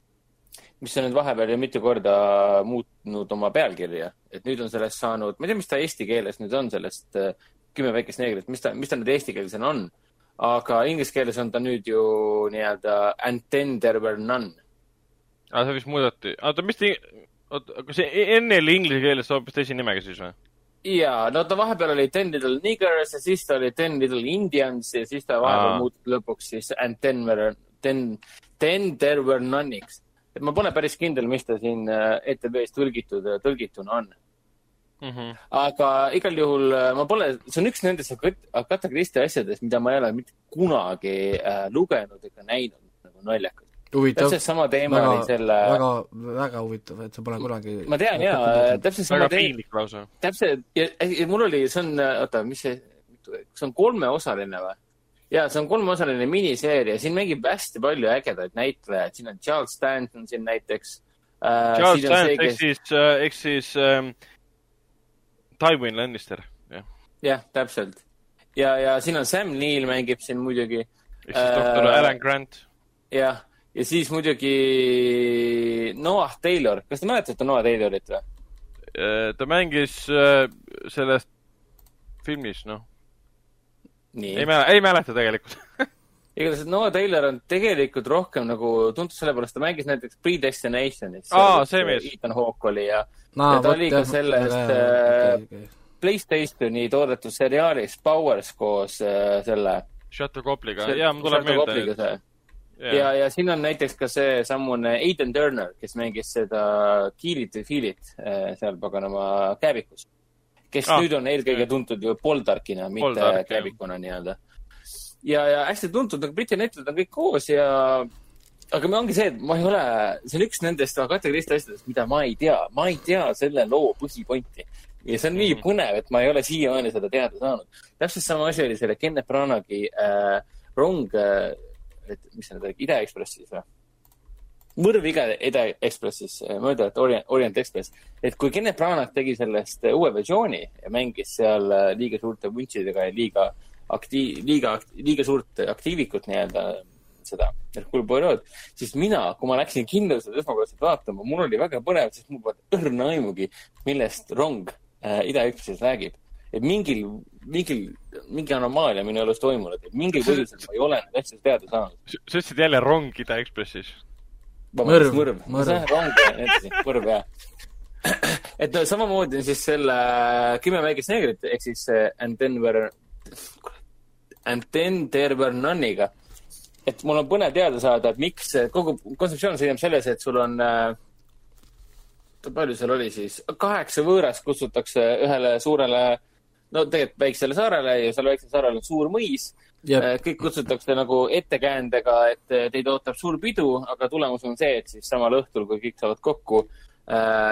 mis on nüüd vahepeal ju mitu korda muutnud oma pealkirja, et nüüd on sellest saanud, ma ei tea, mis ta eesti keeles nüüd on sellest äh, Kümme väikest neegrit, mis ta, mis ta nüüd eestikeelsena on aga inglise keeles on ta nüüd ju nii-öelda And then there were none.
Ah, see vist muudeti, oota, mis ta, oota, kas see enne oli inglise keeles hoopis teise nimega siis või?
ja no ta vahepeal oli Ten Little Niggers ja siis ta oli Ten Little Indians ja siis ta vahepeal
Aa.
muutus lõpuks siis And Then Were, Then, Then There Were None'iks. et ma pole päris kindel, mis ta siin äh, ETV-s tõlgitud, tõlgituna on.
-hmm.
aga igal juhul äh, ma pole, see on üks nendest Agat- Agatha Christie asjadest, mida ma ei ole mitte kunagi äh, lugenud ega näinud, nagu naljakas.
huvitav,
täpselt sama teema oli
väga,
selle,
väga, väga huvitav, et sa pole kunagi
ma tean jaa, täpselt sama teema, täpselt ja, ja mul oli, see on, oota, mis see, see on kolmeosaline või? ja see on kolmeosaline miniseeria, siin mängib hästi palju ägedaid näitlejaid, siin on Charles Stanton siin näiteks äh,.
Charles Dance ehk siis, ehk siis ähm, Tywin Lannister, jah.
jah, täpselt. ja, ja siin on Sam Neill mängib siin muidugi,
ehk siis doktor
Äh,
Alan Grant.
jah, ja siis muidugi Noah Taylor, kas te mäletate Noah Taylorit või?
ta mängis äh, selles filmis, noh, ei, mäleta, ei mäleta tegelikult.
igatahes Noah Taylor on tegelikult rohkem nagu tuntud sellepärast, ta mängis näiteks Predestinationis.
Aa, see mees.
Ethan Hawke oli ja
Aa,
ja ta oli ka sellest
väga hea,
äh. Playstationi toodetud seriaalis Powers koos äh, selle.
Shutter Copliga, jaa, mul tuleb meelde.
see. ja, ja siin on näiteks ka seesamune Aiden Turner, kes mängis seda Kill It või Feel It äh, seal paganama kääbikus. kes
Ah.
nüüd on eelkõige tuntud ju Poldarkina, mitte
Poldark,
kääbikuna nii-öelda. ja, ja hästi tuntud, nagu Briti näitlejad on kõik koos ja aga me ongi see, et ma ei ole, see on üks nendest Christie asjadest, mida ma ei tea, ma ei tea selle loo põhipointi. ja see on nii
Mhm.
põnev, et ma ei ole siiamaani seda teada saanud. täpselt sama asi oli selle Kenneth Branagh'i äh, rong äh,, et mis see nüüd oli, Ida Ekspressis või? mõrv Ida, Ida Ekspressis, mööda, et Orient, Orient Express. et kui Kenneth Branagh tegi sellest äh, uue versiooni ja mängis seal äh, liiga suurte vuntsidega ja liiga aktiiv, liiga, liiga suurt aktiivikut nii-öelda seda Hercule Poirot, siis mina, kui ma läksin seda esmakordselt vaatama, mul oli väga põnev, sest mul polnud õrna aimugi, millest rong äh, Ida Ekspressis räägib. et mingil, mingil, mingi anomaalia minu elus toimunud, et mingil põhjusel ma ei ole neid asju teada saanud.
sa ütlesid jälle rong Ida Ekspressis.
vabandust,
Mõrv,
mõrv,
mõrv.
rong ja nii edasi, mõrv jah. et no samamoodi on siis selle Kümme väikest neegrit ehk siis äh, And then were, And then there were none'iga. et mul on põnev teada saada, et miks kogu kontseptsioon seisneb selles, et sul on äh, palju seal oli siis, kaheksa võõrast kutsutakse ühele suurele, no tegelikult väiksele saarele ja seal väiksel saarel on suur mõis. Äh, kõik kutsutakse nagu ettekäändega, et äh, teid ootab suur pidu, aga tulemus on see, et siis samal õhtul, kui kõik saavad kokku,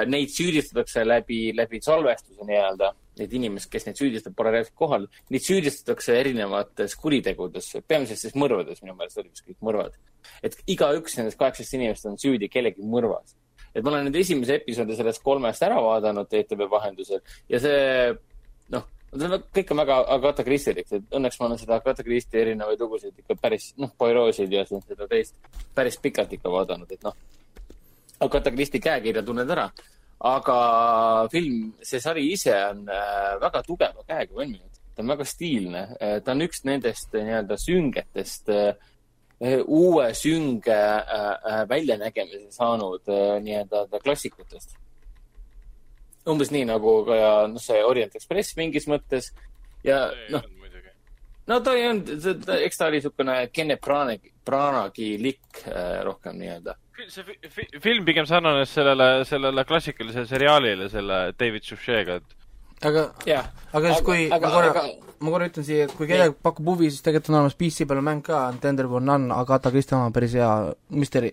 neid süüdistatakse läbi, läbi salvestuse nii-öelda. Neid inimesi, kes neid süüdistab, pole reaalselt kohal. Neid süüdistatakse erinevates kuritegudes, peamiselt siis mõrvades, minu meelest olid vist kõik mõrvad. et igaüks nendest kaheksast inimesest on süüdi kellegi mõrvas. et ma olen nüüd esimese episoodi sellest kolmest ära vaadanud ETV vahendusel ja see, noh, kõik on väga Agatha Christielik, et õnneks ma olen seda Agatha Christie erinevaid lugusid ikka päris, noh, Poirot'sid ja siin seda teist päris pikalt ikka vaadanud, et noh, Agatha Christie käekirja tunned ära. aga film, see sari ise on äh, väga tugeva käega valminud, ta on väga stiilne, ta on üks nendest äh, nii-öelda süngetest äh, uue sünge äh, äh, väljanägemise saanud äh, nii-öelda klassikutest umbes nii nagu ka noh, see Orient Express mingis mõttes ja noh, no ta ei olnud, eks ta oli niisugune Kenneth Branagh, Branaghi-lik äh, rohkem nii-öelda.
see fi- fi- film pigem sarnanes sellele, sellele klassikalisele seriaalile, selle David Suchet'ga, et
aga,
jah,
aga siis, kui
aga-
ma korra
aga-,
ma korra ütlen siia, et kui kellelgi pakub huvi, siis tegelikult on olemas PC peal mäng ka, Tender for None, Agatha Christie oma päris hea müsteeri.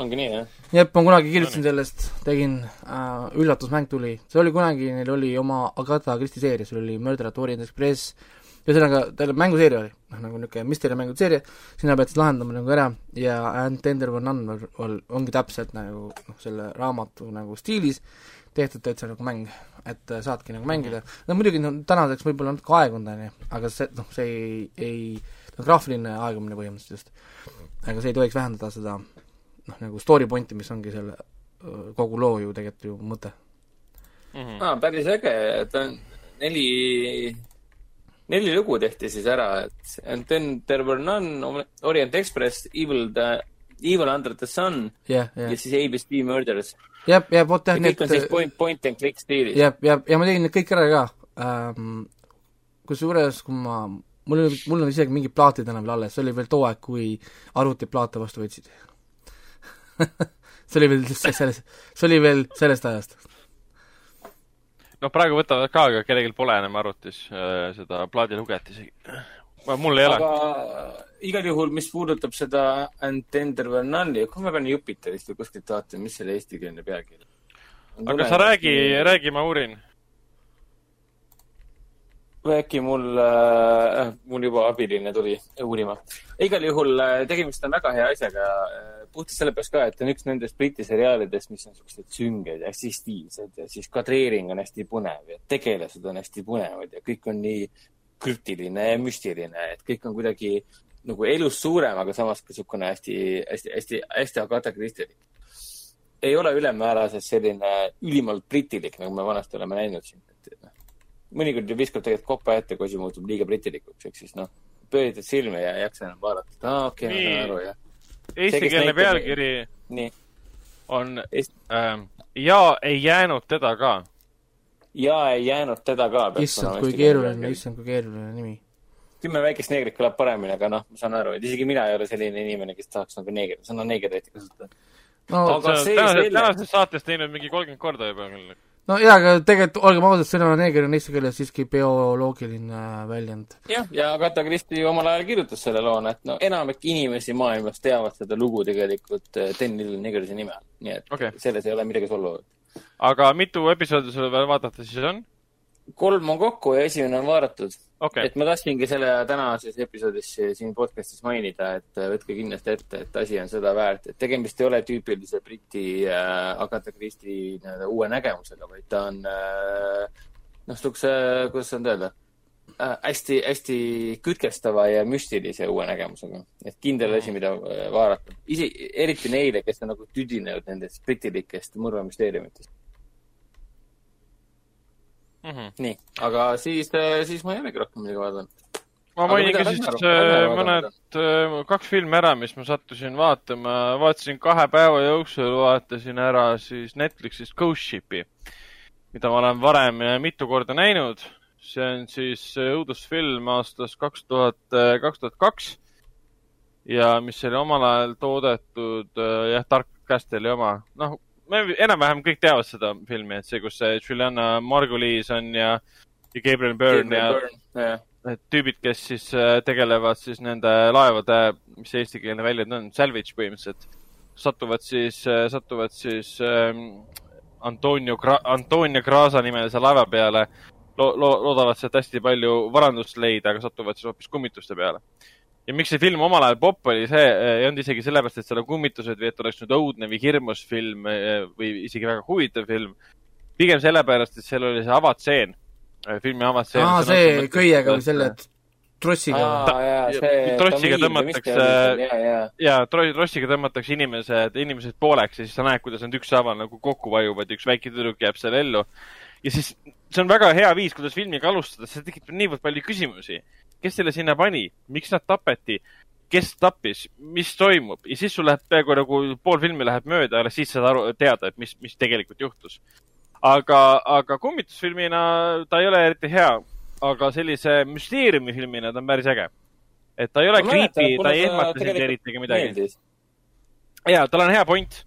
Ongi nii jah?
jah, ma kunagi kirjutasin sellest, tegin äh,, üllatusmäng tuli, see oli kunagi, neil oli oma Agatha Christie seeria, seal oli Murder at Orient Express, ühesõnaga, tal mänguseeria oli, noh nagu niisugune müsteeri mänguseeria, sina pead siis lahendama nagu ära ja And Tender for None ongi täpselt nagu noh, selle raamatu nagu stiilis tehtud täitsa nagu mäng, et äh, saadki nagu mängida, no muidugi no tänaseks võib-olla natuke aegunud, on ju, aga see, noh, see ei, ei, graafiline aegumine põhimõtteliselt. Just, aga see ei tohiks vähendada seda noh, nagu story pointi, mis ongi selle kogu loo ju tegelikult ju mõte.
Mhm.
aa, päris äge, et on neli, neli lugu tehti siis ära, et And then there were none, Orient Express, Evil the, Evil under the sun
jah, jah
ja, siis ABC Murders.
jah, ja vot jah,
need kõik on siis point, point and click stiilis.
jah, ja, ja ma tegin need kõik ära ka ähm,. kusjuures, kui ma, mul oli, mul on isegi mingid plaatid enam veel alles, see oli veel too aeg, kui arvutid plaate vastu võtsid see oli veel selles, see oli veel sellest ajast.
noh, praegu võtavad ka, aga kellelgi pole enam arvutis äh, seda plaadiluget isegi. mul ei
aga ole. aga igal juhul, mis puudutab seda were none'i, kui ma pean Jupiterist või kuskilt vaatama, mis selle eestikeelne pealkiri
on? aga sa räägi, räägi, ma uurin
äkki mul äh,, mul juba abiline tuli uurima. igal juhul äh, tegemist on väga hea asjaga äh,. puhtalt sellepärast ka, et on üks nendest Briti seriaalidest, mis on siuksed sünged ja hästi stiilsed ja siis kadreering on hästi põnev ja tegelased on hästi põnevad ja kõik on nii krüptiline ja müstiline, et kõik on kuidagi nagu elust suurem, aga samas ka niisugune hästi, hästi, hästi, hästi katakristlik. ei ole ülemääraselt selline ülimalt britilik, nagu me vanasti oleme näinud siin mõnikord ju viskab tegelikult kopa ette, kui asi muutub liiga britilikuks, ehk siis noh, pööritad silmi ja ei jaksa enam vaadata. aa, okei okay,, ma saan aru, jah.
Eestikeelne pealkiri
nii.
on Eest... ähm, Ja ei jäänud teda ka.
Ja ei jäänud teda ka.
issand, kui keeruline, issand, kui keeruline nimi.
kümme väikest neegrit kõlab paremini, aga noh, ma saan aru, et isegi mina ei ole selline inimene, kes tahaks nagu neeger, sõna neeger eriti kasutada.
no aga see tänases, tänases saates teinud mingi kolmkümmend korda juba küll
no jaa, aga tegelikult olgem ausad, sõna neeger on eesti keeles siiski bioloogiline väljend.
jah, ja Agatha Christie omal ajal kirjutas selle loona, et no enamik inimesi maailmas teavad seda lugu tegelikult Ten eh, Little Niggersi nime all, nii et okay. selles ei ole midagi solvavat.
aga mitu episoodi sul veel vaadata siis on?
Kolm on kokku ja esimene on vaadatud
okay..
et ma tahtsingi selle tänases episoodis siin podcast'is mainida, et äh, võtke kindlasti ette, et asi on seda väärt, et tegemist ei ole tüüpilise Briti äh, Agatha Christie nii-öelda uue nägemusega, vaid ta on äh, noh, niisuguse, kuidas seda öelda äh,, hästi, hästi kütkestava ja müstilise uue nägemusega. et kindel asi, mida vaadata. isi, eriti neile, kes on nagu tüdinenud nendest britilikest mõrvamüsteeriumitest mm. -hmm. nii, aga siis, äh, siis ma ei olegi rohkem midagi vaadanud.
ma mainingi siis äh, mõned, äh, kaks filmi ära, mis ma sattusin vaatama. vaatasin kahe päeva jooksul, vaatasin ära siis Netflixist Ghost Shipi, mida ma olen varem mitu korda näinud. see on siis õudusfilm aastast kaks tuhat, kaks tuhat kaks ja mis oli omal ajal toodetud jah, Dark Castle'i oma. noh, me enam-vähem kõik teavad seda filmi, et see, kus see Juliana Margulies on ja, ja Gabriel Byrne Gabriel ja yeah. need tüübid, kes siis äh, tegelevad siis nende laevade, mis see eestikeelne väljend on, salvage põhimõtteliselt, satuvad siis, äh, satuvad siis ähm, Antonio Gra-, Antonio Grasa nimelise laeva peale lo-, lo-, loodavad sealt hästi palju varandust leida, aga satuvad siis hoopis kummituste peale ja miks see film omal ajal popp oli, see ei olnud isegi sellepärast, et seal on kummitused või et oleks nüüd õudne või hirmus film eh, või isegi väga huvitav film. pigem sellepärast, et seal oli see avatseen, eh, filmi avatseen.
aa, see köiega või selle trossiga
või? trossiga tõmmatakse, jaa, trossiga tõmmatakse inimesed, inimesed pooleks ja siis sa näed, kuidas nad ükshaaval nagu kokku vajuvad ja üks väike tüdruk jääb seal ellu. ja siis see on väga hea viis, kuidas filmiga alustada, see tekitab niivõrd palju küsimusi kes selle sinna pani, miks nad tapeti, kes tappis, mis toimub? Ja siis sul läheb peaaegu nagu pool filmi läheb mööda, alles siis saad aru, teada, et mis, mis tegelikult juhtus. aga, aga kummitusfilmina ta ei ole eriti hea, aga sellise müsteeriumifilmina ta on päris äge. et ta ei ole creepy, ta ei ehmata sind eriti ega midagi. ja, tal on hea point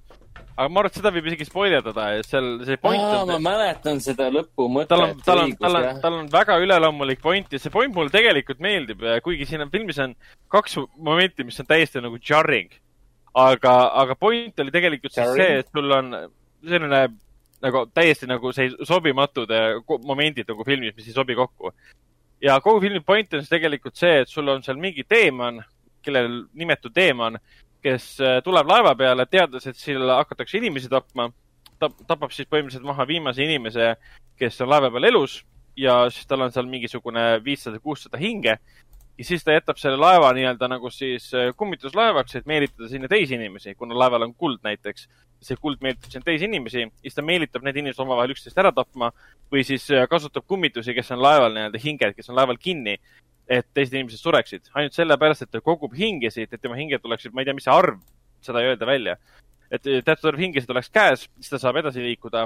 aga ma arvan, et seda võib isegi spoilerdada, et seal see point
Aa, on. ma mäletan seda lõpu mõtet.
tal on, tal on, tal on, tal on väga üleloomulik point ja see point mulle tegelikult meeldib, kuigi siin on filmis on kaks momenti, mis on täiesti nagu jarring. aga, aga point oli tegelikult jarring? siis see, et sul on selline nagu täiesti nagu see sobimatud eh, momendid nagu filmis, mis ei sobi kokku. ja kogu filmi point on siis tegelikult see, et sul on seal mingi teemann, kellel nimetu teemann kes äh, tuleb laeva peale, teades, et seal hakatakse inimesi tapma, tap-, tapab siis põhimõtteliselt maha viimase inimese, kes on laeva peal elus ja siis tal on seal mingisugune viissada, kuussada hinge. ja siis ta jätab selle laeva nii-öelda nagu siis äh, kummituslaevaks, et meelitada sinna teisi inimesi, kuna laeval on kuld näiteks. see kuld meelitab sinna teisi inimesi, siis ta meelitab need inimesed omavahel üksteist ära tapma või siis äh, kasutab kummitusi, kes on laeval nii-öelda hinged, kes on laeval kinni et teised inimesed sureksid, ainult sellepärast, et ta kogub hingesid, et tema hinged tuleksid, ma ei tea, mis see arv, seda ei öelda välja. et teatud arv hingesid oleks käes, siis ta saab edasi liikuda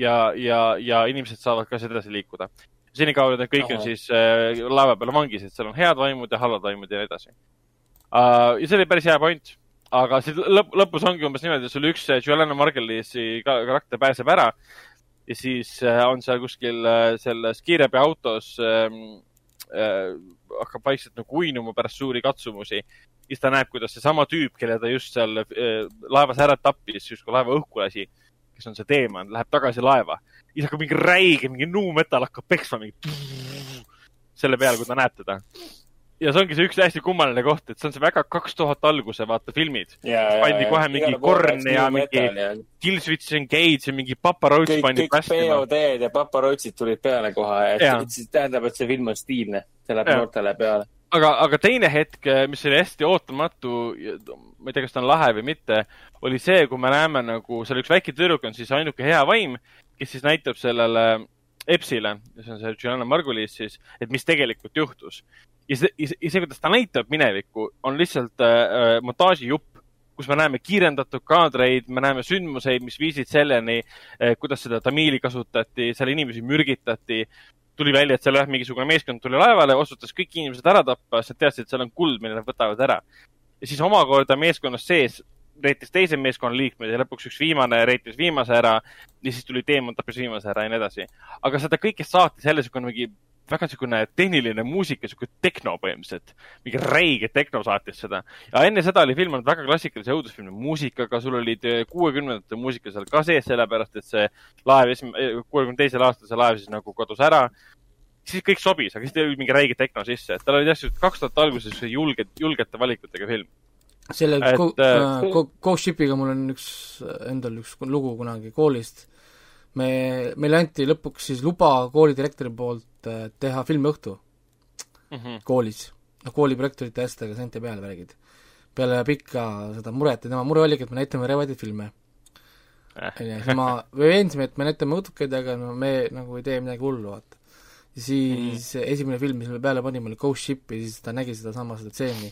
ja, ja, ja inimesed saavad ka edasi liikuda. senikaua nad kõik Aha. on siis äh, laeva peal vangis, et seal on head vaimud ja halvad vaimud ja nii edasi uh,. ja see oli päris hea point, aga see lõpp, lõpus ongi umbes niimoodi, et sul üks Joanna Margelisi karakter pääseb ära ja siis äh, on seal kuskil äh, selles kiirabiautos äh, äh, hakkab vaikselt nagu uinuma pärast suuri katsumusi. siis ta näeb, kuidas seesama tüüp, kelle ta just seal äh, laevas ära tappis, justkui laeva õhku lasi, kes on see teemann, läheb tagasi laeva. siis hakkab mingi räige, mingi nuumetall hakkab peksma mingi selle peale, kui ta näeb teda ja see ongi see üks hästi kummaline koht, et see on see väga kaks tuhat alguse, vaata, filmid. pandi kohe mingi Korn ja mingi Killswitch Engage ja mingi paparots pandi
plästima. kõik POD-d ja paparotsid tulid peale kohe, et siis tähendab, et see film on stiilne, see läheb noortele peale.
aga, aga teine hetk, mis oli hästi ootamatu, ma ei tea, kas ta on lahe või mitte, oli see, kui me näeme nagu, seal üks väike tüdruk on siis ainuke hea vaim, kes siis näitab sellele Epsile, see on see Giuliana Margulies siis, et mis tegelikult juhtus ja see, ja see, kuidas ta näitab minevikku, on lihtsalt äh, äh, montaažijupp, kus me näeme kiirendatud kaadreid, me näeme sündmuseid, mis viisid selleni äh,, kuidas seda tamiili kasutati, seal inimesi mürgitati. tuli välja, et seal jah, mingisugune meeskond tuli laevale, otsustas kõik inimesed ära tappa, sest teadsid, et seal on kuld, mille nad võtavad ära. ja siis omakorda meeskonnas sees reitis teise meeskonna liikmed ja lõpuks üks viimane reitis viimase ära ja siis tuli teemant tappis viimase ära ja nii edasi. aga seda kõike saatis jälle niisugune mingi väga niisugune tehniline muusika, niisugune tehno põhimõtteliselt. mingi räige tehno saatis seda. ja enne seda oli film olnud väga klassikalise õudusfilmi muusikaga, sul olid eh, kuuekümnendate muusika seal ka sees, sellepärast et see laev, eh, kuuekümne teisel aastal see laev siis nagu kadus ära. siis kõik sobis, aga siis tuli mingi räige tehno sisse, et tal oli jah, kaks tuhat alguses julged, julgete valikutega film
selle et, Go, äh, Go, Ghost Shipiga mul on üks, endal üks lugu kunagi koolist me, meile anti lõpuks siis luba koolidirektori poolt äh, teha filmiõhtu mm -hmm. koolis. noh, kooliprojektorite asjadega senti peale värgid. peale pikka seda muret ja tema mure oligi, et me näitame Revati filme. Onju, siis ma, me veensime, et me näitame õutukaid, aga no me nagu ei tee midagi hullu, vaata. siis mm -hmm. esimene film, mis me peale panime, oli Ghost Ship ja siis ta nägi sedasama, seda stseeni,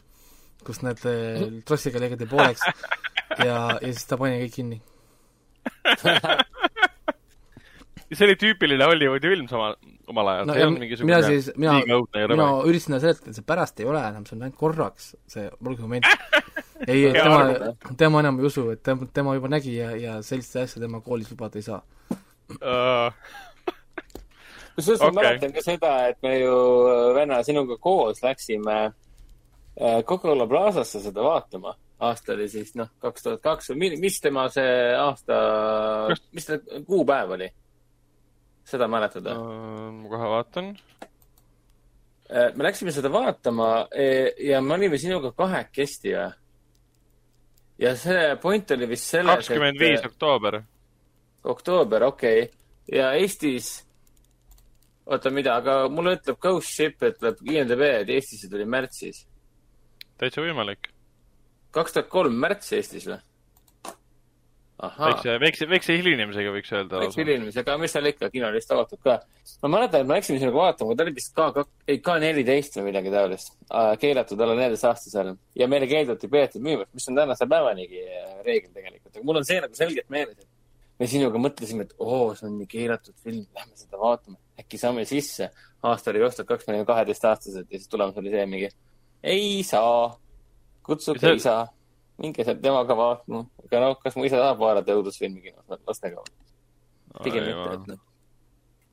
kus need äh, trossiga lõigati pooleks ja, ja siis ta pani kõik kinni
see oli tüüpiline Hollywoodi film sama, omal ajal
no,. mina siis, mina, mina üritasin talle seletada, et see pärast ei ole enam, see on ainult korraks, see moment. ei, tema, tema enam ei usu, et tema, tema juba nägi ja, ja sellist asja tema koolis lubada ei saa uh.
kusjuures okay. ma mäletan ka seda, et me ju äh, venna sinuga koos läksime Coca-Cola Plazasse seda vaatama. aasta oli siis noh, kaks tuhat kaks või mis tema see aasta, mis ta kuupäev oli? seda mäletad või
uh,? ma kohe vaatan.
Äh, me läksime seda vaatama e, ja me olime sinuga kahekesti või? ja see point oli vist selles,
kakskümmend viis oktoober.
oktoober, okei okay.. ja Eestis, oota, mida, aga mulle ütleb Ghost Ship, ütleb IMDB, et Eestis see tuli märtsis.
Täitsa võimalik.
kaks tuhat kolm märts Eestis või?
väikse, väikse, väikse hilinemisega võiks öelda.
väikse hilinemisega, mis seal ikka, kino oli vist avatud ka. ma mäletan, et me läksime sinuga vaatama, ta oli vist ka, ei ka neliteist või midagi taolist keelatud alla neljateistaastasel ja meile keelduti peetud müümast, mis on tänase päevanigi äh, reegel tegelikult, aga mul on see nagu selgelt meeles, et me sinuga mõtlesime, et oo, see on nii keelatud film, lähme seda vaatama, äkki saame sisse. aasta oli kaks tuhat kaks, me olime kaheteistaastased ja siis tulemus oli see mingi, ei saa, kutsuge ei saa minge sealt temaga vaatama. aga noh, kas mu isa tahab vaadata õudusfilmi kinos lastega? pigem mitte,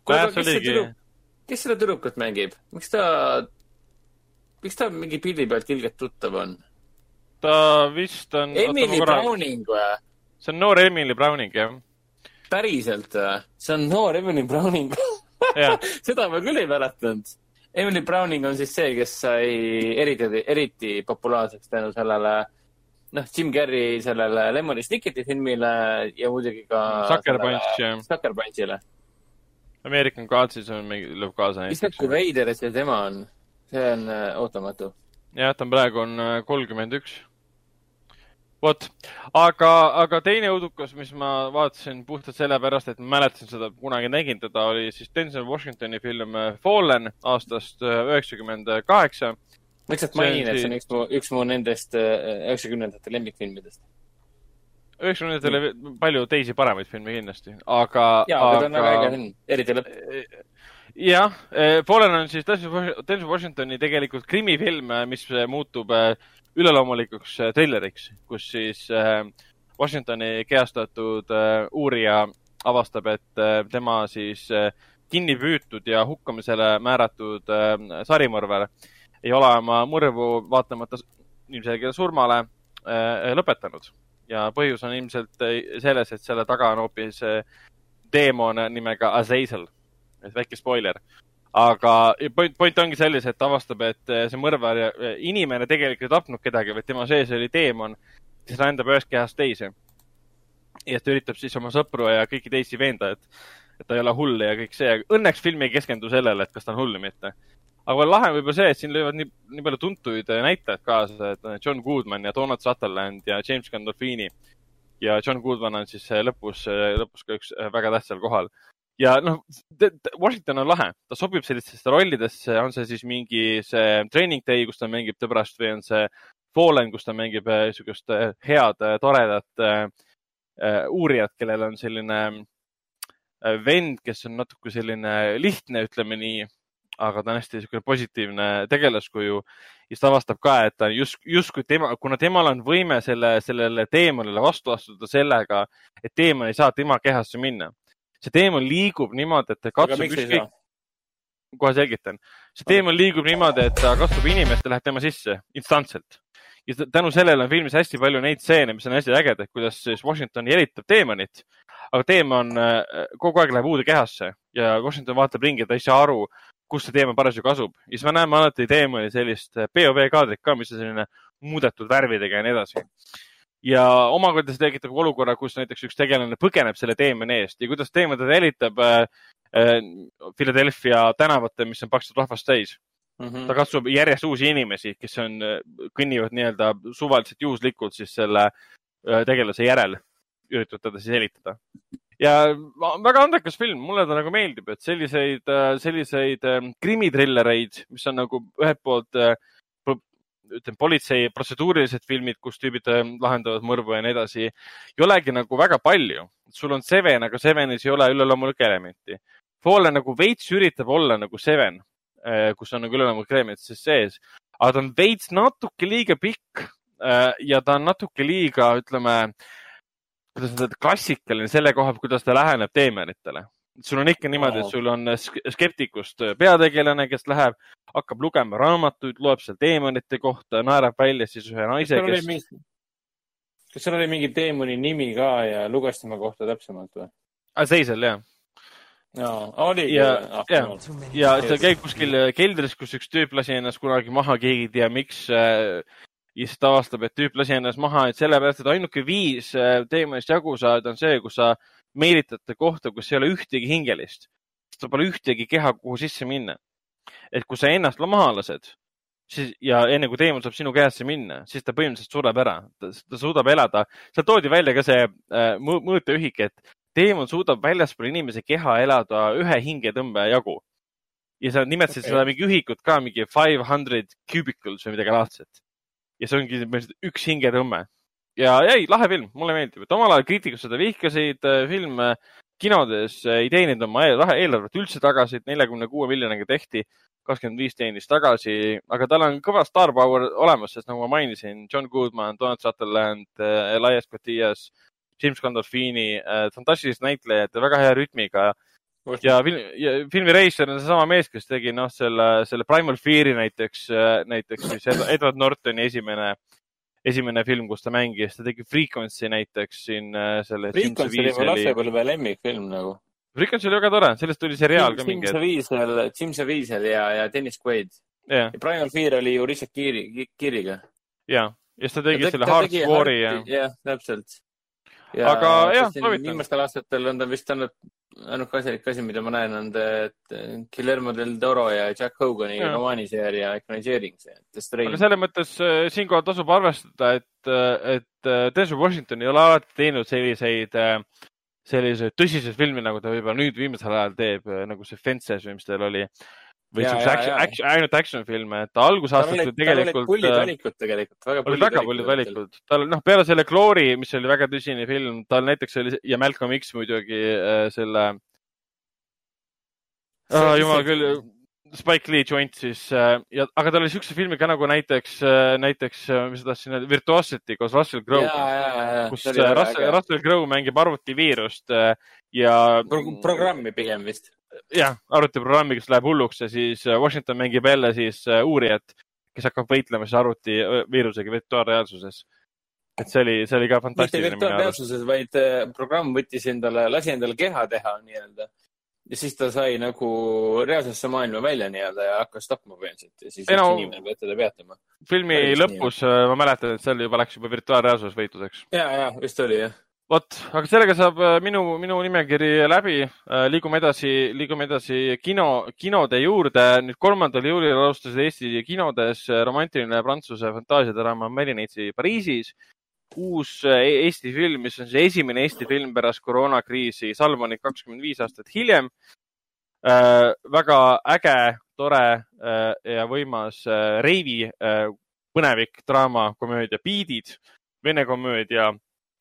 kuule, kes see tüdruk, kes seda tüdrukut mängib, miks ta, miks ta mingi pildi pealt ilgelt tuttav on?
ta vist on.
Emily Browning või?
see on noor Emily Browning, jah.
päriselt või? see on noor Emily Browning seda ma küll ei mäletanud. Emily Browning on siis see, kes sai eriti, eriti populaarseks tänu sellele noh, Jim Carrey sellele Lemony Snicketi filmile ja muidugi ka
Sucker Punch, jah.
Sucker Punchile.
American Gods'is on mingi, lööb kaasa
issand, kui veider, see tema on. see on äh, ootamatu.
jah, ta on praegu on äh, kolmkümmend üks. Vot, aga, aga teine õudukas, mis ma vaatasin puhtalt sellepärast, et ma mäletasin seda, kunagi nägin teda, oli siis Denzel Washingtoni film äh, Fallen aastast äh, üheksakümmend kaheksa
ma lihtsalt mainin, et see on üks mu, üks mu nendest äh, üheksakümnendate lemmikfilmidest.
üheksakümnendatel palju teisi paremaid filme kindlasti, aga.
jaa, aga ta on väga äge film, eriti lõpp.
jah, Fallen on siis Denzel Washingtoni tegelikult krimifilm, mis muutub üleloomulikuks trilleriks, kus siis Washingtoni kehastatud uurija avastab, et tema siis kinni püütud ja hukkamisele määratud sarimõrvar ei ole oma mõrvu vaatamata ilmselgele surmale lõpetanud ja põhjus on ilmselt äh, selles, et selle taga on hoopis äh, teemon nimega Azazel, et väike spoiler. Aga point, point ongi selles, et ta avastab, et äh, see mõrvar, inimene tegelikult ei tapnud kedagi, vaid tema sees oli teemon, kes rändab ühest kehast teise. ja ta üritab siis oma sõpru ja kõiki teisi veenda, et, et ta ei ole hull ja kõik see. Õnneks film ei keskendu sellele, et kas ta on hull või mitte aga lahe on võib-olla see, et siin löövad nii, nii palju tuntuid näitajaid kaasa, et John Goodman ja Donald Sutherland ja James Gandolfini. ja John Goodman on siis lõpus, lõpus ka üks väga tähtsal kohal. Ja noh, Washington on lahe, ta sobib sellistesse rollidesse, on see siis mingi see Training Day, kus ta mängib tõbrast või on see Fallen, kus ta mängib niisugust eh, head, eh, toredat uurijat, kellel on selline vend, kes on natuke selline lihtne, ütleme nii aga ta on hästi niisugune positiivne tegelaskuju. ja siis ta avastab ka, et ta just, justkui tema, kuna temal on võime selle, sellele teemonile vastu astuda sellega, et teemon ei saa tema kehasse minna. See teemon liigub niimoodi, et ta katsub ükskõik, kohe selgitan. see teemon liigub niimoodi, et ta katsub inimest ja läheb tema sisse instantselt ja tänu sellele on filmis hästi palju neid stseene, mis on hästi ägedad, kuidas siis Washington jälitab teemonit, aga teemon äh, kogu aeg läheb uude kehasse ja Washington vaatab ringi, ta ei saa aru, kus see teema parasjagu asub. ja siis me näeme alati teemani sellist POV kaadrit ka, mis on selline muudetud värvidega ja nii edasi. Ja omakorda see tekitab olukorra, kus näiteks üks tegelane põgeneb selle teemani eest ja kuidas teema teda jälitab äh, äh, Philadelphia tänavatel, mis on paksult rahvast täis mm. -hmm. ta katsub järjest uusi inimesi, kes on, äh, kõnnivad nii-öelda suvaliselt juhuslikult siis selle äh, tegelase järel, üritavad teda siis jälitada ja väga andekas film, mulle ta nagu meeldib, et selliseid, äh, selliseid ähm, krimitrillereid, mis on nagu ühelt poolt äh, ütleme, politsei protseduurilised filmid, kus tüübid ähm, lahendavad mõrvu ja nii edasi, ei olegi nagu väga palju. sul on Seven, aga Sevenis ei ole üleloomulikku elementi. Fallen nagu veits üritab olla nagu Seven, äh, kus on nagu üleloomulik element sees, aga ta on veits natuke liiga pikk ja ta on natuke liiga, ütleme kuidas öelda, klassikaline selle koha pealt, kuidas ta läheneb teemeritele. Sul on ikka niimoodi, et sul on skeptikust peategelane, kes läheb, hakkab lugema raamatuid, loeb seal teemonite kohta, naerab välja siis ühe naise, kes. Mingi...
kas seal oli mingi teemoni nimi ka ja luges tema kohta täpsemalt või?
Seisel, jah
jaa, oligi.
ja, ja, ja ta käib kuskil keldris, kus üks tüüp lasi ennast kunagi maha, keegi ei tea, miks äh, ja siis ta avastab, et tüüp lasi ennast maha, et sellepärast, et ainuke viis äh, teemast jagu saada on see, kus sa meelitate kohta, kus ei ole ühtegi hingelist. sul pole ühtegi keha, kuhu sisse minna. et kui sa ennast maha lased, siis ja enne kui teemant saab sinu käesse minna, siis ta põhimõtteliselt sureb ära. ta suudab elada, seal toodi välja ka see äh, mõõteühik, et teemant suudab väljaspool inimese keha elada ühe hingetõmbe jagu ja sa nimetasid okay. seda mingi ühikut ka, mingi five hundred cubicles või midagi laadset ja see ongi üks hingetõmme. Ja ei, lahe film, mulle meeldib, et omal ajal kriitikud seda vihkasid, äh, film äh, kinodes äh, ei teeninud oma eelarvet üldse tagasi, et neljakümne kuue miljoniga tehti, kakskümmend viis teenis tagasi, aga tal on kõva star power olemas, sest nagu ma mainisin, John Goodman, Donald Sutherland, Elias Kotias, James Gandolfini, fantastilised näitlejad ja väga hea rütmiga. Ja film, ja filmi reisijal on seesama mees, kes tegi noh, selle, selle Primal Fear'i näiteks, näiteks siis Edward Nortoni esimene, esimene film, kus ta mängis, ta tegi Frequency näiteks siin selle.
Frequency oli mu lapsepõlve lemmikfilm nagu.
Frequency oli väga tore, sellest tuli seriaal Jim, ka mingi.
Jim Saviezel, Jim Saviezel ja, ja Dennis Quaid
yeah..
ja Primal Fear oli ju Richard Gere'i, Gere'iga.
ja, ja siis ta tegi ta selle Hardcore'i ja.
jah, täpselt
ja aga jah, soovitan.
viimastel aastatel on ta vist olnud ainuke asjalik asi, mida ma näen, on Guillermo del Toro ja Jack Hogani romaaniseeria ekraniseering, see The Strain.
aga selles mõttes äh, siinkohal tasub arvestada, et, äh, et äh, Denzel Washington ei ole alati teinud selliseid, selliseid tõsiseid filme, nagu ta võib-olla nüüd viimasel ajal teeb, nagu see Fences või mis tal oli. Või siukse action, action, ainult action filme, et algusaastatel tegelikult.
pullid valikud tegelikult,
väga pullid väga pullid valikud. tal, noh, peale selle Glory, mis oli väga tõsine film, tal näiteks oli ja Malcolm X muidugi selle oh,. jumal küll Spike Lee joint siis äh, ja, aga tal oli siukse filmi ka nagu näiteks, äh, näiteks, äh, mis ma tahtsin öelda, Virtuosity koos Russell Crowe'ga, kus Russell, Russell Crowe mängib arvutiviirust ja
Pro. programmi pigem vist.
Jah, arvutiprogrammi, kes läheb hulluks ja siis Washington mängib jälle siis uurijat, kes hakkab võitlema siis arvutiviirusega virtuaalreaalsuses et see oli, see oli ka fantastiline.
mitte virtuaalreaalsuses, vaid programm võttis endale, lasi endale keha teha nii-öelda ja siis ta sai nagu reaalsesse maailma välja nii-öelda ja hakkas tapma põhimõtteliselt ja siis üks no, inimene peab teda peatama.
filmi Päris lõpus nii. Äh, ma mäletan, et seal juba läks juba virtuaalreaalsus võitluseks.
ja, ja vist oli jah.
Vot, aga sellega saab äh, minu, minu nimekiri läbi. Äh, liigume edasi, liigume edasi kino, kinode juurde. nüüd kolmandal juulil alustasid Eesti kinodes romantiline prantsuse fantaasiadraama Melineitsi Pariisis uus äh, Eesti film, mis on siis esimene Eesti film pärast koroonakriisi, Salmonit kakskümmend viis aastat hiljem äh,. väga äge, tore äh, ja võimas äh, reivi äh, põnevik draama, komöödia Beatid, vene komöödia äh,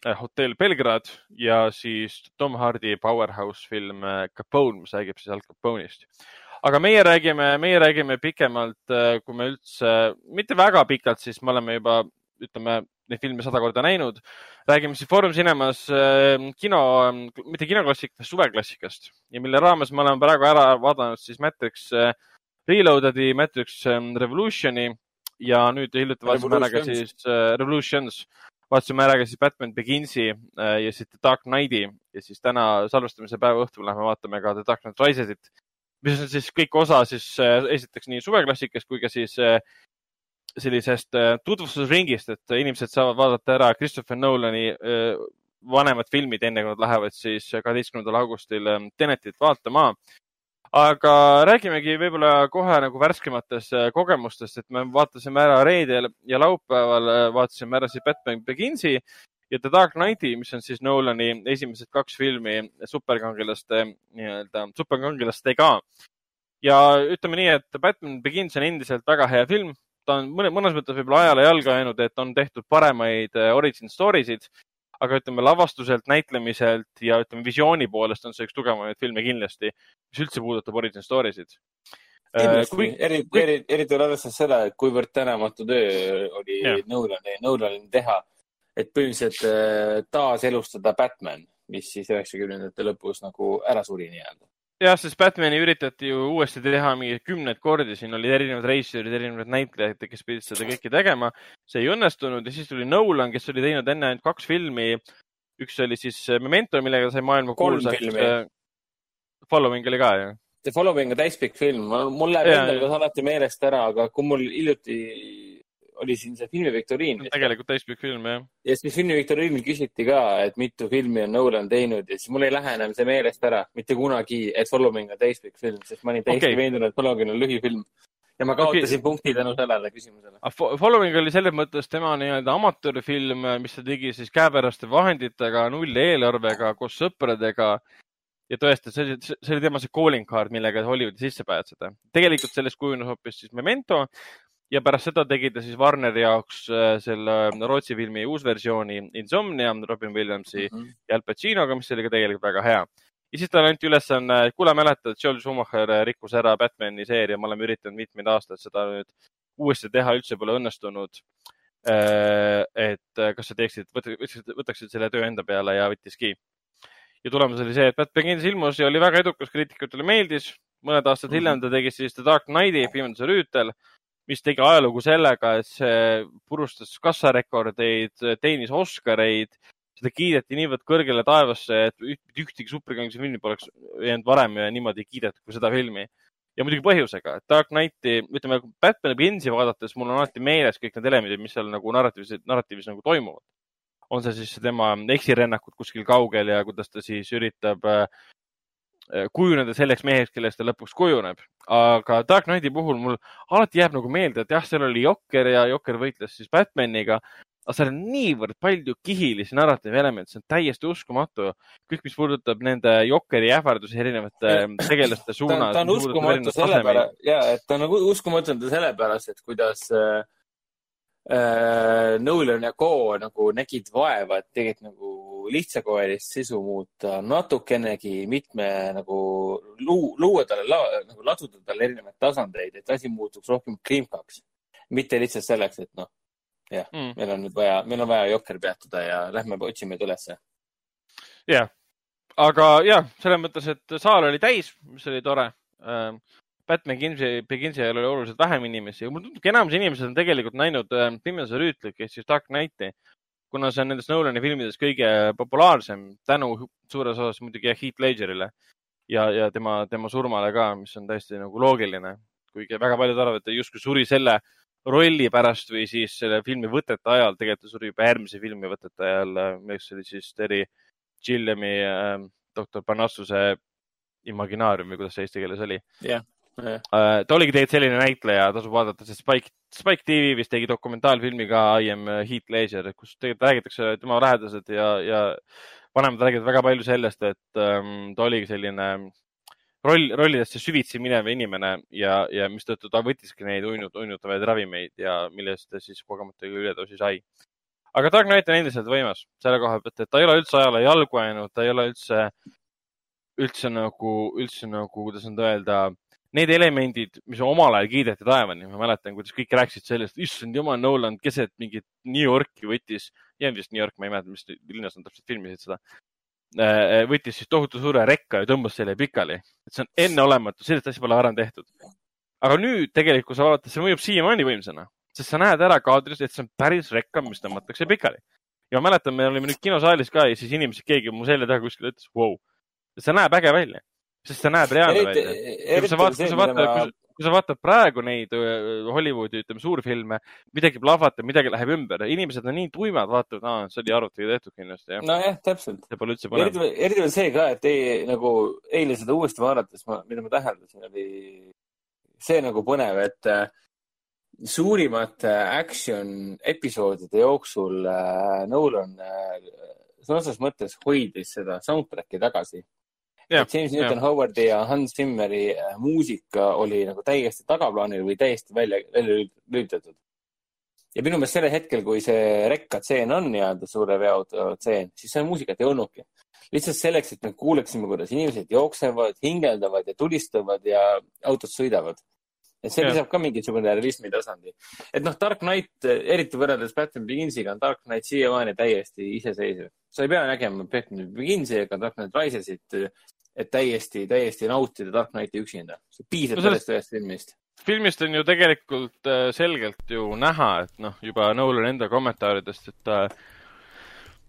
Hotell Belgrad ja siis Tom Hardy powerhouse film äh, Capone, mis räägib siis Al Capone'ist. Aga meie räägime, meie räägime pikemalt, äh, kui me üldse, mitte väga pikalt, siis me oleme juba, ütleme, neid filme sada korda näinud. räägime siis Foorum Cinemas äh, kino, mitte kinoklassikast, suveklassikast ja mille raames me oleme praegu ära vaadanud siis Matrix äh, Reloaded'i, Matrix äh, Revolutioni ja nüüd hiljuti vaatasime ära ka siis äh, Revolutions, vaatasime ära ka siis Batman Beginsi äh, ja siis The Dark Knighti ja siis täna salvestamise päeva õhtul lähme vaatame ka The Dark Knight Risesit mis on siis kõik osa siis äh, esiteks nii suveklassikast kui ka siis äh, sellisest tutvustusringist, et inimesed saavad vaadata ära Christopher Nolani vanemad filmid, enne kui nad lähevad siis kaheteistkümnendal augustil ähm, Tenetit vaatama. Aga räägimegi võib-olla kohe nagu värskematest äh, kogemustest, et me vaatasime ära reedel ja laupäeval vaatasime ära siis Batman Beginsi ja The Dark Knighti, mis on siis Nolani esimesed kaks filmi superkangelaste nii-öelda, superkangelastega. ja ütleme nii, et Batman Begins on endiselt väga hea film, ta on mõne, mõnes mõttes võib-olla ajale jalga jäänud, et on tehtud paremaid äh, origin story sid, aga ütleme lavastuselt, näitlemiselt ja ütleme visiooni poolest on see üks tugevamaid filme kindlasti, mis üldse puudutab origin story sid.
Kindlasti. Kui..., eriti kui..., eriti, eriti arvestades seda, et kuivõrd tänamatu töö oli Nolan'i, Nolan'i teha, et põhimõtteliselt äh, taaselustada Batman, mis siis üheksakümnendate lõpus nagu ära suri nii-öelda
jah, sest Batman'i üritati ju uuesti teha mingi kümneid kordi, siin olid erinevad reisijad, erinevad näitlejad, kes pidid seda kõike tegema. see ei õnnestunud ja siis tuli Nolan, kes oli teinud enne ainult kaks filmi. üks oli siis Memento, millega sai maailma kuulsaks. Following oli ka ju.
The Following on täispikk film, mul läheb endal ka alati meelest ära, aga kui mul hiljuti oli siin see filmiviktoriin.
tegelikult täispikk film, jah.
ja siis filmiviktoriinil küsiti ka, et mitu filmi on Nolan teinud ja siis mul ei lähe enam see meelest ära mitte kunagi, et Following on täispikk film, sest ma olin täiesti okay. veendunud, et Following on lühifilm. ja ma kaotasin okay. punkti tänu sellele küsimusele.
Ah, Following oli selles mõttes tema nii-öelda amatöörfilm, mis ta tegi siis käepäraste vahenditega, nulleelarvega, koos sõpradega ja tõesti, see oli, see oli tema see calling card, millega Hollywoodi sisse pääseda. tegelikult sellest kujunes hoopis siis Memento, ja pärast seda tegi ta siis Warneri jaoks äh, selle Rootsi filmi uusversiooni Insomnia Robin Williamsi mm -hmm. ja Al Pacinoga, mis oli ka tegelikult väga hea. ja siis talle anti ülesanne, et kuule, mäletad, Joel Schumacher rikkus ära Batman'i seeria, me oleme üritanud mitmeid aastaid seda nüüd uuesti teha, üldse pole õnnestunud. Äh, et kas sa teeksid, võtaksid selle töö enda peale ja võttiski. ja tulemus oli see, et Batman Begins ilmus ja oli väga edukas, kriitikutele meeldis. mõned aastad mm -hmm. hiljem ta tegi siis The Dark Knighti, Pimeduse rüütel mis tegi ajalugu sellega, et see purustas kassarekordeid, teenis Oscareid, seda kiideti niivõrd kõrgele taevasse, et ühtegi superkangelase filmi poleks jäänud varem niimoodi kiidetud kui seda filmi. ja muidugi põhjusega, et Dark Knighti, ütleme Batman Beginsi vaadates mul on alati meeles kõik need elemendid, mis seal nagu narratiivis, narratiivis nagu toimuvad. on see siis tema eksirännakud kuskil kaugel ja kuidas ta siis üritab äh, kujuneda selleks meheks, kellest ta lõpuks kujuneb. aga Dark Knighti puhul mul alati jääb nagu meelde, et jah, seal oli Jokker ja Jokker võitles siis Batmaniga, aga seal on niivõrd palju kihilisi narratiivelemente, see on täiesti uskumatu. kõik, mis puudutab nende Jokeri ähvardusi erinevate tegelaste suunas.
ta on uskumatu sellepärast, ja, et ta on nagu uskumatu sellepärast, et kuidas äh, äh, Nolan ja Co nagu nägid vaeva, et tegelikult nagu lihtsakoelist sisu muuta natukenegi mitme nagu luu, luua talle la,, nagu laduda talle erinevaid tasandeid, et asi muutuks rohkem krimkaks. mitte lihtsalt selleks, et noh, jah mm., meil on nüüd vaja, meil on vaja Jokker peatada ja lähme otsime ta ülesse.
jah, aga jah, selles mõttes, et saal oli täis, mis oli tore. Batman Beginsi, Beginsi ajal oli oluliselt vähem inimesi ja mulle tundub, enamus inimesed on tegelikult näinud äh, Pimeduse rüütlit ehk siis Dark Knighti, kuna see on nendest Nolani filmidest kõige populaarsem tänu suures osas muidugi Heath Ledgerile ja, ja tema, tema surmale ka, mis on täiesti nagu loogiline, kuigi väga paljud arvavad, et ta justkui suri selle rolli pärast või siis selle filmi võtete ajal, tegelikult ta suri juba järgmise filmi võtete ajal, milleks oli siis Terry Gilliami äh, doktor Parnassuse Imaginaarium või kuidas see eesti keeles oli.
Yeah..
Uh, ta oligi tegelikult selline näitleja, tasub vaadata, sest Spike, Spike TV vist tegi dokumentaalfilmi ka I am Heath Ledger, kus tegelikult räägitakse tema lähedased ja, ja vanemad räägivad väga palju sellest, et um, ta oligi selline roll, rollidesse süvitsi minev inimene ja, ja mistõttu ta võttiski neid uinut, uinutavaid ravimeid ja millest ta siis kogemata üledoosi sai. aga Dark Knight on endiselt võimas selle koha pealt, et ta ei ole üldse ajale jalgu ajanud, ta ei ole üldse, üldse nagu, üldse nagu, kuidas nüüd öelda, need elemendid, mis omal ajal kiideti taevani, ma mäletan, kuidas kõik rääkisid sellest, issand jumal, Nolan keset mingit New Yorki võttis, ei olnud vist New York, ma ei mäleta, mis linnas nad täpselt filmisid seda Äh, võttis siis tohutu suure rekka ja tõmbas selle pikali. et see on enneolematu, sellist asja pole varem tehtud. aga nüüd tegelikult, kui sa vaatad, see mõjub siiamaani võimsana, sest sa näed ära kaadris, et see on päris rekka, mis tõmmatakse pikali. ja ma mäletan, me olime nüüd kinosaalis ka ja siis inimesed, keegi mu selja taga kuskil ütles, vau, see näeb äge välja, sest see näeb reaalne välja. kui sa vaatad, kui sa vaatad, kui sa vaatad praegu neid Hollywoodi, ütleme, suurfilme, midagi plahvatab, midagi läheb ümber, inimesed on nii tuimad, vaatavad, see oli arvutiga tehtud kindlasti, jah.
nojah, täpselt.
see pole üldse põnev.
eriti, veel see ka, et ei, nagu eile seda uuesti vaadates, mida ma täheldasin, oli see nagu põnev, et äh, suurimate action episoodide jooksul äh, Nolan äh, sõna otseses mõttes hoidis seda soundtrack'i tagasi Yeah, James Newton yeah. Howardi ja Hans Zimmeri äh, muusika oli nagu täiesti tagaplaanil või täiesti välja, välja lülitatud. ja minu meelest sellel hetkel, kui see rekkatseen on nii-öelda suure veo tseen, siis seda muusikat ei olnudki. lihtsalt selleks, et me kuuleksime, kuidas inimesed jooksevad, hingeldavad ja tulistavad ja autod sõidavad. et see lisab ka mingisugune realismi tasandi. et noh, Dark Knight, eriti võrreldes Batman Beginsiga, on Dark Knight siiamaani täiesti iseseisev. sa ei pea nägema Batman Beginsi ega Dark Knight Risesit et täiesti, täiesti nautida Dark Knighti üksinda. piisab no sellest ühest filmist.
filmist on ju tegelikult äh, selgelt ju näha, et noh, juba Nolan enda kommentaaridest, et ta,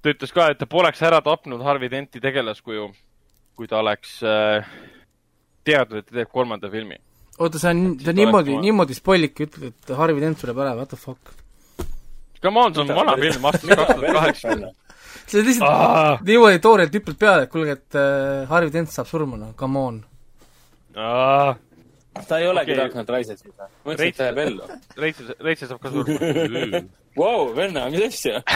ta ütles ka, et ta poleks ära tapnud Harvey Denti tegelaskuju, kui ta oleks äh, teadnud, et ta teeb kolmanda filmi.
oota, sa on, sa niimoodi, niimoodi spoilik ütled, et Harvey Dent sureb ära, what the fuck?
Come on, see on vana film, aastast kaks tuhat kaheksa
see on lihtsalt niimoodi toorelt hüppad peale, et kuulge, et äh, Harvey Dent saab surma, no come on.
Ta ei olegi okay. Dark Knight Rises mõtlesin, et ta jääb ellu.
Reitse, Reitse saab ka surma.
Vau, venna, mis asja?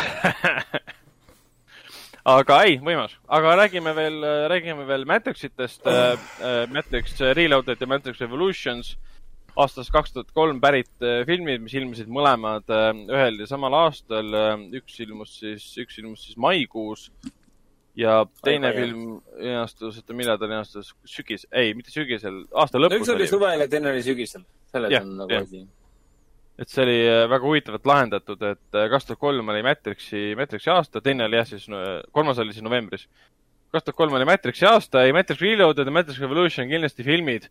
Aga ei, võimas, aga räägime veel, räägime veel Matrixitest äh,, äh Matrix Reloaded ja Matrix Revolutions. äh, aastast kaks tuhat kolm pärit äh, filmid, mis ilmusid mõlemad äh, ühel ja samal aastal. Äh, üks ilmus siis, üks ilmus siis maikuus ja teine Aiva, film linastus, oota, millal ta linastus, sügis, ei, mitte sügisel, aasta lõpus.
üks oli suvel ja teine oli sügisel, selles ja, on nagu asi.
et see oli väga huvitavalt lahendatud, et kaks tuhat kolm oli Matrixi, Matrixi aasta, teine oli jah, siis kolmas oli siis novembris. kaks tuhat kolm oli Matrixi aasta ja Matrix Reloaded ja Matrix Revolution kindlasti filmid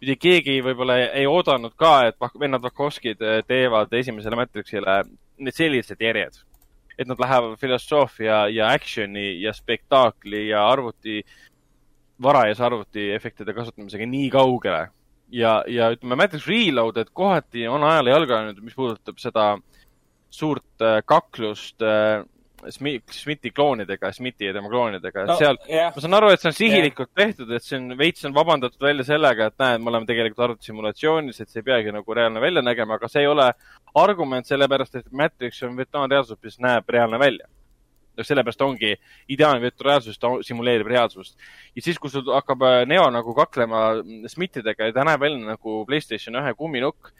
mitte keegi võib-olla ei oodanud ka, et vennad Vakovskid eh, teevad esimesele Matrixile need sellised järjed. et nad lähevad filosoofia ja action'i ja spektaakli ja arvuti, varajase arvutiefektide kasutamisega nii kaugele. ja, ja ütleme, Matrix Reloaded kohati on ajale jalga jäänud, mis puudutab seda suurt eh, kaklust äh, Smithi kloonidega, Smithi ja tema kloonidega, et
No,
no, seal
jah.
ma saan aru, et see on sihilikult tehtud, et see on veits on vabandatud välja sellega, et näed, me oleme tegelikult arvutissimulatsioonis, et see ei peagi nagu reaalne välja nägema, aga see ei ole argument sellepärast, et Matrix on virtuaalreaalsus, mis näeb reaalne välja. ja sellepärast ongi ideaalne virtuaalreaalsus, ta simuleerib reaalsust. ja siis, kui sul hakkab äh, Neo nagu kaklema Smithidega ja ta näeb välja nagu Playstation ühe kumminukk,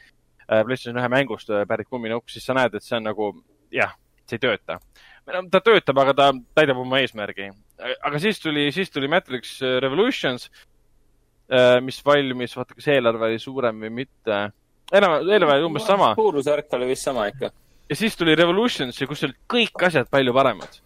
PlayStation ühe mängust äh, pärit kumminukk, siis sa näed, et see on nagu jah, see ei tööta. Ta töötab, aga ta täidab oma eesmärgi. aga siis tuli, siis tuli Matrix Revolutions, mis valmis, vaata, kas eelarve oli suurem või mitte. enam, eelarve oli umbes sama.
suurusjärk oli vist sama ikka.
ja siis tuli Revolutions, kus olid kõik asjad palju paremad äh,. Äh,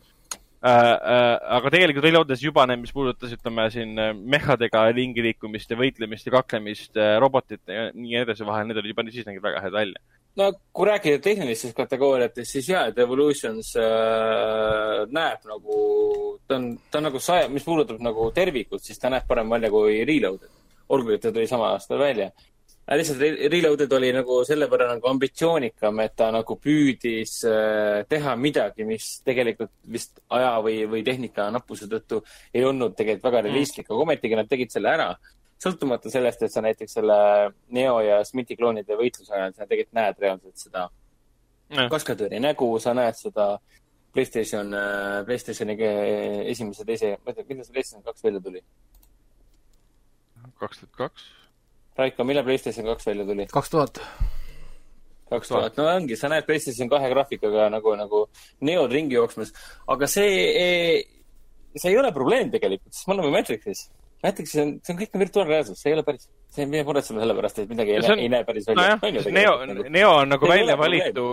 aga tegelikult Reloades juba need, mis puudutas, ütleme siin äh, mehhadega ringi liikumist ja võitlemist ja kaklemist äh, robotite ja nii edasi vahel, need olid juba, siis nägid väga head välja
no kui rääkida tehnilistest kategooriatest, siis jaa, et Evolutions äh, näeb nagu, ta on, ta on nagu saja, mis puudutab nagu tervikut, siis ta näeb parem välja kui Reloaded. olgugi, et ta tuli sama aastal välja. Lihtsalt Re- Reloaded oli nagu selle võrra nagu ambitsioonikam, et ta nagu püüdis äh, teha midagi, mis tegelikult vist aja või, või tehnika nappuse tõttu ei olnud tegelikult väga realistlik, aga ometigi nad tegid selle ära sõltumata sellest, et sa näiteks selle Neo ja Smithi kloonide võitluse ajal, sa tegelikult näed reaalselt seda
no..
kaskadööri nägu, sa näed seda Playstation, Playstationi ke- esimese, teise, ma ei tea, millal see Playstation kaks välja tuli?
kaks tuhat kaks.
Raiko, millal Playstation kaks välja tuli?
kaks tuhat.
kaks tuhat, no ongi, sa näed PlayStation kahe graafikaga nagu, nagu Neod ringi jooksmas, aga see, see ei ole probleem tegelikult, sest me oleme Matrixis. Matrixis on, see on kõik virtuaalreaalsus, see ei ole päris, see ei pea muretsema selle pärast, et midagi ei,
on-
näe, ei näe päris välja.
nojah, Neo, Neo on nagu
See
välja valitu,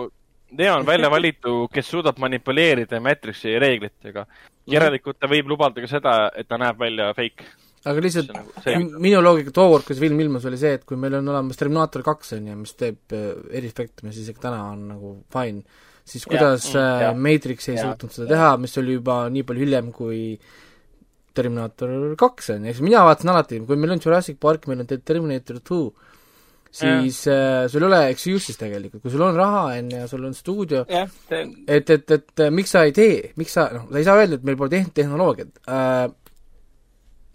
Neo on välja valitu, kes suudab manipuleerida Matrixi reeglitega. järelikult ta võib lubada ka seda, et ta näeb välja fake.
Aga lihtsalt
nagu
minu loogika tookord, kui see film ilmus, oli see, et kui meil on olemas Terminaator kaks, on ju, mis teeb äh, eriefekte, mis isegi täna on nagu fine, siis kuidas
mm,
äh,
jah.
Matrix ei
Jah.
suutnud seda teha, mis oli juba nii palju hiljem kui Terminaator kaks on ju, eks mina vaatasin alati, kui meil on Jurassic Park, meil on Terminator two, siis äh, sul ei ole excuse'is tegelikult, kui sul on raha, on ju, sul on stuudio, et, et, et miks sa ei tee, miks sa, noh, sa ei saa öelda, et meil pole tehn-, tehnoloogiat äh,.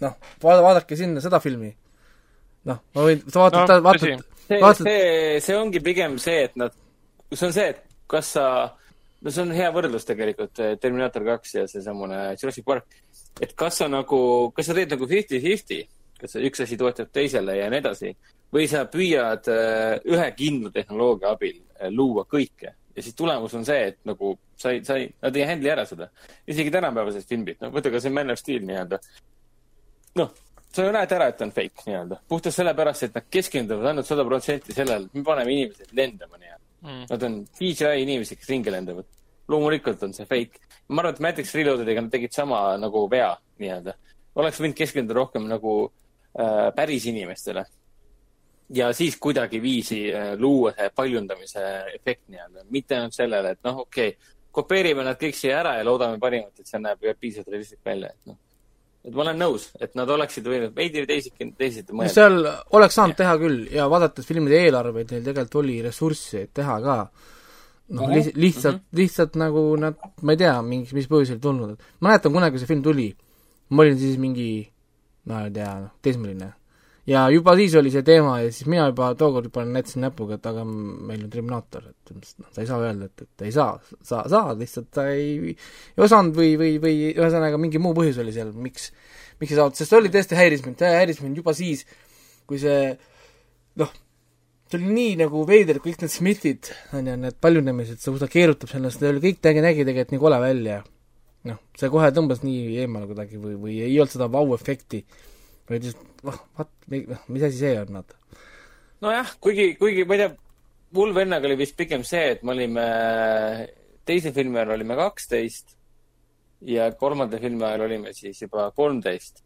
noh, vaada, vaadake sinna seda filmi. noh, ma võin, sa vaatad
No,
no,, vaatad vaatad,
see, see ongi pigem see, et nad, see on see, et kas sa, no see on hea võrdlus tegelikult, Terminaator kaks ja seesamune Jurassic Park. et kas sa nagu, kas sa teed nagu fifty-fifty, kas üks asi toetab teisele ja nii edasi või sa püüad äh, ühe kindla tehnoloogia abil äh, luua kõike ja siis tulemus on see, et nagu sa ei, sa ei, nad ei handle'i ära seda. isegi tänapäevased filmid, no võta ka see Man of Steel nii-öelda. noh, sa ju näed ära, et on fake nii-öelda. puhtalt sellepärast, et nad keskenduvad ainult sada protsenti sellele, et me paneme inimesed lendama nii-öelda mm.. Nad on CGI inimesed, kes ringi lendavad. loomulikult on see fake. ma arvan, et Matrix Reloadediga nad tegid sama nagu vea nii-öelda. oleks võinud keskenduda rohkem nagu äh, päris inimestele. ja siis kuidagiviisi äh, luua see paljundamise efekt nii-öelda, mitte ainult sellele, et noh, okei okay,, kopeerime nad kõik siia ära ja loodame parimat, et see näeb piisavalt realistlik välja, et noh. Et ma olen nõus, et nad oleksid võinud veidi teisiti, teisiti mõelda.
seal oleks saanud teha küll ja vaadates filmide eelarveid, neil tegelikult oli ressurssi, et teha ka. noh,
Mhm,
lihtsalt, lihtsalt, lihtsalt nagu nad, ma ei tea, mingi, mis põhjusel tulnud, et mäletan kunagi, kui see film tuli, ma olin siis mingi, ma ei tea, noh, teismeline. Ja juba siis oli see teema ja siis mina juba tookord juba näitasin näpuga, et aga meil on Terminaator, et noh, sa ei saa öelda, et, et ei saa, sa saad, lihtsalt ta ei, ei osanud või, või, või ühesõnaga mingi muu põhjus oli seal, miks, miks ei saanud, sest see oli tõesti häiris mind, häiris mind juba siis, kui see noh, see oli nii nagu veider, kõik need Smithid, on ju, need paljunemised, see, kus ta keerutab sellest, see oli kõik nägi, nägi tegelikult nii kole välja. noh, see kohe tõmbas nii eemale kuidagi või, või ei olnud seda vau-efekti. Vaid lihtsalt, noh, vaat, mis asi see on, vaata.
nojah, kuigi, kuigi ma ei tea, mul vennaga oli vist pigem see, et me olime teise filmi ajal olime kaksteist ja kolmanda filmi ajal olime siis juba kolmteist.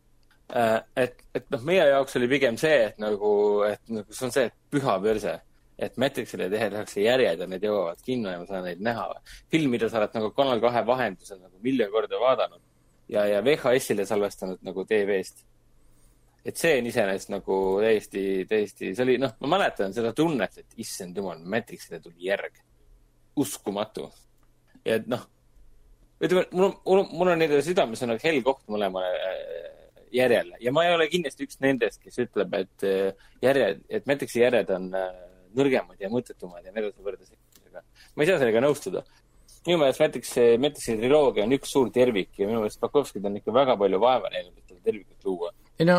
et, et noh, meie jaoks oli pigem see, et nagu, et nagu see on see, püha perse, et Matrixile tehakse järjed ja need jõuavad kinno ja ma saan neid näha. film, mida sa oled nagu Kanal kahe vahendusel nagu miljon korda vaadanud ja, ja VHS-ile salvestanud nagu TV-st et see on iseenesest nagu täiesti, täiesti, see oli, noh, ma mäletan seda tunnet, et issand jumal, Matrixile tuli järg. uskumatu. ja et noh, ütleme, mul on, mul on, mul on nende südames on nagu hell koht mõlemale äh, järjele ja ma ei ole kindlasti üks nendest, kes ütleb, et äh, järjed, et Matrixi järjed on äh, nõrgemad ja mõttetumad ja nii edasi võrreldes ma ei saa sellega nõustuda. minu meelest Matrix, Matrixi triloogia on üks suur tervik ja minu meelest Bakovskid on ikka väga palju vaeva näinud, et seda tervikut luua.
Ei no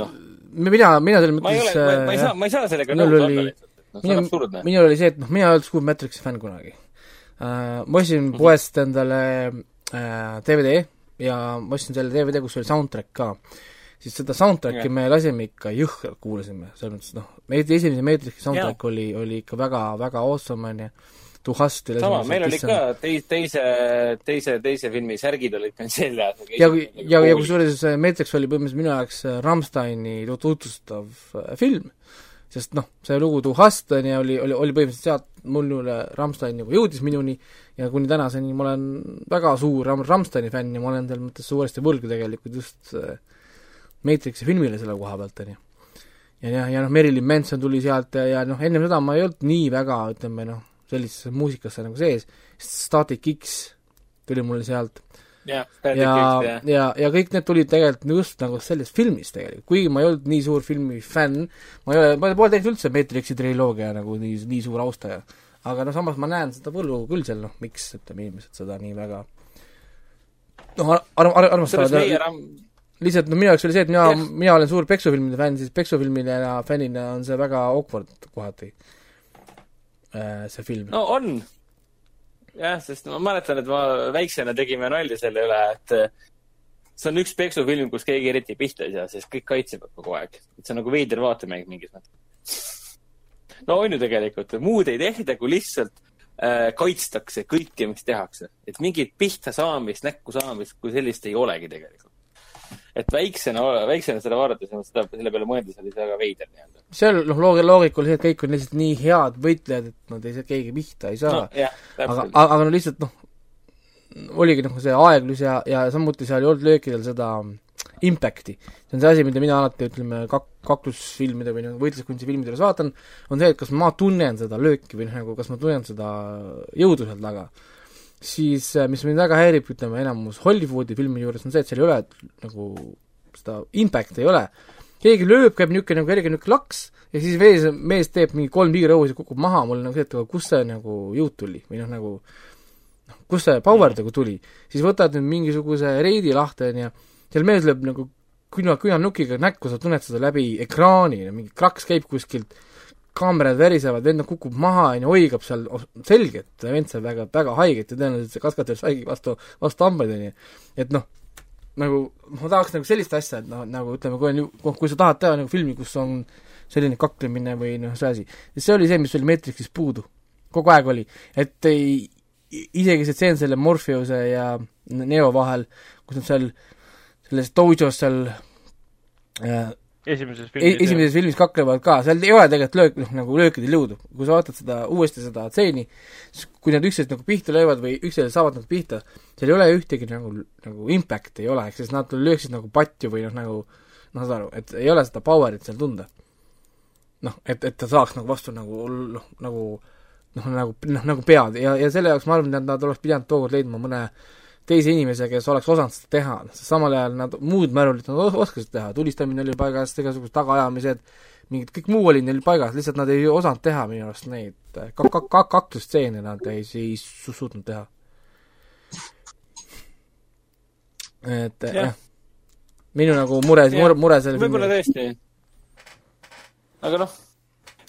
noh,
mina, mina selles
ma ei
mõttes
ole, ma ei
äh,
saa, ma ei saa sellega nõus olla lihtsalt, et noh, see on absurdne.,
minul oli see, et noh, mina ei olnud suur Matrixi fänn kunagi uh,. ma ostsin
Mhm.
poest endale uh, DVD ja ma ostsin selle DVD, kus oli soundtrack ka. siis seda soundtrack'i
Jah.
me lasime ikka jõhkralt kuulasime, selles mõttes noh, meie esimese Matrixi soundtrack oli, oli ikka väga, väga awesome onju. Tuhasti
sama, meil olid ka teis-, teise, teise, teise filmi särgid olid meil seljas.
ja, ja, ja kusjuures äh, Matrix oli põhimõtteliselt minu jaoks äh, Rammsteini tu- tutvustav äh, film, sest noh, see lugu Tu hast on ju, oli, oli, oli põhimõtteliselt sealt mulle Rammstein nagu jõudis minuni ja kuni tänaseni ma olen väga suur Ram-, Rammsteini fänn ja ma olen selles mõttes suuresti võlgu tegelikult just Matrixi filmile selle koha pealt, on ju. ja, ja, ja noh, Marilyn Manson tuli sealt ja, ja noh, ennem seda ma ei olnud nii väga, ütleme noh, sellisesse muusikasse nagu sees, Static X tuli mulle sealt.
Jah,
ja, ja, ja kõik need tulid tegelikult just nagu sellest filmist tegelikult, kuigi ma ei olnud nii suur filmi fänn, ma ei ole, ma pole tegelikult üldse Matrixi triloogia nagu nii, nii suur austaja. aga no samas ma näen seda võlu küll seal, noh, miks, ütleme, inimesed seda nii väga noh, ar-, ar-, ar-,
selles meie
armastavad, lihtsalt no minu jaoks oli see, et mina mina olen suur peksufilmide fänn, siis peksufilmina, fännina on see väga awkward kohati, see film no..
on. jah, sest ma mäletan, et ma väiksena tegime nalja selle üle, et eh, see on üks peksufilm, kus keegi eriti pihta ei saa, sest kõik kaitsevad kogu aeg. et see on nagu veider vaatemäng mingis mõttes. no on ju tegelikult, muud ei tehta, kui lihtsalt äh, kaitstakse kõike, mis tehakse. et mingit pihta saamist, näkku saamist kui sellist ei olegi tegelikult. Et väiksena, väiksena seda vaadates, seda, selle peale mõeldes oli see väga veider nii-öelda.
seal noh, loogia, loogika oli see, et kõik on lihtsalt nii head võitlejad, et nad ei saa, keegi pihta ei saa no, aga, aga no lihtsalt noh, oligi noh, see aeglus ja, ja samuti seal ei olnud löökidel seda impact'i. see on see asi, mida mina alati ütleme kak-, kaklusfilmide või noh, võitluskunsti filmide juures vaatan, on see, et kas ma tunnen seda lööki või noh, nagu kas ma tunnen seda jõudu seal taga. Siis äh, mis mind väga häirib, ütleme enamus Hollywoodi filmi juures on see, et seal ei ole nagu seda impact'i ei ole. keegi lööb, käib niisugune nagu kerge niisugune laks ja siis mees, mees teeb mingi kolm piirõusi, kukub maha, mul nagu see, et aga kust see nagu jõud tuli või noh, nagu noh, kust see power nagu tuli, siis võtad nüüd mingisuguse reidi lahti, on ju, seal mees lööb nagu küna, künanukiga näkku, sa tunned seda läbi ekraani, mingi kraks käib kuskilt, kaamerad värisevad, vend kukub maha, on ju, hoigab seal, selge, et vend sai väga, väga haiget ja tõenäoliselt see kaskatöör saigi vastu, vastu hambaid, on ju. et noh, nagu ma tahaks nagu sellist asja, et noh, nagu ütleme, kui on ju, kui sa tahad teha nagu filmi, kus on selline kaklemine või noh, see asi, see oli see, mis oli Matrixis puudu. kogu aeg oli, et ei, isegi see tseen selle Morpheuse ja Neo vahel, kus nad seal selles dojos seal äh,
esimeses
e-
filmis.
esimeses filmis kaklevad ka, seal ei ole tegelikult löök, noh nagu löökidel jõudu. kui sa vaatad seda, uuesti seda stseeni, kui nad üksteist nagu pihta löövad või üksteisele saavad nagu pihta, seal ei ole ühtegi nagu, nagu impact'i ei ole, ehk siis nad lööksid nagu patju või noh, nagu noh, saad aru, et ei ole seda power'it seal tunda. noh, et, et ta saaks nagu vastu nagu noh, nagu noh, nagu noh, nagu pead ja, ja selle jaoks ma arvan, et nad oleks pidanud tookord leidma mõne teise inimese, kes oleks osanud seda teha, sest samal ajal nad muud märulit nad os- oskasid teha, tulistamine oli paigas, igasugused tagaajamised, mingid, kõik muu oli neil paigas, lihtsalt nad ei osanud teha minu arust neid kak-, kak-, kak-, kaklusstseene nad ei, ei su- suutnud teha. et
Jah.
ja., minu nagu mure, mure, mure selle
võib-olla tõesti. aga noh,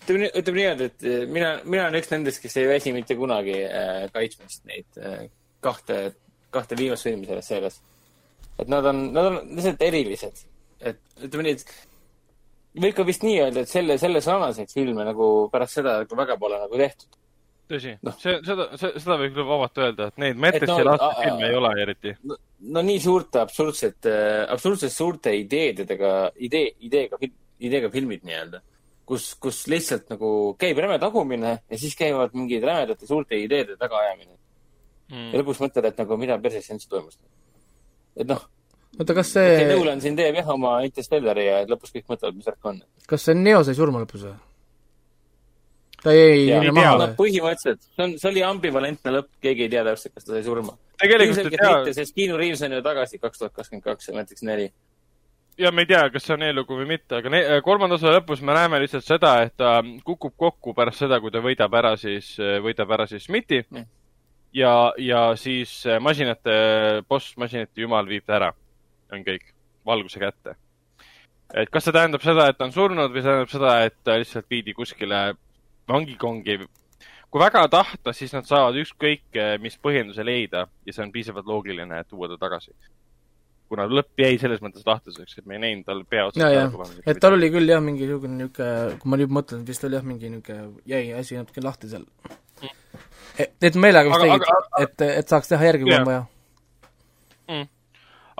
ütleme ütleme niimoodi, et eh, mina, mina olen üks nendest, kes ei väsi mitte kunagi äh, kaitsmast neid äh, kahte, kahte viimast filmi selles seerias. et nad on, nad on lihtsalt erilised. et ütleme nii, et võib ka vist nii öelda, et selle, selle sarnaseid filme nagu pärast seda nagu väga pole nagu tehtud.
tõsi
Noh.,
see, seda, seda võib küll vabalt öelda, et neid Matrixi
no, a-
filme ei ole eriti.
no, no nii suurte absurdsete, absurdselt suurte ideedega, idee, ideega, ideega filmid nii-öelda, kus, kus lihtsalt nagu käib räme tagumine ja siis käivad mingid rämedate suurte ideede tagaajamine.
Mm.
ja lõpuks mõtled, et nagu mida perses siin üldse toimus. et noh,
oota, kas
see
see,
Nolan siin teeb jah oma Interstellari ja lõpuks kõik mõtlevad, mis värk on.
kas see Neo sai surma lõpus või? ta jäi
ei
maha või
no? põhimõtteliselt, see on, see oli ambivalentne lõpp, keegi ei tea täpselt, kas ta sai surma.
tegelikult ei
ilmselgelt
tea
mitte, sest Keanu Reaves on ju tagasi kaks tuhat kakskümmend kaks ja Matrix neli.
ja me ei tea, kas see on eellugu või mitte, aga ne- kolmanda osa lõpus me näeme lihtsalt seda, et ta kukub kokku pärast seda, kui ta võidab ära siis, võidab ära siis Smithi
Nii.
ja, ja siis äh, masinate, boss, masinate jumal viib ta ära. on kõik, valguse kätte. et kas see tähendab seda, et ta on surnud või see tähendab seda, et ta lihtsalt viidi kuskile vangikongi. kui väga tahta, siis nad saavad ükskõik eh, mis põhjenduse leida ja see on piisavalt loogiline, et tuua ta tagasi. kuna lõpp jäi selles mõttes lahtiseks, et me ei näinud tal pea
ja, ja
otsas,
et tal oli küll jah, mingisugune niisugune, kui ma nüüd mõtlen, vist oli jah, mingi niisugune, jäi asi natuke lahti seal. et, et meelega vist
Aga-
tegid, et, et saaks teha järgi, kui on vaja.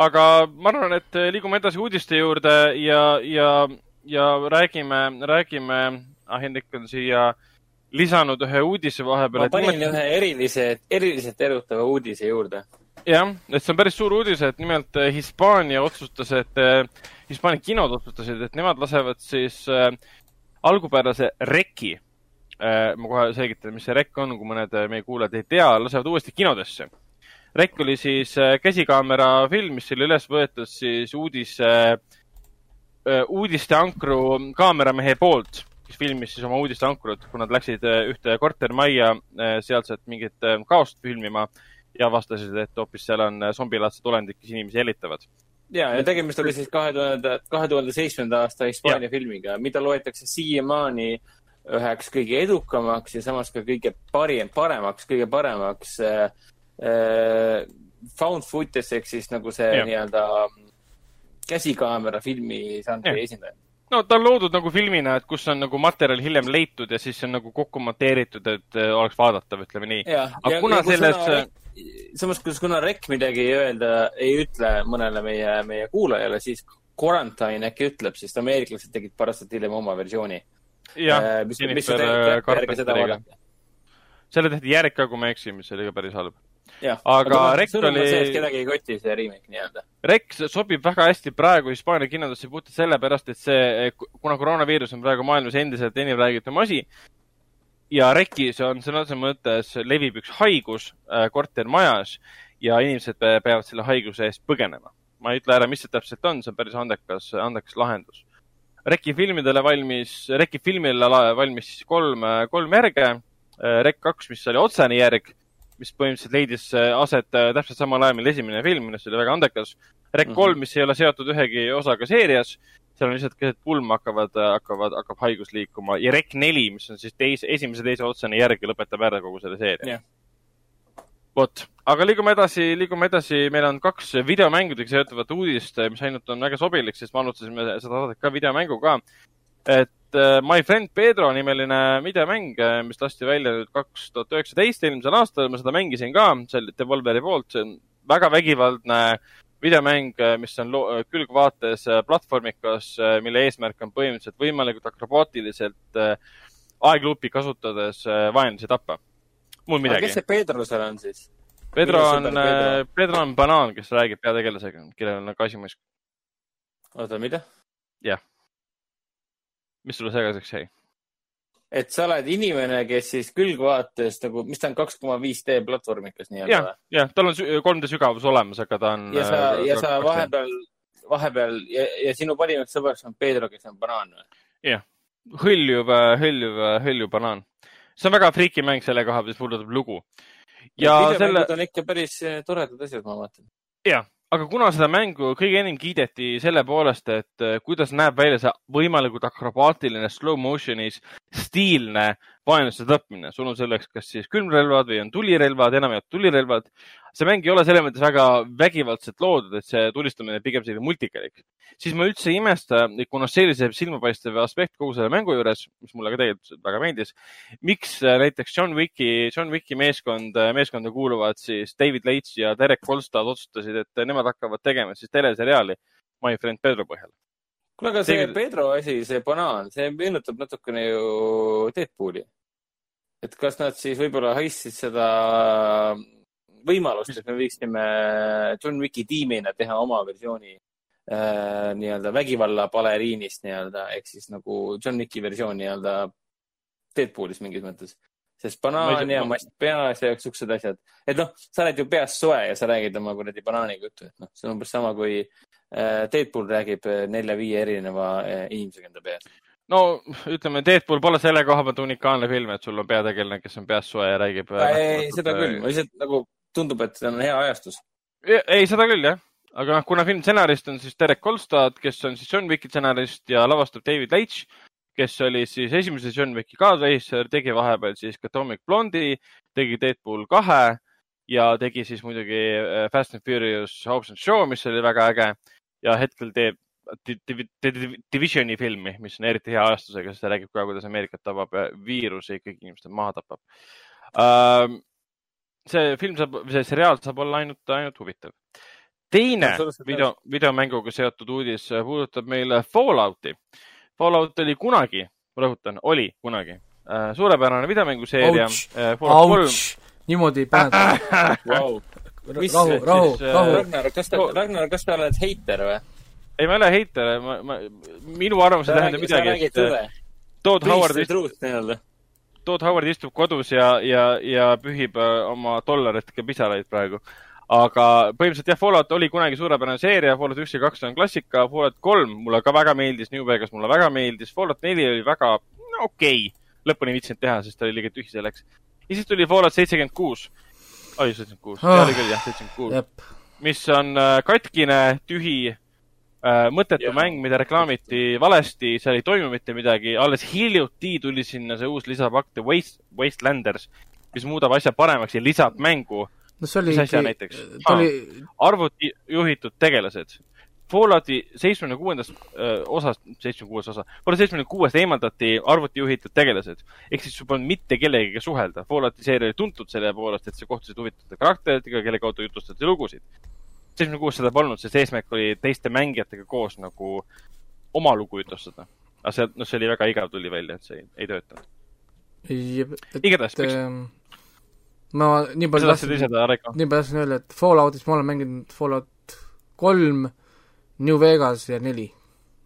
aga ma arvan, et liigume edasi uudiste juurde ja, ja, ja räägime, räägime, ah Hendrik on siia lisanud ühe uudise vahepeal.
ma panin ühe erilise, eriliselt erutava uudise juurde.
jah, et see on päris suur uudis, et nimelt eh, Hispaania otsustas, et eh, Hispaania kinod otsustasid, et nemad lasevad siis äh, algupärase reki. Ma kohe selgitan, mis see rekk on, kui mõned eh, meie kuulajad ei tea, lasevad uuesti kinodesse. rekk oli siis äh, käsikaamera film, mis oli üles võetud siis uudise äh,, uudisteankru kaameramehe poolt, kes filmis siis oma uudisteankrut, kui nad läksid äh, ühte kortermajja äh, sealset mingit äh, kaost filmima ja avastasid, et hoopis seal on äh, zombilaadsed olendid, kes inimesi jälitavad.
ja, ja tegemist oli siis kahe tuhande, kahe tuhande seitsmenda aasta Hispaania filmiga, mida loetakse siiamaani üheks kõige edukamaks ja samas ka kõige parim, paremaks, kõige paremaks äh, äh, found footage ehk siis nagu see nii-öelda käsikaamera filmi žanri esindaja.
no ta on loodud nagu filmina, et kus on nagu materjal hiljem leitud ja siis on nagu kokku monteeritud, et äh, oleks vaadatav, ütleme nii.
ja,
Aga kuna selles-
samas, kuna REC midagi ei öelda, ei ütle mõnele meie, meie kuulajale, siis Quarantine äkki ütleb, sest ameeriklased tegid paar aastat hiljem oma versiooni.
jah,
Äh, seda
äh, selle tehti järg ka, kui ma ei eksi, mis oli ka päris halb. Aga
sõnum on
oli-
kedagi ei koti see remake nii-öelda.
Rex sobib väga hästi praegu Hispaania kinodesse puhtalt sellepärast, et see, kuna koroonaviirus on praegu maailmas endiselt enim räägitum asi ja Rekis on sõna otseses mõttes levib üks haigus äh, kortermajas ja inimesed pe- peavad selle haiguse eest põgenema. ma ei ütle ära, mis see täpselt on, see on päris andekas, andekas lahendus. Reki filmidele valmis, Reki filmile valmis siis kolm, kolm järge. Rek kaks, mis oli otsene järg, mis põhimõtteliselt leidis aset täpselt samal ajal, mil esimene film, millest oli väga andekas. Rek
Mhm.
kolm, mis ei ole seotud ühegi osaga seerias, seal on lihtsalt keset pulma hakkavad, hakkavad, hakkab haigus liikuma ja Rek neli, mis on siis teise, esimese, teise otsene järg ja lõpetab ära kogu selle seeria
Jah.
vot, aga liigume edasi, liigume edasi, meil on kaks videomängudega seotuvat uudist, mis ainult on väga sobilik, sest me alustasime seda saadet ka videomänguga. et äh, My Friend Pedro nimeline videomäng, mis lasti välja nüüd kaks tuhat üheksateist, eelmisel aastal, ma seda mängisin ka, see oli Devolveri poolt, see on väga vägivaldne videomäng, mis on külgvaates platvormikas, mille eesmärk on põhimõtteliselt võimalikult akrobaatiliselt aegluupi kasutades vaenlasi tappa. Muud
aga kes
midagi.
see Pedro seal on siis?
Pedro on
Pedro.,
Pedro on banaan, kes räägib peategelasega, kellel on kasimusk.
oota, mida?
mis sulle segaseks jäi?
et sa oled inimene, kes siis külgvaates nagu, mis ta on, kaks koma viis D platvormikas
jah
nii-öelda?,
jah, tal on sü- 3D sügavus olemas, aga ta on.
ja sa, ja sa. vahepeal, vahepeal ja, ja sinu parimaks sõbraks on Pedro, kes on banaan või?
hõljuv, hõljuv, hõljuv banaan. See on väga friiki mäng selle koha pealt, mis puudutab lugu. ja selle,
on ikka päris eh, toredad asjad, ma vaatan.
aga kuna seda mängu kõige enim kiideti selle poolest, et äh, kuidas näeb välja see võimalikult akrobaatiline slow motion'is stiilne vaenlase tapmine, sul on selleks kas siis külmrelvad või on tulirelvad, enamjaolt tulirelvad. See mäng ei ole selles mõttes väga vägivaldselt loodud, et see tulistamine pigem selline multikalik. siis ma üldse ei imesta, kuna see silmapaistev aspekt kogu selle mängu juures, mis mulle ka tegelikult väga meeldis. miks äh, näiteks John Wicki, John Wicki meeskond, meeskonda kuuluvad siis David Leitch ja Derek Kolstad otsustasid, et nemad hakkavad tegema siis teleseriaali My Friend Pedro põhjal.
kuule, aga see
David-
Pedro asi, see banaan, see meenutab natukene ju Deadpooli. et kas nad siis võib-olla haistsid seda võimalust, et me võiksime John Wicki tiimina teha oma versiooni äh, nii-öelda vägivalla baleriinist nii-öelda ehk siis nagu John Wicki versioon nii-öelda Deadpoolis mingis mõttes. sest banaan ja mast peas ja siuksed asjad. et noh, sa oled ju peas soe ja sa räägid oma kuradi banaaniga juttu, et noh, see on umbes sama kui äh, Deadpool räägib äh, nelja-viie erineva äh, inimesega enda peas.
no ütleme, Deadpool pole selle koha pealt unikaalne film, et sul on peategelane, kes on peas soe ja räägib.
ei, seda küll, ma lihtsalt nagu tundub, et see on hea ajastus.
ei, seda küll jah aga noh, kuna film stsenarist on siis Derek Kolstad, kes on siis John Wicki stsenarist ja lavastab David Leitch, kes oli siis esimese John Wicki kaasrežissöör, tegi vahepeal siis ka Atomic Blonde'i, tegi Deadpool kahe ja tegi siis muidugi äh, Fast and Furious Hobbs and Shaw, mis oli väga äge ja hetkel teeb Divisioni filmi, mis on eriti hea ajastusega, sest ta räägib ka, kuidas Ameerikat tabab viirus ja kõik inimesed maha tapab uh,. See film saab, see seriaal saab olla ainult, ainult huvitav. teine video, videomänguga seotud uudis puudutab meile Fallouti Fallout oli kunagi, ma rõhutan, oli kunagi äh, suurepärane videomänguseeria.
Äh, niimoodi paned
wow.. rahu, rahu, äh, rahu. Ragnar, kas sa, Ragnar, kas sa oled heiter või?
ei, ma ei ole heiter, ma, ma, minu arvamus ei tähenda midagi, Todd Howard istub, Todd Howard istub kodus ja, ja, ja pühib oma dollaritega pisaraid praegu aga põhimõtteliselt jah, Fallout oli kunagi suurepärane seeria, Fallout üks ja kaks on klassika, Fallout kolm mulle ka väga meeldis, New Vegas mulle väga meeldis, Fallout neli oli väga no, okei okay., lõpuni viitsinud teha, sest ta oli liiga tühi selleks. ja siis tuli Fallout seitsekümmend kuus, oli seitsekümmend kuus, oli küll jah, seitsekümmend kuus, mis on äh, katkine, tühi äh, mõttetu yeah. mäng, mida reklaamiti valesti, seal ei toimu mitte midagi, alles hiljuti tuli sinna see uus lisapakk The Waste, Wastelanders, mis muudab asja paremaks ja lisab mängu
no see oli
mis asja näiteks? Oli... arvuti juhitud tegelased. Fallouti seitsmekümne kuuendast osast, seitsmekümne kuues osa, Fallout seitsmekümne kuuest eemaldati arvuti juhitud tegelased. ehk siis sul polnud mitte kellegagi suhelda. Fallouti seeria oli tuntud selle poolest, et sa kohtusid huvitavate karakteritega, kelle kaudu jutustati lugusid. Seitsmekümne kuus seda polnud, sest eesmärk oli teiste mängijatega koos nagu oma lugu jutustada. aga see, noh, see oli väga igav, tuli välja, et see ei, ei töötanud. igatahes, miks ähm
ma nii palju tahtsin, nii palju tahtsin öelda, et Falloutis ma olen mänginud Fallout kolm, New Vegas ja neli.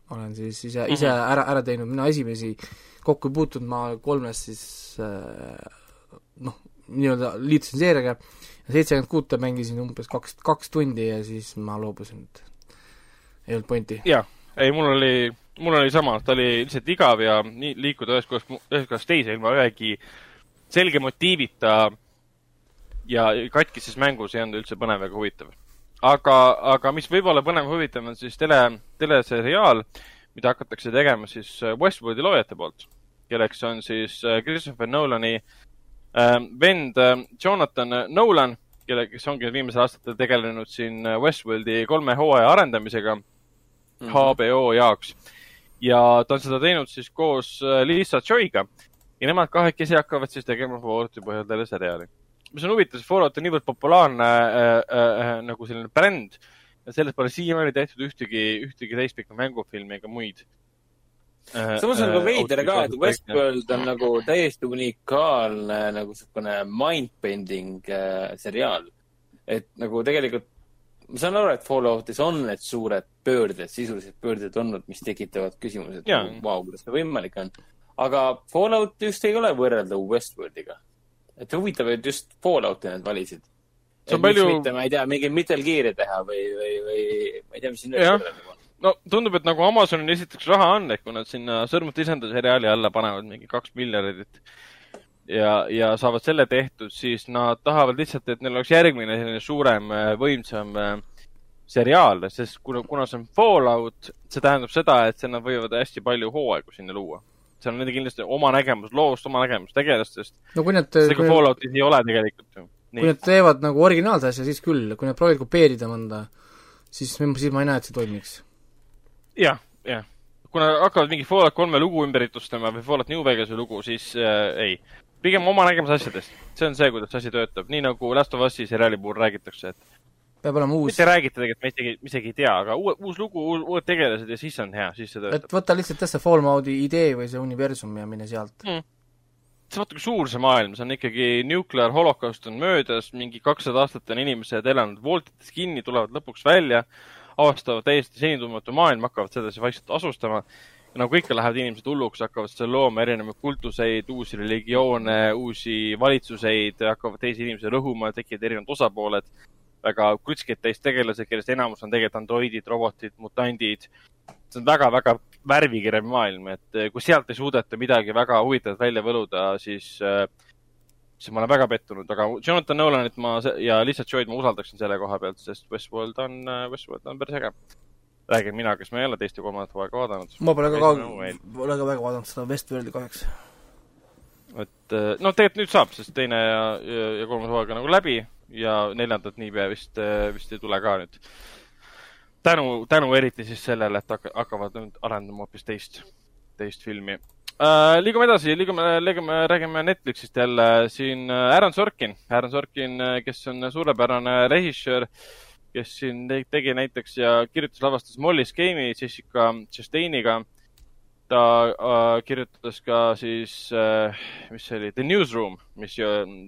olen siis ise mm, -hmm. ise ära, ära teinud, mina esimesi kokku ei puutunud, ma kolmes siis äh, noh, nii-öelda liitusin seeriaga seitsekümmend kuute mängisin umbes kaks, kaks tundi ja siis ma loobusin, et ei olnud pointi.
jah, ei mul oli, mul oli sama, ta oli lihtsalt igav ja nii liikuda ühest kohast, ühest kohast teise ilma ühegi selge motiivita ja katkises mängus ei olnud üldse põnev ega huvitav. aga, aga mis võib olla põnev ja huvitav, on siis tele, teleseriaal, mida hakatakse tegema siis Westwoodi loojate poolt, kelleks on siis äh, Christopher Nolani äh, vend äh, Jonathan Nolan, kelle, kes ongi viimasel aastatel tegelenud siin äh, Westworldi kolme hooaja arendamisega mm -hmm. HBO jaoks. ja ta on seda teinud siis koos Lisa Joy'ga ja nemad kahekesi hakkavad siis tegema Fallouti põhjal teleseriaali mis on huvitav, see Fallout on niivõrd populaarne äh, äh, äh, nagu selline bränd ja sellest pole siiamaani tehtud ühtegi, ühtegi täispikka mängufilmi ega muid
äh,. Samas on ka äh, veider ka, et Westworld on nagu täiesti unikaalne nagu niisugune mind-bending äh, seriaal. et nagu tegelikult, ma saan aru, et Falloutis on need suured pöörded, sisulised pöörded olnud, mis tekitavad küsimuse, et vau wow,, kuidas see võimalik on. aga Fallout just ei ole võrreldav Westworldiga et huvitav, et just Fallouti nad valisid. et palju... miks mitte, ma ei tea, mingi Metal Gear'i teha või, või, või ma ei tea, mis siin
on. No tundub, et nagu Amazonil esiteks raha on, et kui nad sinna Sõrmut lisanda seriaali alla panevad mingi kaks miljardit ja, ja saavad selle tehtud, siis nad tahavad lihtsalt, et neil oleks järgmine selline suurem, võimsam äh, seriaal, sest kuna, kuna see on Fallout, see tähendab seda, et nad võivad hästi palju hooaegu sinna luua seal on nende kindlasti oma nägemus loost, oma nägemus tegelastest.
no kui nad
seda kui Falloutis ei ole tegelikult ju.
kui nad teevad nagu originaalse asja, siis küll, kui nad proovivad kopeerida mõnda, siis, siis ma ei näe, et see toimiks.
Jah, jah. kui nad hakkavad mingi Fallout kolme lugu ümber jutustama või Fallout New Vegase lugu, siis äh, ei. pigem oma nägemus asjadest. see on see, kuidas asi töötab, nii nagu Last of Us'i seriaali puhul räägitakse, et
peab olema uus.
mitte räägite tegelikult, ma isegi, isegi ei tea, aga uue, uus lugu, uued tegelased ja siis on hea, siis see töötab.
et võta lihtsalt jah see Fallout'i idee või see universum ja mine sealt mm..
see vaata, kui suur see maailm, see on ikkagi nuclear holocaust on möödas, mingi kakssada aastat on inimesed elanud voltides kinni, tulevad lõpuks välja, avastavad täiesti senitundmatu maailm, hakkavad sedasi vaikselt asustama nagu ikka lähevad inimesed hulluks, hakkavad seal looma erinevaid kultuseid, uusi religioone, uusi valitsuseid, hakkavad teisi inimesi rõhuma, tekivad erinevad osapooled. väga krutskid täis tegelased, kellest enamus on tegelikult androidid, robotid, mutandid. see on väga-väga värvikirjav maailm, et kui sealt ei suudeta midagi väga huvitavat välja võluda, siis äh, siis ma olen väga pettunud, aga Jonathan Nolanit ma ja lihtsalt Joy'd ma usaldaksin selle koha pealt, sest Westworld on, äh, Westworld on päris äge räägin mina, kes ma ei ole teist ja kolmandat hooaega vaadanud.
ma pole ka kaug-, pole ka väga vaadanud seda Westworldi kahjuks.
et noh, tegelikult nüüd saab, sest teine ja, ja, ja kolmas hooaeg on nagu läbi ja neljandat niipea vist, äh, vist ei tule ka nüüd. tänu, tänu eriti siis sellele, et hakka, hakkavad nüüd arendama hoopis teist, teist filmi uh,. liigume edasi, liigume, liigume, räägime Netflixist jälle. siin Aaron Sorkin, Aaron Sorkin, kes on suurepärane režissöör uh, kes siin tegi näiteks ja kirjutas, lavastas Mollis Game'i Jessica Chastainiga. ta äh, kirjutas ka siis äh,, mis see oli, The Newsroom, mis ju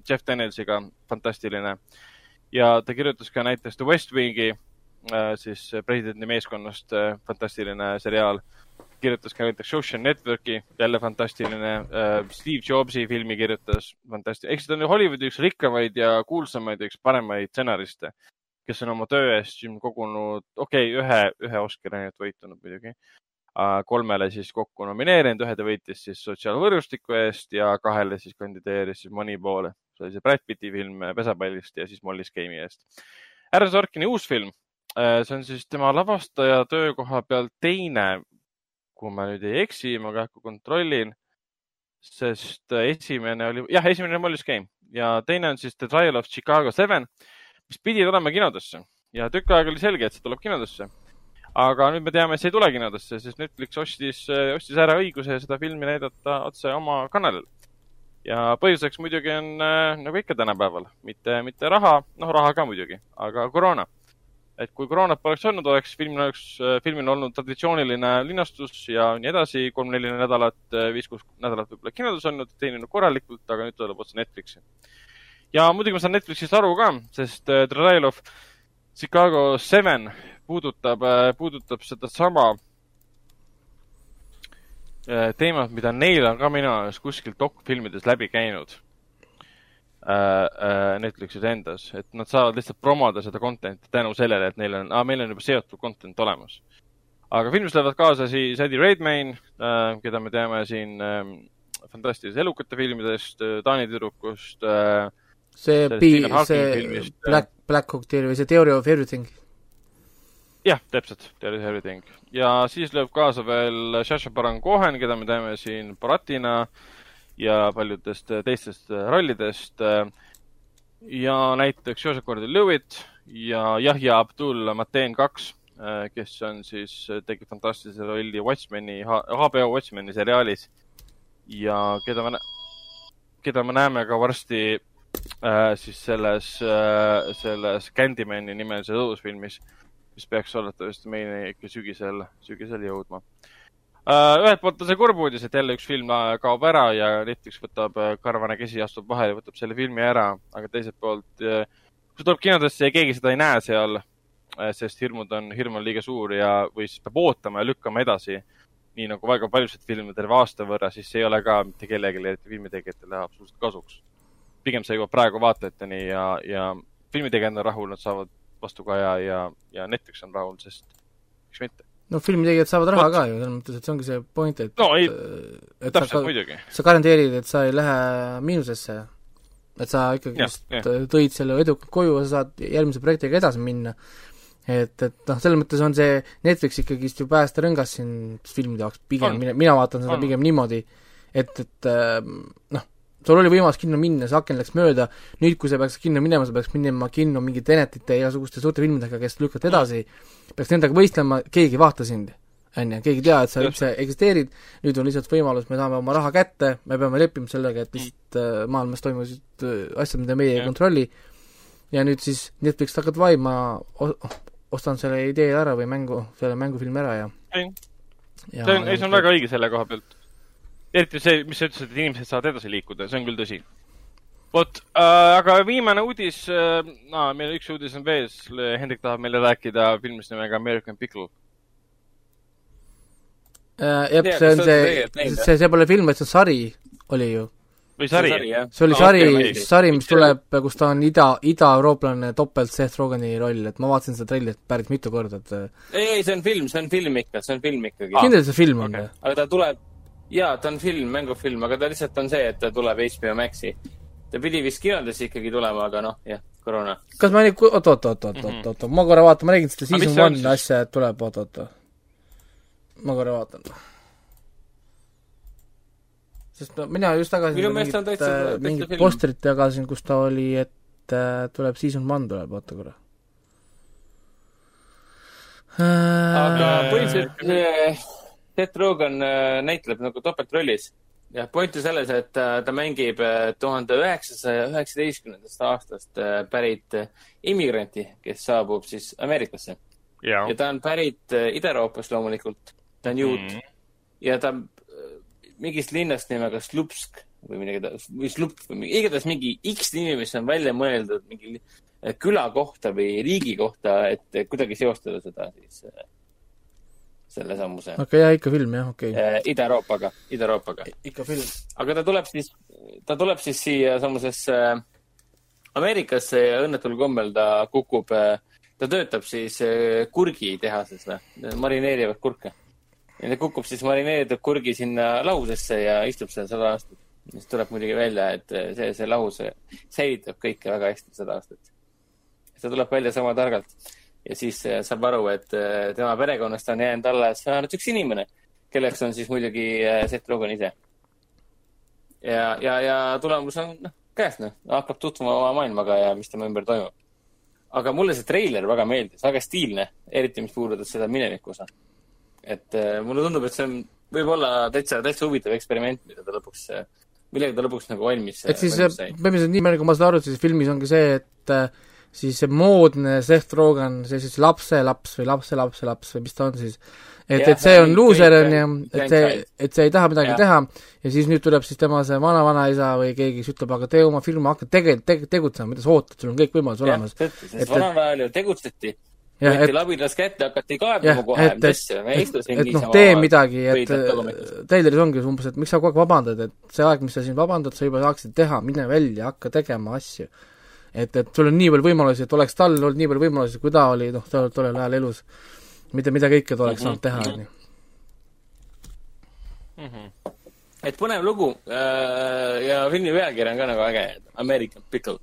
Jeff Danielsiga, fantastiline. ja ta kirjutas ka näiteks The West Wingi äh,, siis presidendi meeskonnast äh, fantastiline seriaal kirjutas ka näiteks Social Networki, jälle fantastiline uh,. Steve Jobsi filmi kirjutas, fantastiline. eks ta on Hollywoodi üks rikkamaid ja kuulsamaid ja üks paremaid stsenariste kes on oma töö eest siin kogunud, okei okay,, ühe, ühe Oscari ainult võitunud muidugi. kolmele siis kokku nomineerinud, ühe ta võitis siis sotsiaalvõrgustiku eest ja kahele siis kandideeris siis Moneyball'i. see oli see Brad Pitti film pesapallist ja siis Mollis Game'i eest. Aaron Sorkini uus film, äh, see on siis tema lavastaja töökoha peal teine, kui ma nüüd ei eksi, ma kähku kontrollin sest esimene oli, jah, esimene oli Mollis Game ja teine on siis The Trial of Chicago Seven mis pidi tulema kinodesse ja tükk aega oli selge, et see tuleb kinodesse. aga nüüd me teame, et see ei tule kinodesse, sest Netflix ostis, ostis ära õiguse seda filmi näidata otse oma kanalil. ja põhjuseks muidugi on äh, nagu ikka tänapäeval, mitte, mitte raha, noh, raha ka muidugi, aga koroona. Et kui koroonat poleks olnud, oleks filmil oleks, äh, filmil olnud traditsiooniline linastus ja nii edasi, kolm-neli nädalat, äh, viis-kuus nädalat võib-olla kinodes olnud, teeninud korralikult, aga nüüd tuleb otse Netflixi. Ja muidugi ma saan Netflixist aru ka, sest äh, Trial of Chicago Seven puudutab, äh, puudutab sedasama äh, teemat, mida neil on ka minu arust kuskil dokfilmides läbi käinud Netflixis endas, et nad saavad lihtsalt promoda seda content'i tänu sellele, et neil on, meil on juba seotud content olemas. aga filmis lähevad kaasa siis Eddie Redmayne, keda me teame siin ähm, fantastilise elukate filmidest, Taani tüdrukust äh,,
see see Black, Black Hawk Theory või see Theory of Everything.
jah, täpselt, Theory of Everything. ja siis lööb kaasa veel Sasha Baron Cohen, keda me teame siin Boratina ja paljudest teistest rollidest. ja näiteks Joseph Gordon-Lewitt ja Yahya Abdul Mateen kaks, kes on siis, tegi fantastilise rolli Watchmeni, HBO Watchmeni seriaalis ja keda me, keda me näeme ka varsti äh, siis selles äh,, selles Candymani nimelises õudusfilmis, mis peaks oletatavasti meile ikka sügisel, sügisel jõudma äh,. Ühelt poolt on see kurb uudis, et jälle üks film äh, kaob ära ja Netflix võtab, äh, karvane käsi astub vahele ja võtab selle filmi ära, aga teiselt poolt äh,, kui see tuleb kinodesse ja keegi seda ei näe seal äh,, sest hirmud on, hirm on liiga suur ja, või siis peab ootama ja lükkama edasi nii nagu väga paljusid filme terve aasta võrra, siis ei ole ka mitte kellelegi, filmitegijatele absoluutselt kasuks pigem see jõuab praegu vaatajateni ja, ja filmitegijad on rahul, nad saavad vastukaja ja, ja Netflix on rahul, sest miks mitte.
No filmitegijad saavad raha Oot. ka ju, selles mõttes, et see ongi see point, et
no ei, täpselt muidugi.
sa garanteerid, et sa ei lähe miinusesse. et sa ikkagist tõid selle edukalt koju ja sa saad järgmise projektiga edasi minna. et, et noh, selles mõttes on see Netflix ikkagist ju päästerõngas siin filmide jaoks pigem, mina, mina vaatan seda on. pigem niimoodi, et, et noh, sul oli võimalus kinno minna, see aken läks mööda, nüüd kui sa peaks kinno minema, sa peaks minema kinno mingi Tenetite ja igasuguste suurte filmidega, kes lükkavad edasi, peaks nendega võistlema, keegi ei vaata sind. on ju, keegi ei tea, et sa üldse eksisteerid, nüüd on lihtsalt võimalus, me saame oma raha kätte, me peame leppima sellega, et lihtsalt äh, maailmas toimusid äh, asjad, mida meie ei kontrolli, ja nüüd siis Netflix hakkab vaima, ostan selle idee ära või mängu, selle mängufilmi ära ja
ei, see on, ei see on väga õige selle koha pealt eriti see, mis sa ütlesid, et inimesed saavad edasi liikuda, see on küll tõsi. vot äh,, aga viimane uudis äh,, no meil üks uudis on veel, Hendrik tahab meile rääkida filmist nimega American Pickle.
äh, jah, see on see see, see pole film, vaid see on sari, oli ju
või sari?
see oli sari okay,,
okei.
sari, mis tuleb, kus ta on ida, idaeurooplane topelt Seth Rogani roll, et ma vaatasin seda treilit päris mitu korda, et äh,
ei, ei, see on film, see on film ikka, see on film ikkagi.
kindel see film on või?
aga ta tuleb, jaa, ta on film, mängufilm, aga ta lihtsalt on see, et ta tuleb HBO Maxi. ta pidi vist kinodesse ikkagi tulema, aga noh, jah, koroona.
kas ma nüüd, oot, oot, oot, oot, oot, oot, ma korra vaatan, ma nägin seda
Aga
season one
siis?
asja, et tuleb, oot, oot, oot. ma korra vaatan. sest mina just tagasi
Minu meelest on täitsa- täitsa
mingit postrit jagasin, kus ta oli, et äh, tuleb season one tuleb, oota korra.
aga
Äh,
põhimõtteliselt äh, Seth Rogen äh, näitleb nagu topeltrollis. jah, point on selles, et äh, ta mängib tuhande üheksasaja üheksateistkümnendast aastast äh, pärit äh, immigranti, kes saabub siis Ameerikasse ja. ta on pärit äh, Ida-Euroopast loomulikult. ta on juut mm. ja ta äh, mingist linnast nimega Slupsk või midagi ta- või Slup või mingi- igatahes mingi X nimi, mis on välja mõeldud mingi äh, küla kohta või riigi kohta, et äh, kuidagi seostada seda siis äh, selle sammuse okay.
okei, jaa, ikka film jah, okei okay..
äh, Ida-Euroopaga, Ida-Euroopaga.
ikka film.
aga ta tuleb siis, ta tuleb siis siia samusesse äh, Ameerikasse ja õnnetul kombel ta kukub, ta töötab siis äh, kurgitehases või, marineerivad kurke. ja ta kukub siis marineeritud kurgi sinna lahusesse ja istub seal sada aastat. siis tuleb muidugi välja, et äh, see, see lahus säilitab kõike väga hästi sada aastat. ta tuleb välja sama targalt ja siis äh, saab aru, et äh, tema perekonnast on jäänud alles ainult üks inimene, kelleks on siis muidugi äh, Seth Rogen ise ja, ja, ja tulemus on noh, käes noh, hakkab tutvuma oma maailmaga ja mis tema ümber toimub. aga mulle see treiler väga meeldis, väga stiilne, eriti mis puudutab seda mineviku osa. et mulle tundub, et see on võib-olla täitsa, täitsa huvitav eksperiment, mida ta lõpuks, millega ta lõpuks nagu valmis.
et siis põhimõtteliselt nii kui ma seda aru sain, filmis ongi see, et äh, siis see moodne Seth Rogen, see siis lapselaps või lapselapselaps või mis ta on siis, et, et see on luuser on ju, et see et see ei taha midagi
Jah.
teha ja siis nüüd tuleb siis tema see vana-vanaisa või keegi, kes ütleb, aga tee oma firma, hakka tege-, tege-, tegutsema, mida sa ootad, sul on kõik võimalused olemas.
sest vanal ajal ju tegutseti.
jah,
võeti
et
labidas kätte, hakati kaebama, kohe mis asja, me ei istu siin
et noh, tee midagi, et äh, treileris ongi umbes, et miks sa kogu aeg vabandad, et see aeg, mis sa siin vabandad, sa juba saaksid teha, mine välja, hakka tegema asju. et, et sul on nii palju võimalusi, et oleks tal olnud nii palju võimalusi, kui ta oli noh, tol, tollel ajal elus, mida, mida kõike ta oleks
Mhm,
saanud teha,
mhm.
on ju.
et põnev lugu äh, ja filmi pealkiri on ka nagu äge, American Pickle.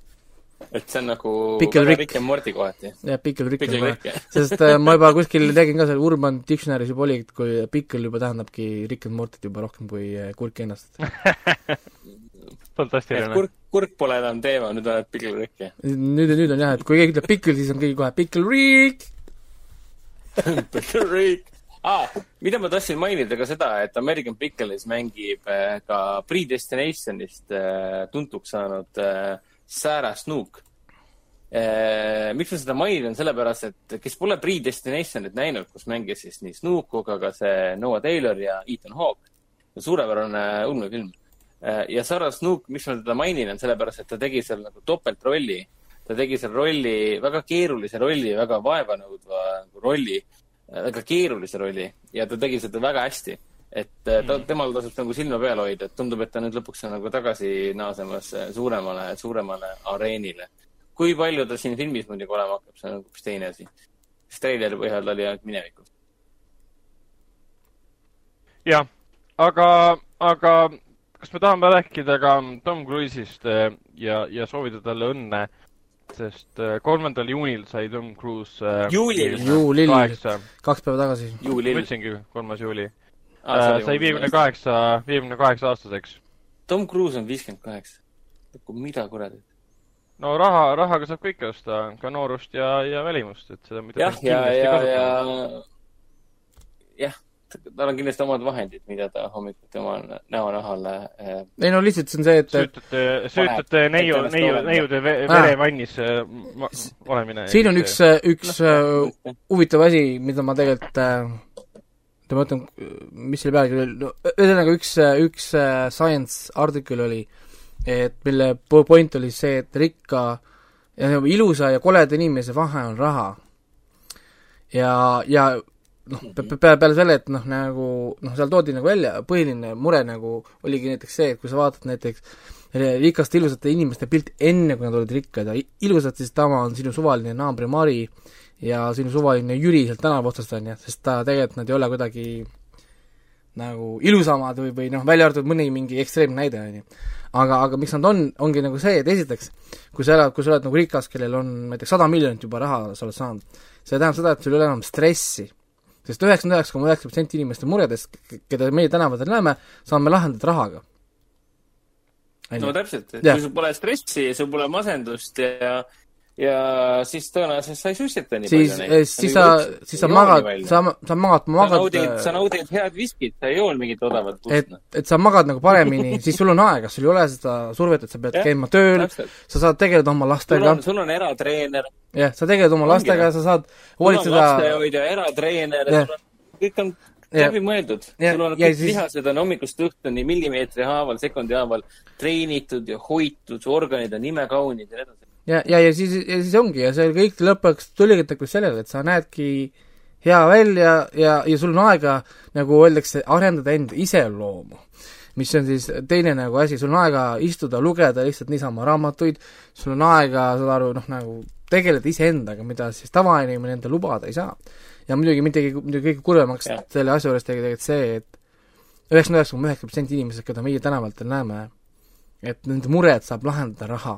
et see on nagu
Pickle Rick.
Rick and Morty kohati.
jah, Pickle Rick on kohe, sest äh, ma juba kuskil nägin ka seal Urban Dictionary's juba oli, et kui Pickle juba tähendabki Rick and Mortyt juba rohkem kui äh, kurk ennast.
fantastiline.
kurk, kurk pole enam teema, nüüd oled Pickle Rick, jah.
nüüd, nüüd on jah, et kui keegi ütleb Pickle, siis on keegi kohe Pickle Rick.
Pickle Rick. aa, mida ma tahtsin mainida ka seda, et American Pickles mängib äh, ka Predestinationist äh, tuntuks saanud äh, Sarah Snook miks ma seda mainin, sellepärast, et kes pole Predestinationit näinud, kus mängis siis nii Snook, aga ka see Noah Taylor ja Ethan Hawke. suurepärane ulmefilm. Ja Sarah Snook, miks ma teda mainin, on sellepärast, et ta tegi seal nagu topeltrolli. ta tegi seal rolli, väga keerulise rolli, väga vaevanõudva nagu rolli, väga keerulise rolli ja ta tegi seda väga hästi. et äh, ta, temal tasub nagu silma peal hoida, et tundub, et ta nüüd lõpuks on nagu tagasi naasemas äh, suuremale, suuremale areenile. kui palju ta siin filmis muidugi olema hakkab, see on hoopis teine asi. sest treileri põhjal ta oli ainult minevikus.
jah, aga, aga kas me tahame rääkida ka Tom Cruise'ist eh, ja, ja soovida talle õnne, sest eh, kolmandal juunil sai Tom Cruise eh,
Juulil.
Juulil.
kaheksa,
kaks päeva tagasi.
ma
juulil.
ütlesingi, kolmas juuli ah,, sai viiekümne. kaheksa, viiekümne kaheksa aastaseks.
Tom Cruise on viiskümmend kaheksa. mida kuradi.
no raha, rahaga saab kõike osta, ka noorust ja, ja välimust, et seda mida
jah, ja, ja, ja jah, tal on kindlasti omad vahendid, mida ta hommikuti oma näonahale äh,
ei no lihtsalt see on see, et, et
süütate, süütate neiu, neiu, neiude
Aa.
verevannis ma- olemine.
siin on üks, üks äh, huvitav asi, mida ma tegelikult oota, ma mõtlen, mis selle pealkiri oli, no ühesõnaga üks, üks science artikkel oli, et mille po- point oli see, et rikka ja nagu ilusa ja koleda inimese vahe on raha. ja, ja noh, peale, peale selle, et noh, nagu noh, seal toodi nagu välja, põhiline mure nagu oligi näiteks see, et kui sa vaatad näiteks rikaste ilusate inimeste pilt enne, kui nad olid rikkad ja ilusad, siis tama on sinu suvaline naabri Mari ja sinu suvaline Jüri sealt tänava otsast, on ju, sest ta tegelikult, nad ei ole kuidagi nagu ilusamad või, või noh, välja arvatud mõni mingi ekstreemne näide, on ju. aga, aga miks nad on, ongi nagu see, et esiteks, kui sa elad, kui sa oled nagu rikas, kellel on näiteks sada miljonit juba raha sa oled saanud, see tähendab seda, et sul ei ole enam stressi. Sest üheksakümmend üheksa koma üheksa protsenti inimeste muredest, keda meie tänavatel näeme, saame lahendada rahaga.
no täpselt, et ja. kui sul pole stressi ja sul pole masendust ja ja siis tõenäoliselt sa ei sussita nii
siis, palju neid. siis sa, siis sa magad, sa, sa magad, magad
sa naudid, sa naudid head viskit, sa ei joo mingit odavat
pust. et, et sa magad nagu paremini siis sul on aega, sul ei ole seda survet, et sa pead ja, käima tööl, sa saad tegeleda oma lastega.
sul on eratreener.
jah, sa tegeled oma lastega, sa saad hoolitseda.
lastehoidja, eratreener, kõik on läbimõeldud. sul on kõik siis... lihased on hommikust õhtuni millimeetri haaval, sekundi haaval treenitud ja hoitud, su organid on imekaunid ja nii edasi
ja, ja, ja siis, ja siis ongi ja see kõik lõpuks tuligi sellele, et sa näedki hea välja ja, ja sul on aega, nagu öeldakse, arendada enda iseloomu. mis on siis teine nagu asi, sul on aega istuda, lugeda lihtsalt niisama raamatuid, sul on aega, saad aru, noh, nagu tegeleda iseendaga, mida siis tavainimene endale lubada ei saa. ja muidugi midagi, muidugi kõige kurvemaks selle asja juures tegelikult see, et üheksakümmend üheksa koma üheksa protsenti inimesed, keda meie tänavatel näeme, et nende mured saab lahendada raha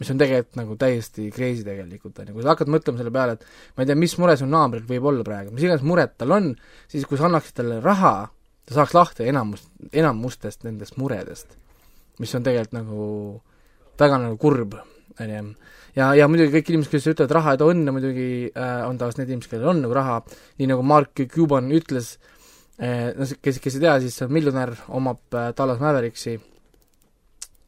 mis on tegelikult nagu täiesti crazy tegelikult, on ju, kui sa hakkad mõtlema selle peale, et ma ei tea, mis mure su naabril võib olla praegu, mis iganes mured tal on, siis kui sa annaksid talle raha, ta saaks lahti enamus, enamustest nendest muredest, mis on tegelikult nagu väga nagu kurb, on ju. ja, ja muidugi kõik inimesed, kes ütlevad, raha ei too õnne, muidugi äh, on tavaliselt need inimesed, kellel on nagu raha, nii nagu Mark Cuban ütles äh,, no kes, kes ei tea, siis see on miljonär, omab äh, Dallas Mavericksi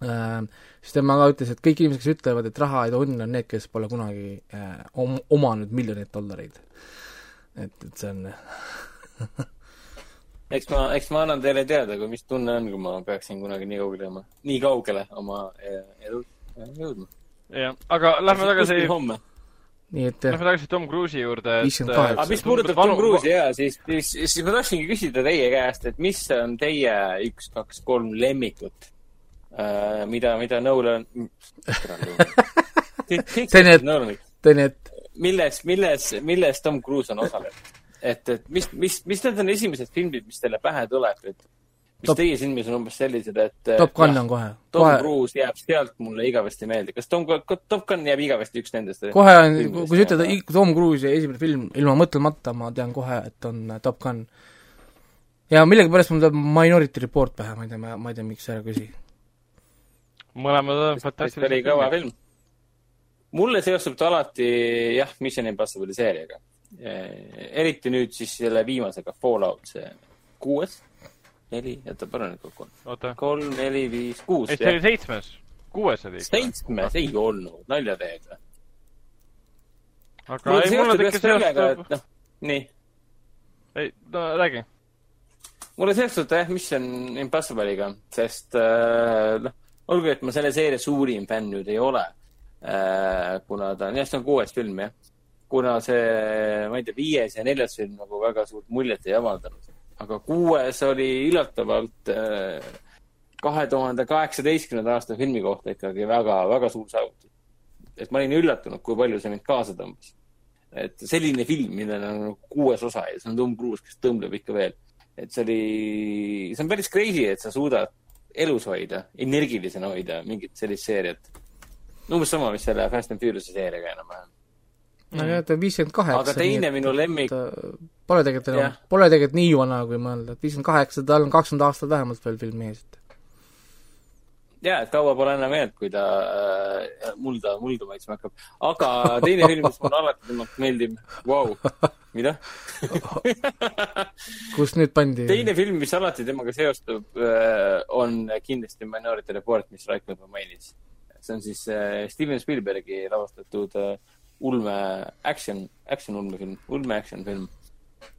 äh,, siis tema ka ütles, et kõik inimesed, kes ütlevad, et raha ei too õnne, on need, kes pole kunagi äh, om-, omanud miljoneid dollareid. et, et see on
eks ma, eks ma annan teile teada, kui mis tunne on, kui ma peaksin kunagi nii kaugele jõudma, nii kaugele oma elus jõudma.
jah, aga lähme tagasi
homme.
Nii et
Lähme tagasi Tom Cruise'i juurde,
et aga mis puudutab Tom Cruise'i jaa, siis, siis, siis ma tahtsingi küsida teie käest, et mis on teie üks, kaks, kolm lemmikut? äh, mida, mida Nolan
Tenet, Tenet.
milles, milles, milles Tom Cruise on osalenud? et, et mis, mis, mis need on esimesed filmid, mis teile pähe tuleb, et mis Top, teie silmis on umbes sellised, et
Top Gun on kohe.
Tom
kohe.
Cruise jääb sealt mulle igavesti meelde. kas Tom, Top Gun jääb igavesti üks nendest?
kohe on, kui sa ütled Tom Cruise'i esimene film, ilma mõtlemata ma tean kohe, et on äh, Top Gun. ja millegipärast mul tuleb Minority Report pähe, ma ei tea, ma ei tea, miks ära küsi
mõlemad on fantastilised.
oli kõva film. mulle seostub ta alati jah, Mission Impossible'i seeriaga. eriti nüüd siis selle viimasega, Fallout, see kuues, neli, oota, palju neid kokku on? kolm, neli, viis, kuus.
ei, see oli seitsmes. kuues oli
seitsmes ei olnud, nalja teed või?
aga mulle ei, mulle tekkis seostub.
noh, nii.
ei, no räägi
mulle seostub ta jah Mission Impossible'iga, sest äh, noh, olgugi, et ma selle seeria suurim fänn nüüd ei ole äh,, kuna ta on, jah, see on kuues film, jah. kuna see, ma ei tea, viies ja neljas film nagu väga suurt muljet ei avaldanud. aga kuues oli üllatavalt äh, kahe tuhande kaheksateistkümnenda aasta filmi kohta ikkagi väga, väga suur saavutus. et ma olin üllatunud, kui palju see mind kaasa tõmbas. et selline film, millel on nagu kuues osa ja see on Tom Cruise, kes tõmbleb ikka veel. et see oli, see on päris crazy, et sa suudad elus hoida, energilisena hoida mingit sellist seeriat. umbes sama, mis selle Fast and Furious'i seeriaga enam-vähem.
no jah, ta on viiskümmend kaheksa.
aga teine et, minu lemmik.
Pole tegelikult enam, pole tegelikult nii vana, kui mõelda, et viiskümmend kaheksa, tal on kakskümmend aastat vähemalt veel filmi ees, et
jaa, et kaua pole enam jäänud, kui ta äh, mulda, muldu maitsma hakkab. aga teine film, mis mulle alati temalt meeldib, vau, mida
kus nüüd pandi?
teine film, mis alati temaga seostub äh,, on kindlasti Minority Report, mis Raiko juba mainis. see on siis äh, Steven Spielbergi lavastatud äh, ulme action, action ulmefilm, ulme action film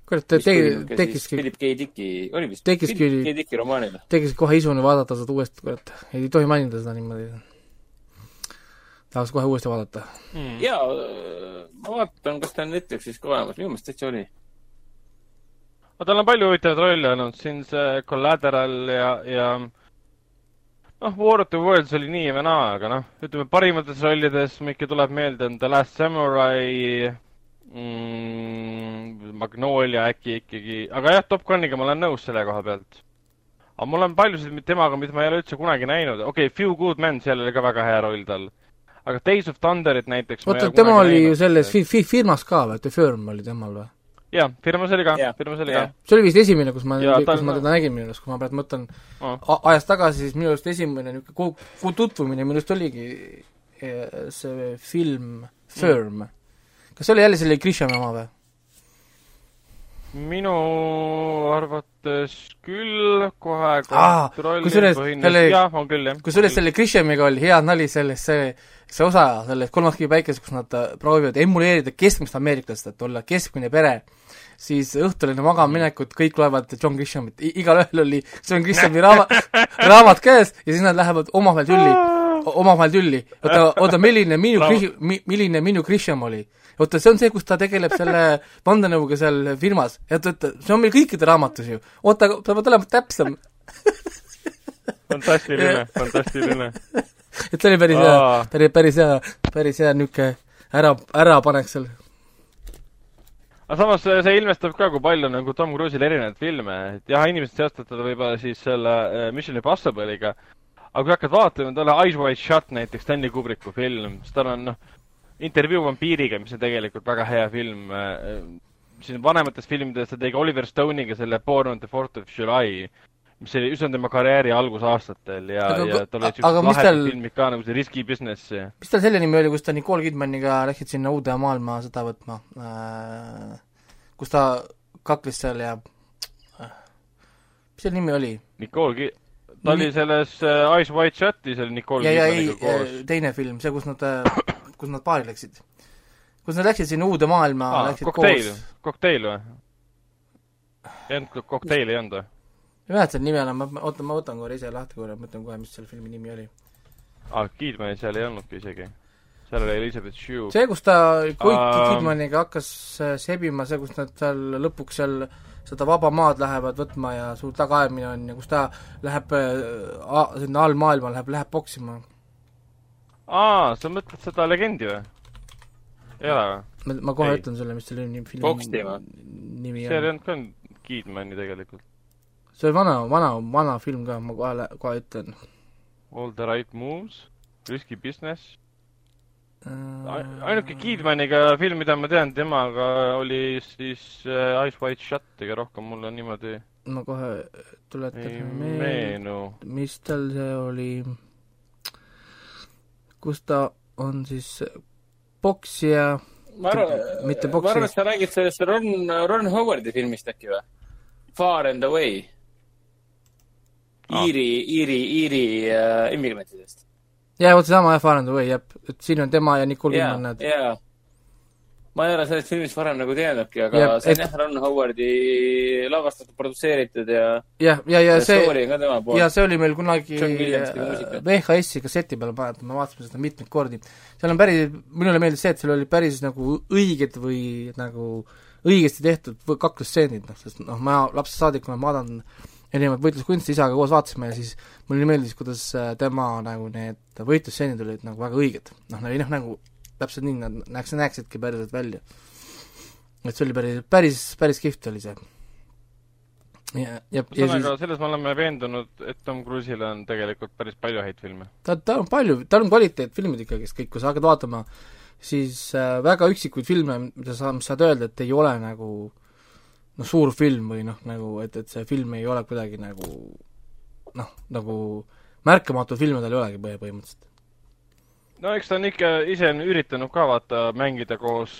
kurat, tegi, tekiski
Philip K. Dicki, oli vist?
tekiski
Philip K. Dicki romaanile.
tekiski kohe isuni vaadata seda uuesti, kurat, ei tohi mainida seda niimoodi. tahaks kohe uuesti vaadata
mm..
ja ma vaatan, kas ta on Netflixis ka olemas, minu meelest täitsa oli.
aga tal on palju huvitavaid rolle olnud, siin see Collateral ja, ja noh, War of the Worlds oli nii või naa, aga noh, ütleme parimates rollides, mis ikka tuleb meelde, on The Last Samurai mm,, Magnolia äkki ikkagi, aga jah, Top Guniga ma olen nõus selle koha pealt. aga mul on paljusid temaga, mida ma ei ole üldse kunagi näinud, okei okay,, Few Good Men, seal oli ka väga hea roll tal. aga Days of Thunderit näiteks
oota, tema oli ju selles fi-, fi-, firmas ka või, The Firm oli temal või?
jah, firmas oli ka firmas oli
jah.
ka.
see oli vist esimene, kus ma
Ja,
kus ma teda nägin minu arust, kui ma praegu mõtlen
Oh.
ajas tagasi, siis minu arust esimene niisugune ku-, ku- tutvumine minu arust oligi eh, see film Firm mm.. Kas see oli jälle selle Grishami oma või?
minu arvates küll, kohe kontrollin põhines-
selle-
jah, on küll jah.
kusjuures selle Grishamiga oli hea nali selles, see, see osa sellest Kolmas kivi päikes, kus nad äh, proovivad emuleerida keskmist ameeriklast, et olla keskmine pere, siis õhtul enne magama minekut kõik loevad John Grishamit, igalühel oli John Grishami raamat, raamat käes ja siis nad lähevad omavahel tülli, omavahel tülli. oota, oota, milline minu
Bravo.
Grish-, mi-, milline minu Grisham oli? oota, see on see, kus ta tegeleb selle vandenõuga seal firmas, et, et see on meil kõikide raamatus ju. oota, sa pead olema täpsem.
fantastiline, fantastiline.
et see oli päris hea
Aa.,
päris, päris hea, päris hea niisugune ära, ärapanek seal.
aga samas see ilmestab ka, kui palju nagu Tom Cruise'il erinevaid filme, et jah, inimesed seostavad teda võib-olla siis selle äh, Mission Impossible'iga, aga kui hakkad vaatama, tal on Eyes Wide Shut näiteks, Stanley Kubricku film, siis tal on noh, intervjuu vampiiriga, mis on tegelikult väga hea film. siin vanemates filmides ta tegi Oliver Stone'iga selle Born on the Fourth of July, mis oli üsna tema karjääri algusaastatel ja, ja tal olid siuksed lahedad
tal-
filmid ka nagu see Risky Business ja
mis tal selle nimi oli, kus ta Nicole Kidmaniga läksid sinna uude maailma seda võtma äh,, kus ta kakles seal ja äh, mis selle nimi oli?
Nicole Ki-, ta oli
Ni-
selles äh, Eyes Wide Shut'is oli Nicole
ja, ja ei teine film, see, kus nad, kus nad baari läksid. kus nad läksid sinna uude maailma
aa,
läksid
kokteil
koos,,
kokteil või? ei olnud, kokteil ei olnud või?
ei mäleta selle nime enam, ma, oota, ma võtan korra ise lahti korra, mõtlen kohe, mis selle filmi nimi oli.
aa, Kidmani seal ei olnudki isegi. seal oli Elizabeth Shue.
see, kus ta Koit
Aa.
Kidmaniga hakkas äh, sebima, see, kus nad seal lõpuks seal seda vaba maad lähevad võtma ja suur tagaajamine on ja kus ta läheb äh, sinna allmaailma, läheb, läheb poksima.
aa, sa mõtled seda legendi või? ei ole või?
ma, ma kohe
Ei.
ütlen sulle, mis selle nimi, filmi
või?
nimi
seal ei
on.
olnud ka Kidmani tegelikult.
see oli vana, vana, vana film ka, ma kohe, kohe ütlen
All the right moves, Risky business.
äh,.
ainuke Kidmaniga film, mida ma tean temaga, oli siis äh, Eyes Wide Shut, ega rohkem mulle niimoodi
ma kohe tuletan meelde, mis tal see oli, kus ta on siis poksija
ma arvan,
Mitte
ma arvan, et sa räägid sellest Ron, Ron Howardi filmist äkki või? Far and Away.
Aa.
Iiri, Iiri, Iiri äh, immigrantidest.
jaa, vot seesama jah, Far and Away, jah, et siin on tema ja Nicole Kidman, näed.
jaa. Ma ei ole sellest filmist varem nagu teadnudki, aga
Jep,
see on
et-
jah, Ron Howardi lavastatud, produtseeritud ja
jah, ja, ja see,
ka tema
ja see oli meil kunagi
muusika.
VHS-i kasseti peal pannud, me vaatasime seda mitmeid kordi. seal on päris, minule meeldis see, et seal oli päris nagu õiged või nagu õigesti tehtud kaklusstseenid, noh, sest noh, ma lapsest saadik olen vaadanud erinevaid võitluskunste isaga koos vaatasime ja siis mulle meeldis, kuidas äh, tema nagu need võitlusstseenid olid nagu väga õiged. noh, noh, nagu täpselt nii nad näeks, näeksidki päriselt välja. et see oli päris, päris, päris kihvt oli see. ja, ja,
ühesõnaga, selles me oleme veendunud, et Tom Cruise'il on tegelikult päris palju häid filme.
ta, tal on palju, tal on kvaliteetfilmid ikkagist kõik, kui sa hakkad vaatama, siis äh, väga üksikuid filme, mida sa, mis saad öelda, et ei ole nagu noh, suur film või noh, nagu et, et see film ei ole kuidagi nagu noh, nagu märkamatu filme tal ei olegi põhi-, põhimõtteliselt.
No eks ta on ikka ise on üritanud ka vaata mängida koos,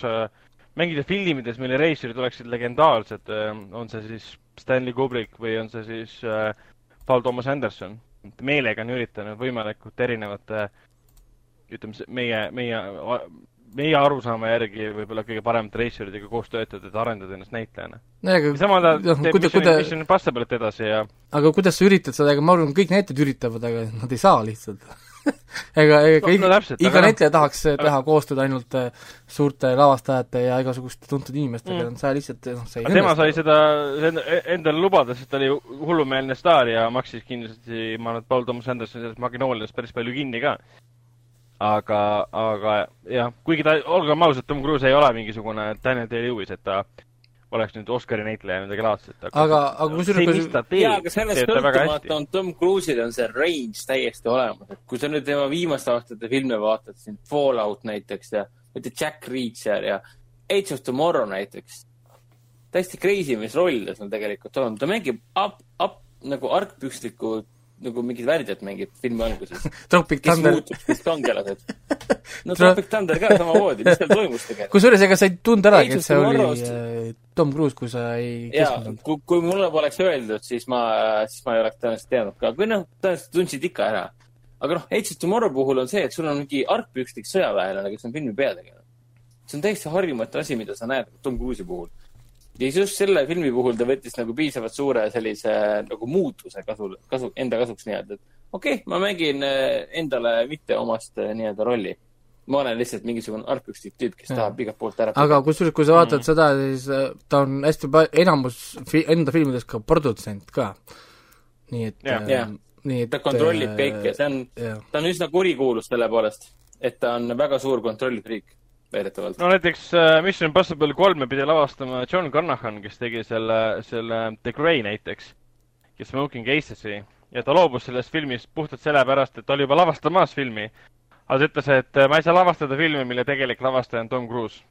mängida filmides, mille reisijad oleksid legendaarsed, on see siis Stanley Kubrick või on see siis äh, Paul Thomas Anderson. meelega on üritanud võimalikult erinevate ütleme, meie, meie, meie arusaama järgi võib-olla kõige paremate reisijaridega koos töötada, et arendada ennast näitlejana.
aga
sama ta
noh,
teeb
kuida-
Mission,
kuida-
Mission Impossible'it edasi ja
aga kuidas sa üritad seda, ega ma arvan, kõik näitlejad üritavad, aga nad ei saa lihtsalt. ega, ega
No-
iga
no täpselt,
iga
aga noh-
näitleja tahaks teha koostööd ainult äh, suurte lavastajate ja igasuguste tuntud inimestega
Mm.
see lihtsalt noh, see ei
aga tema sai seda enda- endale lubada, sest ta oli hullumeelne staar ja maksis kindlasti, ma arvan, et Paul Thomas Anderson sellest Magnoliast päris palju kinni ka. aga, aga jah, kuigi ta, olgem ausad, Tom Cruise ei ole mingisugune Daniel Day-Lewis, et ta oleks nüüd Oscari näitleja või midagi laadset, aga
aga, aga kusjuures
see, mis ta teeb
jaa, aga, sellest sõltumata. on Tom Cruise'il on see range täiesti olemas, et kui sa nüüd tema viimaste aastate filme vaatad, siin Fallout näiteks ja mitte Jack Reacher ja Age of Tomorrow näiteks. täiesti crazy, mis roll ta seal tegelikult on, ta mängib up, up nagu argpükslikku nagu mingit värdjat mängib filmi alguses,
Tropic
kes
Thunder,
siis kangelased. no
Tro-
Tropic Thunder ka samamoodi, mis seal toimus tegelikult?
kusjuures ega sa ei tundnud äragi, et see oli
Tomorrow'st-
äh, Tom Cruise, kui sa ei keskendunud.
kui, kui mulle poleks öeldud, siis ma, siis ma ei oleks tõenäoliselt teadnud ka, kui noh, tõenäoliselt tundsid ikka ära. aga noh, Age of Tomorrow puhul on see, et sul on mingi argpükslik sõjaväelane, kes on filmi peategelane. see on täiesti harjumatu asi, mida sa näed Tom Cruise'i puhul. Ja siis just selle filmi puhul ta võttis nagu piisavalt suure sellise nagu muutuse kasu, kasu, enda kasuks nii-öelda, et okei okay,, ma mängin äh, endale mitte omast äh, nii-öelda rolli. ma olen lihtsalt mingisugune argpükslik tüüp, kes
Jaa.
tahab igalt poolt ära.
aga kusjuures, kui sa vaatad mm. seda, siis äh, ta on hästi pa-, enamus fi-, enda filmides ka produtsent ka. nii et
Jah.
äh,
Jah.
nii et
ta kontrollib kõike, see on, ta on üsna kurikuulus selle poolest, et ta on väga suur kontrollfriik, väidetavalt.
no näiteks äh, Mission Impossible kolme pidi lavastama John Carnahan, kes tegi selle, selle The Grey näiteks ja Smoking Aces'i ja ta loobus sellest filmist puhtalt sellepärast, et ta oli juba lavastamas filmi. aga ta ütles, et äh, ma ei saa lavastada filmi, mille tegelik lavastaja on Tom Cruise.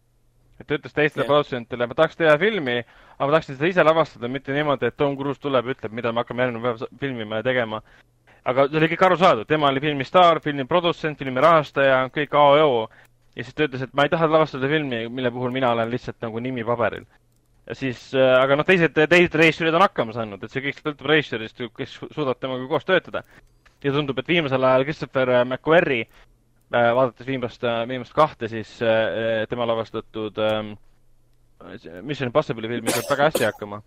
et ta ütles teistele yeah. produtsentidele, ma tahaks teha filmi, aga ma tahaksin seda ise lavastada, mitte niimoodi, et Tom Cruise tuleb ja ütleb, mida me hakkame järgmine päev filmima ja tegema. aga see oli kõik arusaadav, tema oli filmi staar, filmi produtsent, filmi rahastaja, kõik A ja siis ta ütles, et ma ei taha lavastada filmi, mille puhul mina olen lihtsalt nagu nimi paberil. ja siis, aga noh, teised, teised režissöörid on hakkama saanud, et see kõik sõltub režissöörist, kes su- suudab temaga koos töötada. ja tundub, et viimasel ajal Christopher McQuarrie, vaadates viimast, viimast kahte, siis äh, tema lavastatud ähm, Mission Impossible'i filmi saab väga hästi hakkama.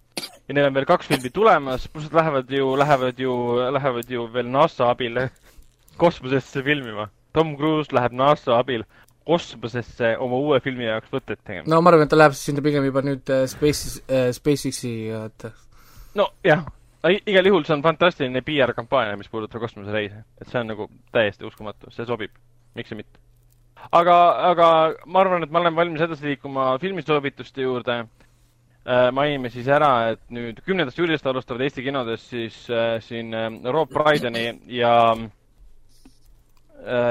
ja neil on veel kaks filmi tulemas, pluss nad lähevad ju, lähevad ju, lähevad ju veel NASA abil kosmosesse filmima. Tom Cruise läheb NASA abil kosmosesse oma uue filmi jaoks võtet tegema.
no ma arvan, et ta läheb sinna pigem juba nüüd äh, Space äh,, SpaceX-i, et
nojah, igal juhul see on fantastiline PR-kampaania, mis puudutab kosmosereise. et see on nagu täiesti uskumatu, see sobib. miks see mitte. aga, aga ma arvan, et ma olen valmis edasi liikuma filmisoovituste juurde äh,. mainime siis ära, et nüüd kümnendast juulist alustavad Eesti kinodes siis äh, siin äh, Rob Brydoni ja äh,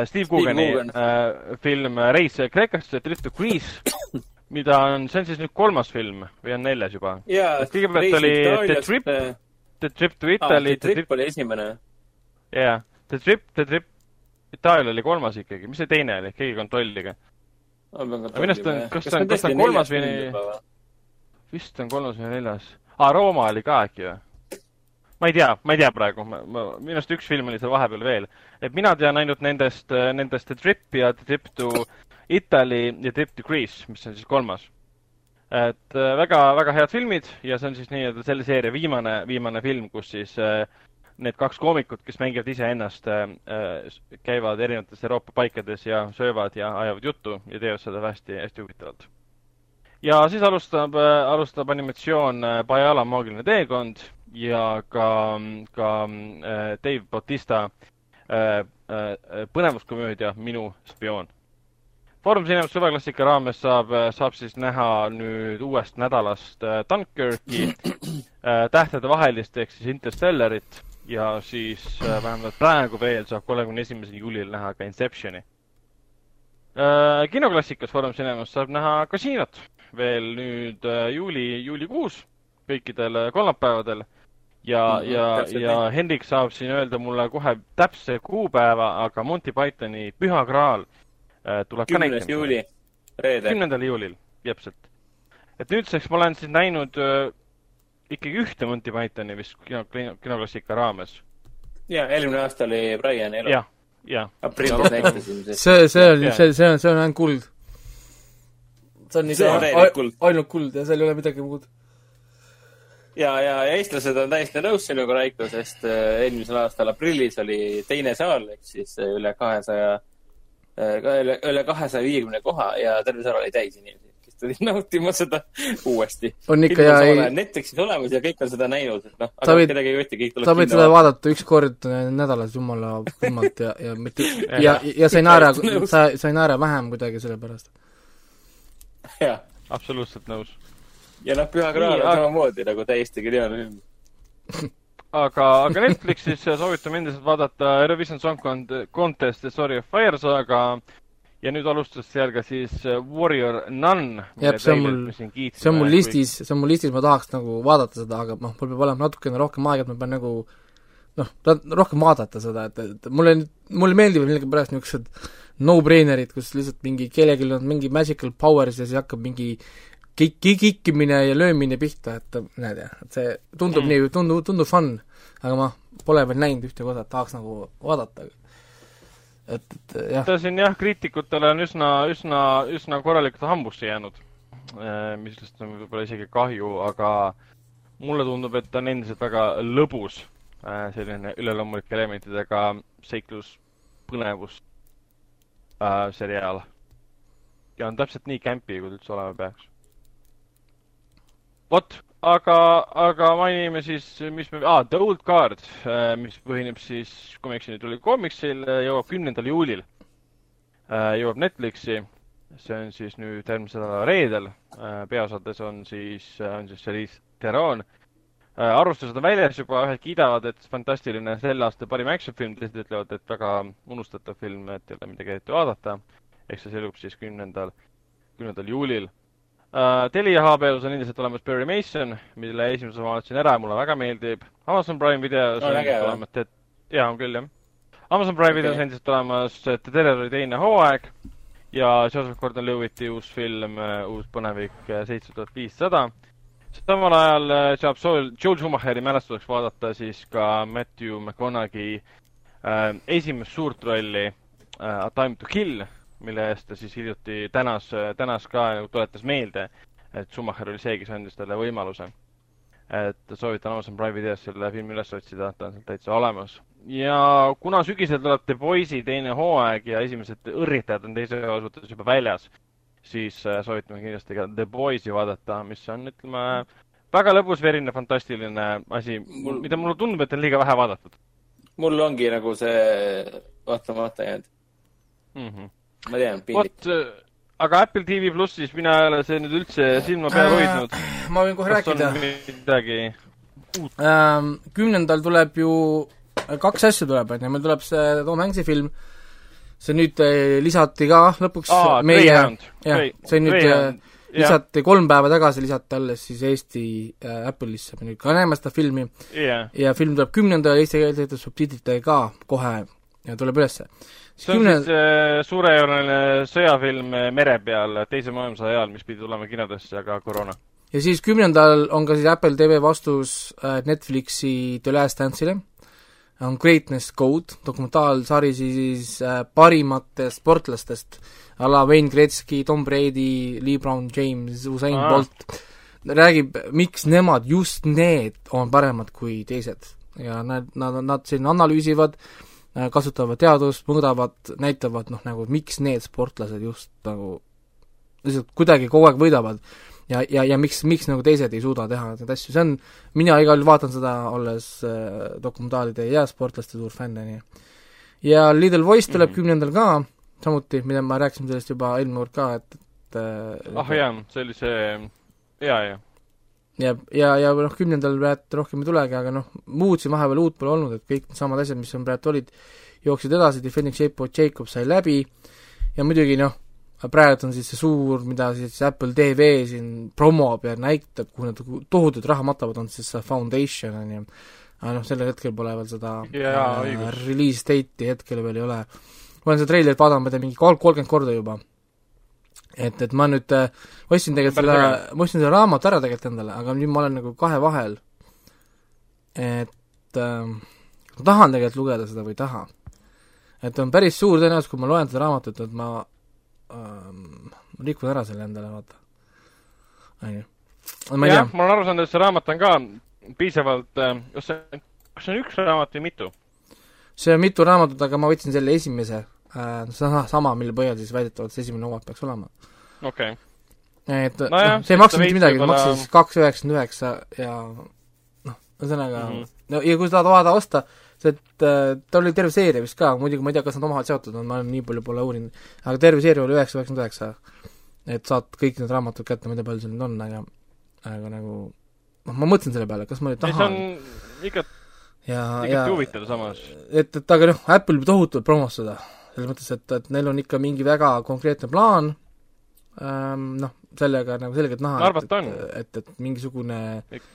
Steve Coogan'i
Coogan.
äh, film Reis Kreekasse, Trip to Greece, mida on, see on siis nüüd kolmas film või on neljas juba?
jaa
Et kõigepealt oli The Trip, The Trip to Italy,
The Trip oli esimene.
jah, The Trip, The Trip Itaalia oli kolmas ikkagi, mis see teine oli, keegi kontrollige. Minu arust on- kas ta on- kas ta on kolmas või- vist on kolmas või neljas. aa, Rooma oli ka äkki või? Ma ei tea, ma ei tea praegu, ma, ma, minu arust üks film oli seal vahepeal veel. et mina tean ainult nendest, nendest The Trip ja The Trip to Italy ja Trip to Greece, mis on siis kolmas. et äh, väga, väga head filmid ja see on siis nii-öelda selle seeria viimane, viimane film, kus siis äh, need kaks koomikut, kes mängivad iseennast äh,, äh, käivad erinevates Euroopa paikades ja söövad ja ajavad juttu ja teevad seda hästi, hästi huvitavalt ja siis alustab, alustab animatsioon äh, Bajala maagiline teekond ja ka, ka äh, Dave Bautista äh, äh, põnevuskomöödia Minu spioon. Foorum Cinemas suveklassika raames saab, saab siis näha nüüd uuest nädalast äh, Dunkirki äh, tähtede vahelist ehk siis Interstellarit ja siis äh, vähemalt praegu veel saab kolmekümne esimesel juulil näha ka Inceptioni äh,. kinoklassikas Foorum Cinemas saab näha Kasiinot veel nüüd äh, juuli, juulikuus kõikidel äh, kolmapäevadel ja mm, -hmm, ja, ja
nii.
Hendrik saab siin öelda mulle kohe täpse kuupäeva, aga Monty Pythoni Püha Graal äh, tuleb ka
kümnes
näitama.
juuli, reede.
kümnendal juulil, täpselt. et nüüdseks ma olen siis näinud äh, ikkagi ühte Monty Pythoni vist kino, kino, kinoklassika raames.
jaa, eelmine aasta oli Brian elu.
jah, jah.
aprillis näitasime
see, see on see, see on, see on ainult kuld. See on
See on
ainult kuld ja seal ei ole midagi muud.
ja, ja eestlased on täiesti nõus sinuga, Raiko, sest äh, eelmisel aastal aprillis oli teine saal ehk siis äh, üle kahesaja, äh, üle, üle kahesaja viiekümne koha ja terve saal oli täis inimesi, kes tulid nautima seda uuesti.
on ikka ja ei.
Netflixis olemas ja kõik on seda näinud, et noh,
aga võid, kedagi ei võti, kõik tuleb. sa võid seda vaadata üks kord nädalas jumala kummalt ja, ja mitte ja, ja, ja sa ei naera, sa, sa ei naera vähem kuidagi selle pärast.
jah.
absoluutselt nõus
ja noh, Püha Graal on samamoodi nagu täiesti geniaalne film
aga, aga Netflixis soovitame endiselt vaadata Eurovision Song Contest The Story of Fire saga ja nüüd alustas seal ka siis Warrior Nun.
jah, see on mul, see on mul listis, see on mul listis, ma tahaks nagu vaadata seda, aga noh, mul peab olema natukene rohkem aega, et ma pean nagu noh, rohkem vaadata seda, et, et mulle, mulle meeldivad millegipärast niisugused no-brainerid, kus lihtsalt mingi kellelgi on mingi magical powers ja siis hakkab mingi kik-, kikkimine ja löömine pihta, et näed jah, et see tundub mm. nii, tundub, tundub fun, aga ma pole veel näinud ühtegi osa, et tahaks nagu vaadata. et, et jah.
ta siin jah, kriitikutele on üsna, üsna, üsna korralikult hambusse jäänud, eh, millest on võib-olla isegi kahju, aga mulle tundub, et ta on endiselt väga lõbus, eh, selline üleloomulike elementidega seiklus, põnevus äh, seriaal. ja on täpselt nii kämpi, kui ta üldse olema peaks vot, aga, aga mainime siis, mis me ah,, The Old Guard, äh, mis põhineb siis, kui ma ei eksi, nüüd oli koomiksil, äh, jõuab kümnendal juulil. Äh, jõuab Netflixi, see on siis nüüd järgmise nädala reedel. peaosades on siis, on siis Charlize Theron. Arvustused on väljas juba, ühed kiidavad, et fantastiline selle aasta parim action film, teised ütlevad, et väga unustatav film, et ei ole midagi eriti vaadata. eks see selgub siis kümnendal, kümnendal juulil uh,. Telia HBO-s on endiselt olemas Barry Mason, mille esimese ma vaatasin ära ja mulle väga meeldib. Amazon Prime videos
no, on endiselt
olemas Ted, jaa, on küll, jah. Amazon Prime okay. videos on endiselt olemas The Terrori teine hooaeg ja Joseph Gordon-Levitti uus film, äh, uus põnevik äh, seitse tuhat viissada. Samal ajal saab Joel, Joel Schumacheri mälestuseks vaadata siis ka Matthew McConaughey äh, esimest suurt rolli äh, A Time to Kill mille eest ta siis hiljuti tänas, tänas ka nagu tuletas meelde, et Schumacher oli see, kes andis talle võimaluse. et soovitan Amazon Prime videos selle filmi üles otsida, ta on seal täitsa olemas. ja kuna sügisel tuleb The Boys'i teine hooaeg ja esimesed õrritajad on teise osa suhtes juba väljas, siis äh, soovitame kindlasti ka The Boys'i vaadata, mis on, ütleme, väga lõbus, verine, fantastiline asi, mida mulle tundub, et on liiga vähe vaadatud.
mul ongi nagu see vaatamata jäänud mm. -hmm ma tean, piinlik.
äh, aga Apple TV plussis mina ei ole see nüüd üldse silma peal äh, hoidnud.
ma võin kohe rääkida.
midagi
uut? Ähm, kümnendal tuleb ju, kaks asja tuleb, on ju, meil tuleb see Tom Hanks'i film, see nüüd äh, lisati ka lõpuks
Aa, meie, jah,
see nüüd Greyhound. lisati ja. kolm päeva tagasi, lisati alles siis Eesti äh, Apple'isse, me nüüd ka näeme seda filmi
yeah.
ja film tuleb kümnendal eestikeelsete subtiitritega ka kohe ja tuleb ülesse
see on Kümne... siis äh, suurejooneline sõjafilm äh, mere peal Teise maailmasõja ajal, mis pidi tulema kinodesse, aga koroona.
ja siis kümnendal on ka siis Apple TV vastus äh, Netflixi The Last Dance'ile, on Greatness Code, dokumentaalsari siis äh, parimatest sportlastest, a la Wayne Gretzky, Tom Brady, Lee Brown James, Usain Aa. Bolt, räägib, miks nemad, just need on paremad kui teised. ja nad, nad, nad siin analüüsivad Äh, kasutavad teadust, mõõdavad, näitavad noh, nagu miks need sportlased just nagu lihtsalt kuidagi kogu aeg võidavad ja, ja, ja miks, miks nagu teised ei suuda teha neid asju, see on, mina igal juhul vaatan seda, olles äh, dokumentaalide ja sportlaste suur fänn, on ju. ja Little Voice tuleb kümnendal mm -hmm. ka, samuti, mida ma rääkisin sellest juba eelmine kord ka, et, et
äh, ah jaa, see oli see, jaa, jaa
ja, ja, ja noh, kümnendal praegu rohkem ei tulegi, aga noh, muud siin vahepeal uut pole olnud, et kõik needsamad asjad, mis on praegu olid, jooksid edasi, Defending Shape of Jacob sai läbi ja muidugi noh, praegu on siis see suur, mida siis Apple TV siin promob ja näitab, kuhu nad tohutut raha matavad, on siis see Foundation, on ju. aga noh, sellel hetkel pole veel seda
yeah, äh,
release date'i hetkel veel ei ole. ma olen seda treilerit vaadanud, ma ei tea, mingi kolmkümmend korda juba et, et ma nüüd äh, ostsin tegelikult selle, ma ostsin selle raamatu ära tegelikult endale, aga nüüd ma olen nagu kahe vahel. et äh, ma tahan tegelikult lugeda seda või ei taha. et on päris suur tõenäosus, kui ma loen seda raamatut, et ma äh, rikun ära selle endale, vaata. on ju. ma ei
jah,
tea,
ma olen aru saanud, et see raamat on ka piisavalt, kas see, kas see on üks raamat või mitu?
see on mitu raamatut, aga ma võtsin selle esimese äh,, sama, sama, mille põhjal siis väidetavalt see esimene hooaeg peaks olema.
okei okay.,
et
Nojah,
noh, see
siis
ei maksa
ta
mitte midagi,
võib-olla-
maksis kaks üheksakümmend üheksa ja noh, ühesõnaga mm. -hmm. no ja kui sa tahad vaadata osta, see, et äh, ta oli terve seeria vist ka, muidugi ma ei tea, kas nad omavahel seotud on, ma olen nii palju pole uurinud, aga terve seeria oli üheksa, üheksakümmend üheksa. et saad kõik need raamatud kätte, ma ei tea, palju seal neid on, aga aga nagu noh, ma mõtlesin selle peale, kas ma nüüd
see
tahan
on igat,
ja, ja
igati huvitav samas.
et, et aga noh, Apple pidi tohutult promos seda, selles mõttes, et, et neil on ikka mingi väga konkreetne plaan ähm,, noh, sellega nagu selgelt näha, et, et, et mingisugune
Ik-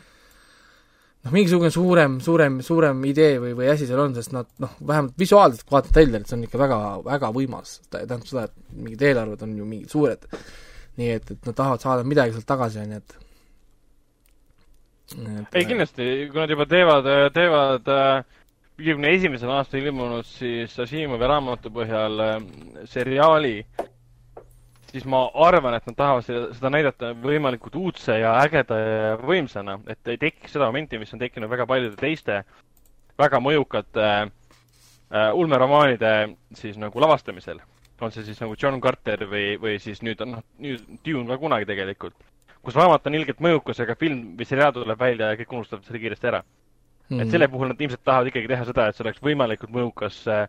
noh, mingisugune suurem, suurem, suurem idee või, või asi seal on, sest nad noh, vähemalt visuaalselt, kui vaatad treilerit, see on ikka väga, väga võimas, tähendab seda, et mingid eelarved on ju mingid suured, nii et, et nad tahavad saada midagi sealt tagasi, on ju, et et
ei, kindlasti, kui nad juba teevad, teevad äh, viiekümne esimesel aastal ilmunud siis Asimovi raamatu põhjal äh, seriaali, siis ma arvan, et nad tahavad seda, seda näidata võimalikult uudse ja ägeda ja võimsana, et ei tekiks seda momenti, mis on tekkinud väga paljude teiste väga mõjukate äh, ulmeromaanide siis nagu lavastamisel. on see siis nagu John Carter või, või siis nüüd on noh, nüüd Dune ka kunagi tegelikult kus raamat on ilgelt mõjukas, aga film või seriaal tuleb välja ja kõik unustavad selle kiiresti ära mm. -hmm. et selle puhul nad ilmselt tahavad ikkagi teha seda, et see oleks võimalikult mõjukas äh,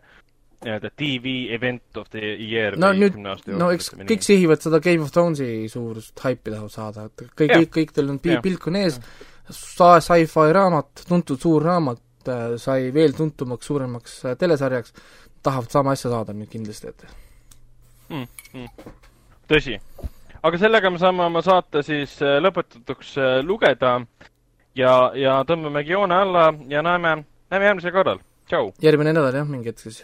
nii-öelda TV event of the year
no nüüd no eks kõik sihivad seda Game of Thronesi suurust haipi tahavad saada, et kõik, kõik, kõik teil on pi- pilk on ees, sci-fi raamat, tuntud suur raamat, sai veel tuntumaks, suuremaks äh, telesarjaks, tahavad sama asja saada nüüd kindlasti, et
mm,. Mm. tõsi. aga sellega me saame oma saate siis äh, lõpetatuks äh, lugeda ja, ja tõmbamegi joone alla ja näeme, näeme järgmisel korral. tšau.
järgmine nädal jah, mingi hetk siis.